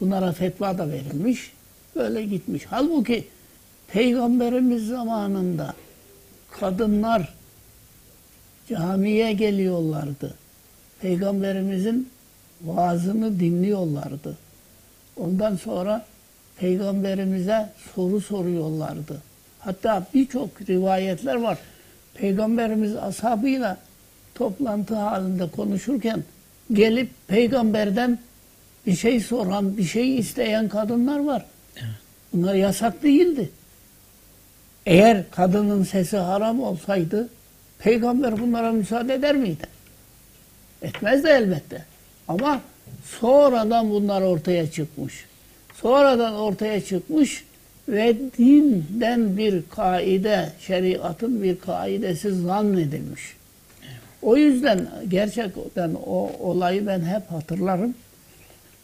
Bunlara fetva da verilmiş. Böyle gitmiş. Halbuki Peygamberimiz zamanında kadınlar camiye geliyorlardı. Peygamberimizin vaazını dinliyorlardı. Ondan sonra peygamberimize soru soruyorlardı. Hatta birçok rivayetler var. Peygamberimiz ashabıyla toplantı halinde konuşurken gelip peygamberden bir şey soran, bir şey isteyen kadınlar var. Bunlar yasak değildi. Eğer kadının sesi haram olsaydı peygamber bunlara müsaade eder miydi? Etmezdi elbette. Ama sonradan bunlar ortaya çıkmış. Sonradan ortaya çıkmış ve dinden bir kaide, şeriatın bir kaidesi zannedilmiş. O yüzden gerçekten o olayı ben hep hatırlarım.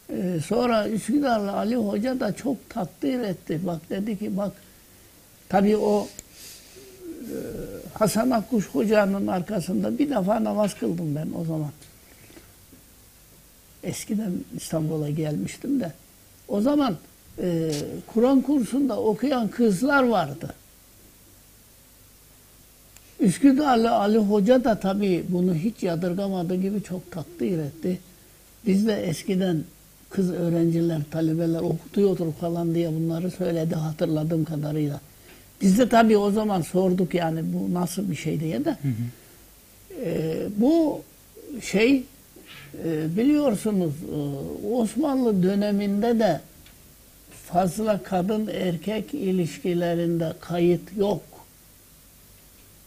Ee, sonra Üsküdar'la Ali Hoca da çok takdir etti. Bak dedi ki bak tabii o e, Hasan Akkuş Hoca'nın arkasında bir defa namaz kıldım ben o zaman. Eskiden İstanbul'a gelmiştim de. O zaman e, Kur'an kursunda okuyan kızlar vardı. Üsküdarlı Ali Hoca da tabii bunu hiç yadırgamadığı gibi çok takdir etti. Biz de eskiden kız öğrenciler, talebeler okutuyordur falan diye bunları söyledi hatırladığım kadarıyla. Biz de tabii o zaman sorduk yani bu nasıl bir şey diye de. E, bu şey e, biliyorsunuz e, Osmanlı döneminde de fazla kadın erkek ilişkilerinde kayıt yok.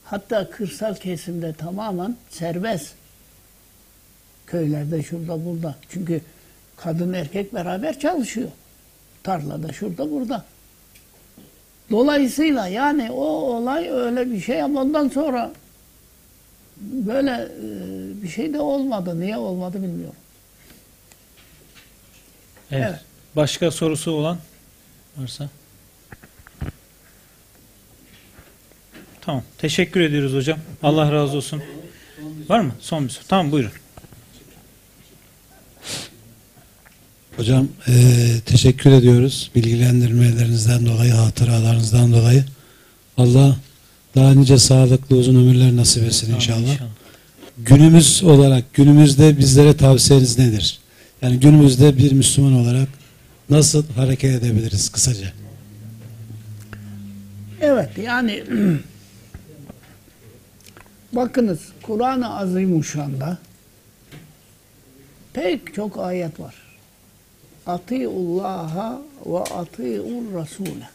Hatta kırsal kesimde tamamen serbest. Köylerde şurada burada. Çünkü kadın erkek beraber çalışıyor. Tarlada şurada burada. Dolayısıyla yani o olay öyle bir şey ama ondan sonra böyle e, bir şey de olmadı. Niye olmadı bilmiyorum. Evet. Evet. Başka sorusu olan varsa? Tamam. Teşekkür ediyoruz hocam. Allah razı olsun. Var mı? Son bir soru. Tamam buyurun. Hocam eee, teşekkür ediyoruz bilgilendirmelerinizden dolayı, hatıralarınızdan dolayı. Allah daha nice sağlıklı uzun ömürler nasip etsin inşallah. İnşallah. Günümüz olarak, günümüzde bizlere tavsiyeniz nedir? Yani günümüzde bir Müslüman olarak nasıl hareket edebiliriz kısaca? Evet yani bakınız Kur'an-ı Azimuşşan'da pek çok ayet var. Atiullaha ve atiur Rasule.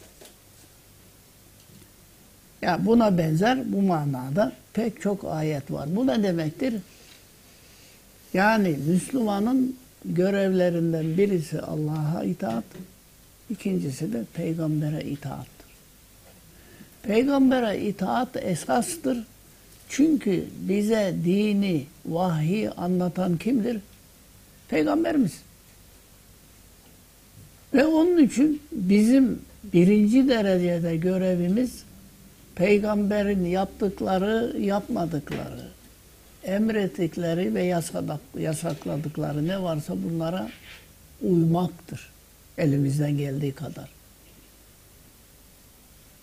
Ya buna benzer bu manada pek çok ayet var. Bu ne demektir? Yani Müslümanın görevlerinden birisi Allah'a itaat, ikincisi de peygambere itaattır. Peygambere itaat esastır. Çünkü bize dini, vahyi anlatan kimdir? Peygamberimiz. Ve onun için bizim birinci derecede görevimiz peygamberin yaptıkları, yapmadıkları, emrettikleri ve yasadak- yasakladıkları ne varsa bunlara uymaktır. Elimizden geldiği kadar.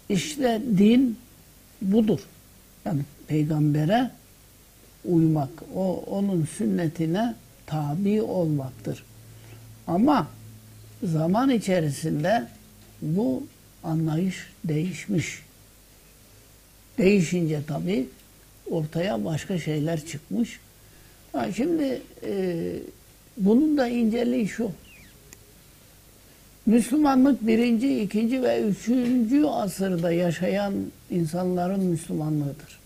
İşte din budur. Yani peygambere uymak, o onun sünnetine tabi olmaktır. Ama zaman içerisinde bu anlayış değişmiş. Değişince tabii ortaya başka şeyler çıkmış. Ha, şimdi e, bunun da inceliği şu. Müslümanlık birinci, ikinci ve üçüncü asırda yaşayan insanların Müslümanlığıdır.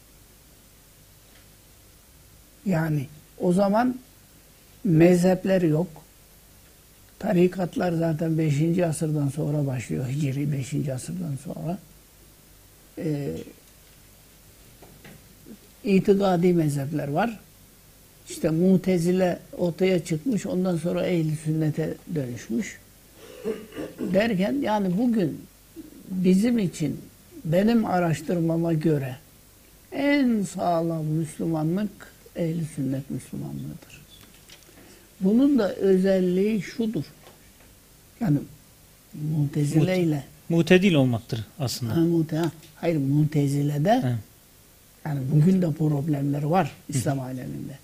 Yani o zaman mezhepler yok. Tarikatlar zaten 5. asırdan sonra başlıyor. Hicri 5. asırdan sonra. Ee, itikadi mezhepler var. İşte mutezile ortaya çıkmış. Ondan sonra ehl sünnete dönüşmüş. Derken yani bugün bizim için benim araştırmama göre en sağlam Müslümanlık ehl sünnet Müslümanlığıdır. Bunun da özelliği şudur. Yani mutezile ile Mutedil olmaktır aslında. Ha, mute, ha. hayır mutezilede Evet. Yani bugün de problemler var İslam aleminde.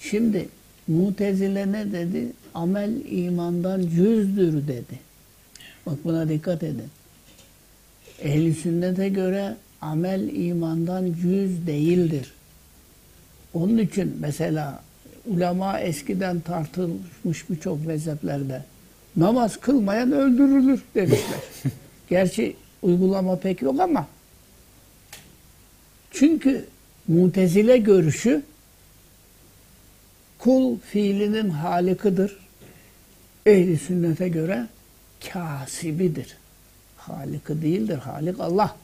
Şimdi mutezile ne dedi? Amel imandan cüzdür dedi. Bak buna dikkat edin. Ehli sünnete göre amel imandan cüz değildir. Onun için mesela ulema eskiden tartılmış birçok mezheplerde namaz kılmayan öldürülür demişler. Gerçi uygulama pek yok ama çünkü mutezile görüşü kul fiilinin halikıdır. Ehli sünnete göre kasibidir. Halikı değildir. Halik Allah.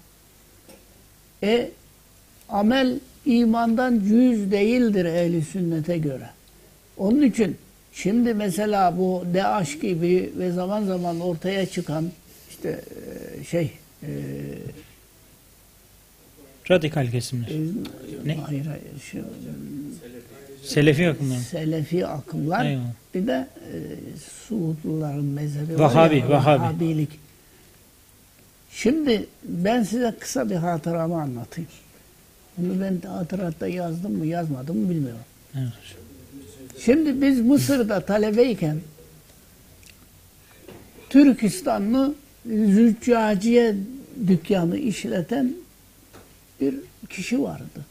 E amel imandan cüz değildir ehli sünnete göre. Onun için şimdi mesela bu DAEŞ gibi ve zaman zaman ortaya çıkan işte e, şey e, Radikal kesimler. e, Ne? hayır hayır şu, Selefi akımlar. Selefi akımlar Eyvallah. bir de e, Suudluların mezhebi Vahabi, ya, Vahabi. Vahabilik. Şimdi ben size kısa bir hatıramı anlatayım. Bunu ben hatıratta yazdım mı yazmadım mı bilmiyorum. Evet. Şimdi biz Mısır'da talebeyken Türkistanlı züccaciye dükkanı işleten bir kişi vardı.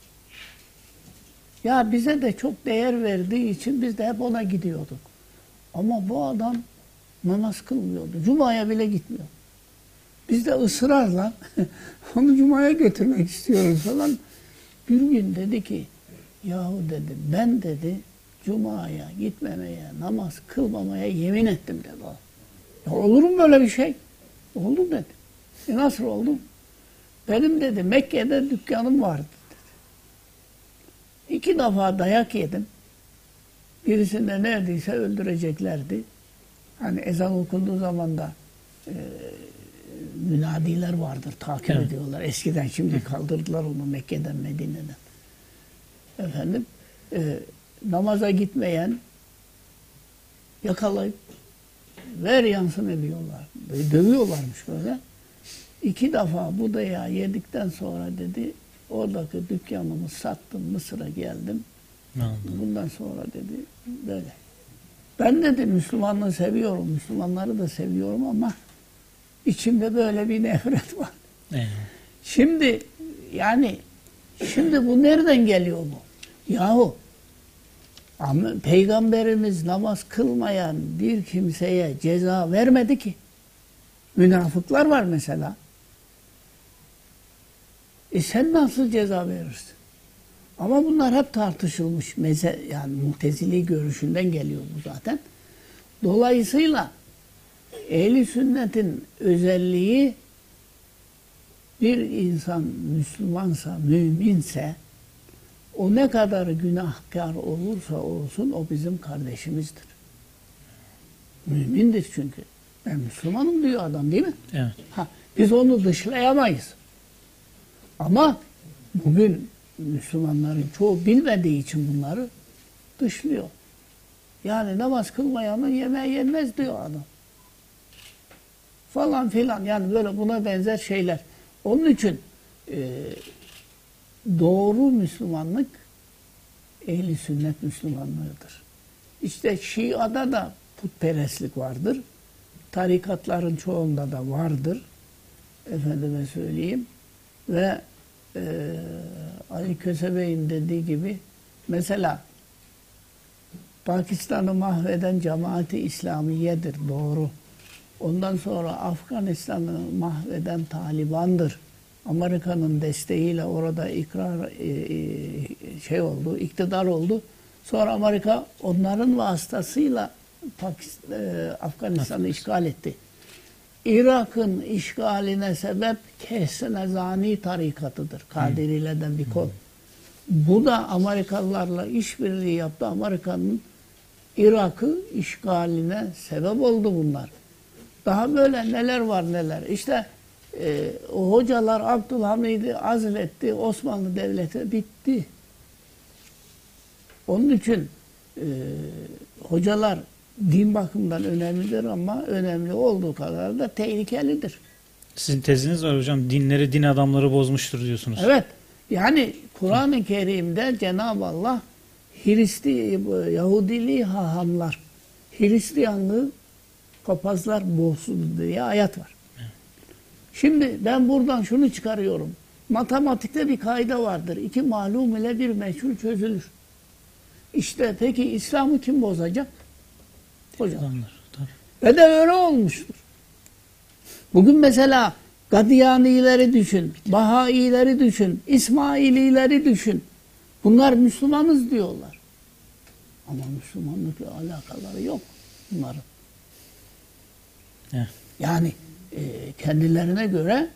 Ya bize de çok değer verdiği için biz de hep ona gidiyorduk. Ama bu adam namaz kılmıyordu. Cuma'ya bile gitmiyor. Biz de ısrarla onu Cuma'ya götürmek istiyoruz falan. Bir gün dedi ki yahu dedi ben dedi Cuma'ya gitmemeye, namaz kılmamaya yemin ettim dedi. Ya olur mu böyle bir şey? Oldu dedi. E nasıl oldu? Benim dedi Mekke'de dükkanım vardı dedi. İki defa dayak yedim. Birisinde neredeyse öldüreceklerdi. Hani ezan okunduğu zaman da e, münadiler vardır, takip Evet. ediyorlar. Eskiden şimdi kaldırdılar onu Mekke'den, Medine'den. Efendim, e, namaza gitmeyen yakalayıp ver yansın ediyorlar. Böyle dövüyorlarmış böyle. İki defa bu dayağı yedikten sonra dedi oradaki dükkanımı sattım Mısır'a geldim. Anladım. Bundan sonra dedi böyle. Ben dedi Müslümanlığı seviyorum. Müslümanları da seviyorum ama içimde böyle bir nefret var. Eyvallah. Şimdi yani şimdi bu nereden geliyor bu? Yahu ama peygamberimiz namaz kılmayan bir kimseye ceza vermedi ki. Münafıklar var mesela. E sen nasıl ceza verirsin? Ama bunlar hep tartışılmış. Meze, yani mutezili görüşünden geliyor bu zaten. Dolayısıyla ehli sünnetin özelliği bir insan Müslümansa, müminse o ne kadar günahkar olursa olsun o bizim kardeşimizdir. Mümindir çünkü. Ben Müslümanım diyor adam değil mi? Evet. Ha, biz onu dışlayamayız. Ama bugün Müslümanların çoğu bilmediği için bunları dışlıyor. Yani namaz kılmayanın yemeği yenmez diyor adam. Falan filan yani böyle buna benzer şeyler. Onun için e, doğru Müslümanlık ehli sünnet Müslümanlığıdır. İşte Şia'da da putperestlik vardır. Tarikatların çoğunda da vardır. Efendime söyleyeyim. Ve e, Ali Kösebey'in dediği gibi mesela Pakistan'ı mahveden cemaati İslamiyedir doğru. Ondan sonra Afganistan'ı mahveden Taliban'dır. Amerika'nın desteğiyle orada ikrar e, e, şey oldu, iktidar oldu. Sonra Amerika onların vasıtasıyla Pakistan, e, Afganistan'ı işgal etti. Irak'ın işgaline sebep Kehsenezani tarikatıdır. Kadirilerden bir kol. Bu da Amerikalılarla işbirliği yaptı. Amerika'nın Irak'ı işgaline sebep oldu bunlar. Daha böyle neler var neler. İşte e, o hocalar Abdülhamid'i azletti. Osmanlı Devleti bitti. Onun için e, hocalar din bakımından önemlidir ama önemli olduğu kadar da tehlikelidir. Sizin teziniz var hocam. Dinleri din adamları bozmuştur diyorsunuz. Evet. Yani Kur'an-ı Kerim'de Cenab-ı Allah Hristi, Yahudiliği hahamlar, Hristiyanlığı papazlar bozsun diye ayet var. Şimdi ben buradan şunu çıkarıyorum. Matematikte bir kaide vardır. İki malum ile bir meçhul çözülür. İşte peki İslam'ı kim bozacak? Hocam. Adamlar. Ve de öyle olmuştur. Bugün mesela Gadiyanileri düşün, Bahaileri düşün, İsmailileri düşün. Bunlar Müslümanız diyorlar. Ama Müslümanlıkla alakaları yok bunların. Yani e, kendilerine göre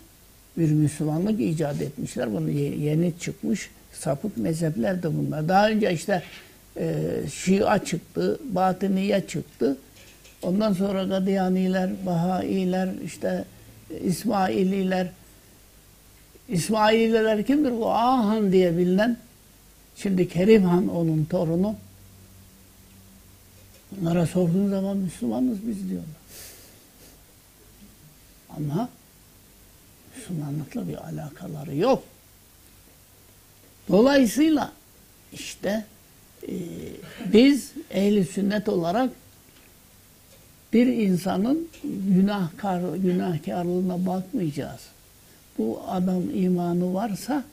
bir Müslümanlık icat etmişler. Bunu ye- yeni çıkmış sapık mezhepler de bunlar. Daha önce işte e, Şia çıktı, Batıniye çıktı. Ondan sonra Gadiyaniler, Bahailer, işte İsmaililer. İsmaililer kimdir? Bu Ahan diye bilinen. Şimdi Kerim Han onun torunu. Onlara sorduğun zaman Müslümanız biz diyorlar. Ama Müslümanlıkla bir alakaları yok. Dolayısıyla işte e, biz ehli sünnet olarak bir insanın günahkar günahkarlığına bakmayacağız. Bu adam imanı varsa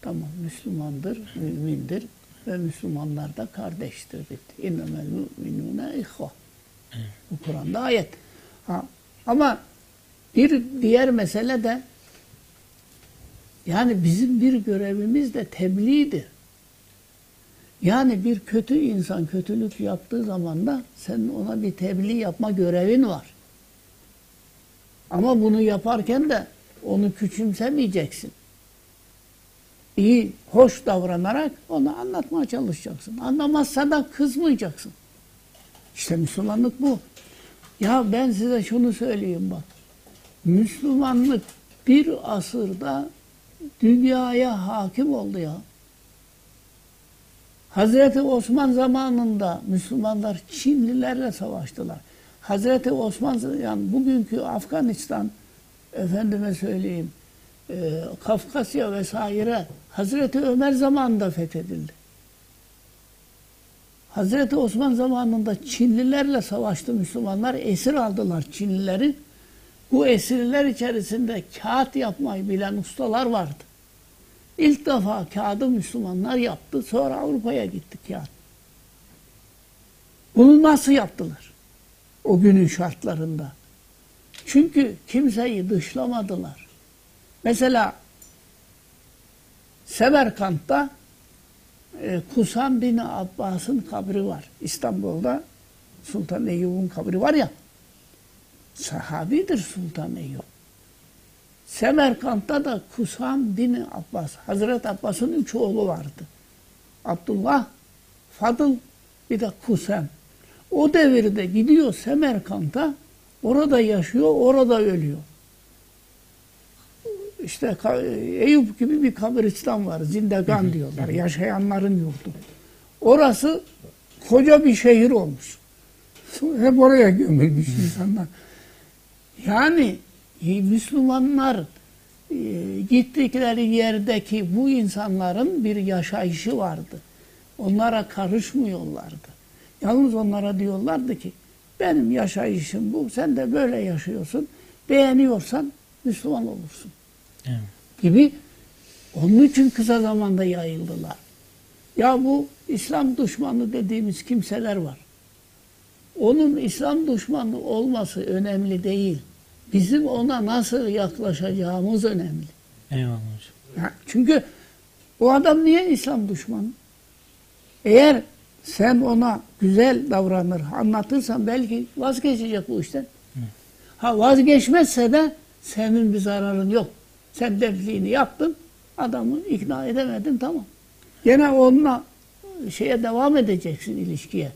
tamam Müslümandır, mümindir ve Müslümanlar da kardeştir. İnnemel müminune ihva. Bu Kur'an'da ayet. Ha, ama bir diğer mesele de yani bizim bir görevimiz de tebliğdir. Yani bir kötü insan kötülük yaptığı zaman da senin ona bir tebliğ yapma görevin var. Ama bunu yaparken de onu küçümsemeyeceksin. İyi, hoş davranarak onu anlatmaya çalışacaksın. Anlamazsa da kızmayacaksın. İşte Müslümanlık bu. Ya ben size şunu söyleyeyim bak. Müslümanlık bir asırda dünyaya hakim oldu ya. Hazreti Osman zamanında Müslümanlar Çinlilerle savaştılar. Hazreti Osman yani bugünkü Afganistan efendime söyleyeyim e, Kafkasya vesaire Hazreti Ömer zamanında fethedildi. Hazreti Osman zamanında Çinlilerle savaştı Müslümanlar. Esir aldılar Çinlileri. Bu esirler içerisinde kağıt yapmayı bilen ustalar vardı. İlk defa kağıdı Müslümanlar yaptı. Sonra Avrupa'ya gitti kağıt. Bunu nasıl yaptılar? O günün şartlarında. Çünkü kimseyi dışlamadılar. Mesela Semerkant'ta e, Kusan bin Abbas'ın kabri var. İstanbul'da Sultan Eyyub'un kabri var ya. Sahabidir Sultan Eyyub. Semerkant'ta da Kusan bin Abbas, Hazreti Abbas'ın üç oğlu vardı. Abdullah, Fadıl, bir de Kusem. O devirde gidiyor Semerkant'a, orada yaşıyor, orada ölüyor. İşte Eyüp gibi bir kabristan var, Zindegan diyorlar, yaşayanların yurdu. Orası koca bir şehir olmuş. Hep oraya gömülmüş insanlar. Yani Müslümanlar e, gittikleri yerdeki bu insanların bir yaşayışı vardı. Onlara karışmıyorlardı. Yalnız onlara diyorlardı ki benim yaşayışım bu, sen de böyle yaşıyorsun. Beğeniyorsan Müslüman olursun. Evet. Gibi onun için kısa zamanda yayıldılar. Ya bu İslam düşmanı dediğimiz kimseler var. onun İslam düşmanı olması önemli değil. Bizim ona nasıl yaklaşacağımız önemli. Eyvallah hocam. Ya çünkü o adam niye İslam düşmanı? Eğer sen ona güzel davranır, anlatırsan belki vazgeçecek bu işten. Ha vazgeçmezse de senin bir zararın yok. Sen defliğini yaptın, adamı ikna edemedin tamam. Gene onunla şeye devam edeceksin ilişkiye.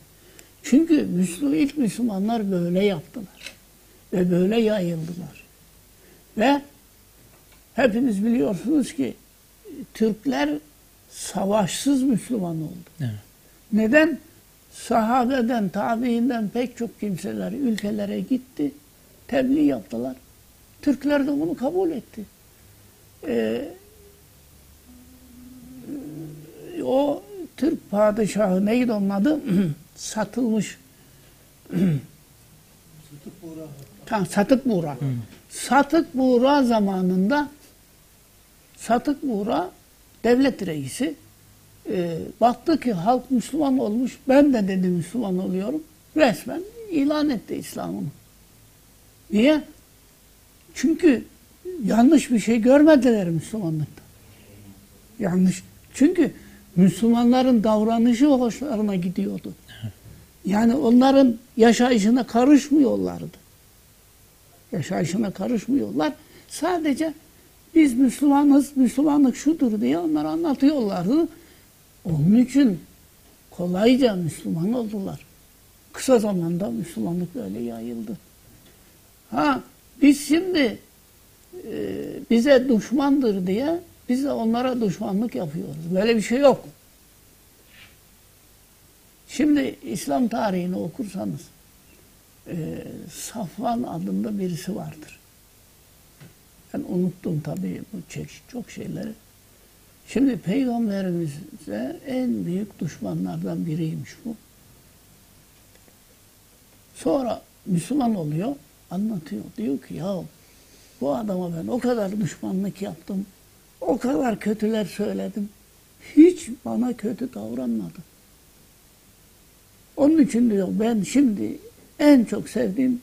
Çünkü Müslüman, ilk Müslümanlar böyle yaptılar. Ve böyle yayıldılar. Ve hepiniz biliyorsunuz ki Türkler savaşsız Müslüman oldu. Evet. Neden? Sahabeden, tabiinden pek çok kimseler ülkelere gitti, tebliğ yaptılar. Türkler de bunu kabul etti. Ee, o Türk padişahı neydi onun adı? Satılmış. Tamam, Satık Buğra. Satık Buğra zamanında Satık Buğra devlet reisi e, baktı ki halk Müslüman olmuş. Ben de dedi Müslüman oluyorum. Resmen ilan etti İslam'ını. Niye? Çünkü yanlış bir şey görmediler Müslümanlıkta. Yanlış. Çünkü Müslümanların davranışı hoşlarına gidiyordu. Yani onların yaşayışına karışmıyorlardı. Yaşayışına karışmıyorlar. Sadece biz Müslümanız, Müslümanlık şudur diye onlar anlatıyorlardı. Onun için kolayca Müslüman oldular. Kısa zamanda Müslümanlık böyle yayıldı. Ha biz şimdi e, bize düşmandır diye biz de onlara düşmanlık yapıyoruz. Böyle bir şey yok. Şimdi İslam tarihini okursanız e, Safvan adında birisi vardır. Ben unuttum tabii bu çok şeyleri. Şimdi peygamberimize en büyük düşmanlardan biriymiş bu. Sonra Müslüman oluyor, anlatıyor. Diyor ki ya bu adama ben o kadar düşmanlık yaptım, o kadar kötüler söyledim. Hiç bana kötü davranmadı. Onun için diyor ben şimdi en çok sevdiğim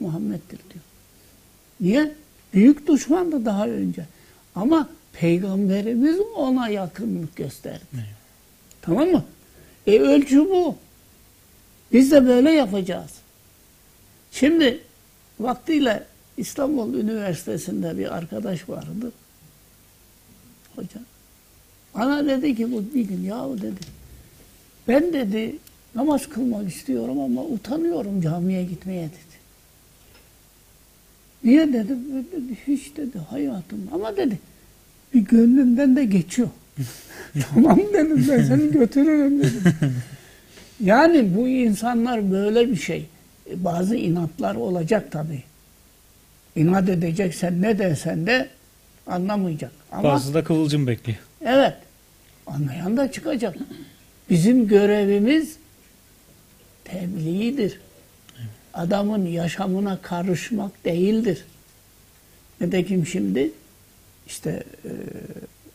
Muhammed'dir diyor. Niye? Büyük düşmandı daha önce. Ama Peygamberimiz ona yakınlık gösterdi. Tamam mı? E ölçü bu. Biz de böyle yapacağız. Şimdi vaktiyle İstanbul Üniversitesi'nde bir arkadaş vardı. Hoca. Bana dedi ki bu bir gün yahu dedi. Ben dedi namaz kılmak istiyorum ama utanıyorum camiye gitmeye dedi. Niye dedi, hiç dedi hayatım ama dedi bir gönlümden de geçiyor. tamam dedim ben seni götürürüm dedim. Yani bu insanlar böyle bir şey. E, Bazı inatlar olacak tabii. İnat edeceksen ne dersen de anlamayacak. Ama Bazı da kıvılcım bekliyor. Evet. Anlayan da çıkacak. Bizim görevimiz tebliğdir. Adamın yaşamına karışmak değildir. Nitekim şimdi işte e,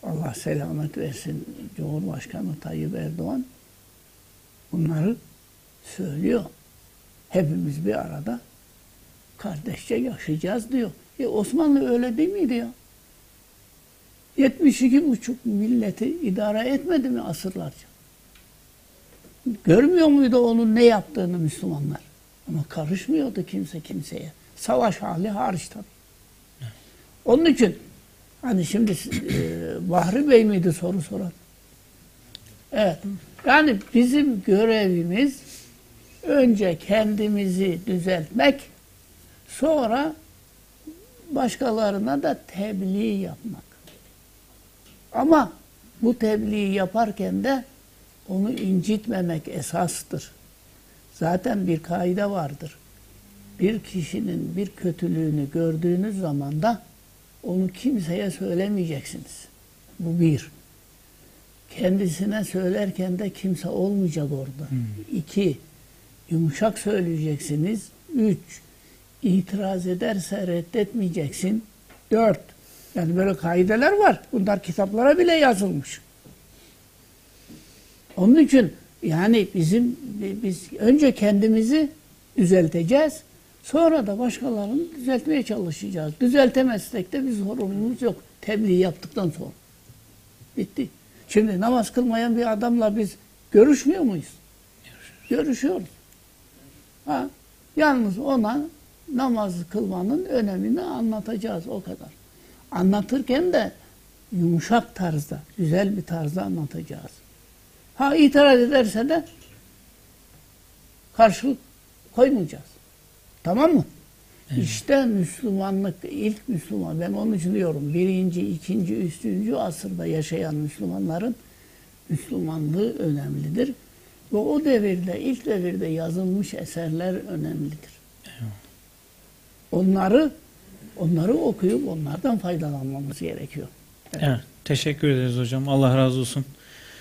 Allah selamet versin Cumhurbaşkanı Tayyip Erdoğan bunları söylüyor. Hepimiz bir arada kardeşçe yaşayacağız diyor. E Osmanlı öyle değil miydi ya? 72 buçuk milleti idare etmedi mi asırlarca? Görmüyor muydu onun ne yaptığını Müslümanlar? Ama karışmıyordu kimse kimseye. Savaş hali hariç tabii. Onun için hani şimdi e, Bahri Bey miydi soru soran? Evet. Yani bizim görevimiz önce kendimizi düzeltmek, sonra başkalarına da tebliğ yapmak. Ama bu tebliği yaparken de onu incitmemek esastır. Zaten bir kaide vardır. Bir kişinin bir kötülüğünü gördüğünüz zaman da onu kimseye söylemeyeceksiniz. Bu bir. Kendisine söylerken de kimse olmayacak orada. İki, yumuşak söyleyeceksiniz. Üç, itiraz ederse reddetmeyeceksin. Dört, yani böyle kaideler var. Bunlar kitaplara bile yazılmış. Onun için Yani bizim biz önce kendimizi düzelteceğiz. Sonra da başkalarını düzeltmeye çalışacağız. Düzeltemezsek de bir sorumluluğumuz yok. Tebliğ yaptıktan sonra. Bitti. Şimdi namaz kılmayan bir adamla biz görüşmüyor muyuz? Görüşüyoruz. Ha, yalnız ona namaz kılmanın önemini anlatacağız o kadar. Anlatırken de yumuşak tarzda, güzel bir tarzda anlatacağız. Ha itiraz ederse de karşılık koymayacağız. Tamam mı? İşte Müslümanlık, ilk Müslüman, ben onun için diyorum, birinci, ikinci, üçüncü asırda yaşayan Müslümanların Müslümanlığı önemlidir. Ve o devirde, ilk devirde yazılmış eserler önemlidir. Onları onları okuyup onlardan faydalanmamız gerekiyor. Evet. Teşekkür ederiz hocam. Allah razı olsun.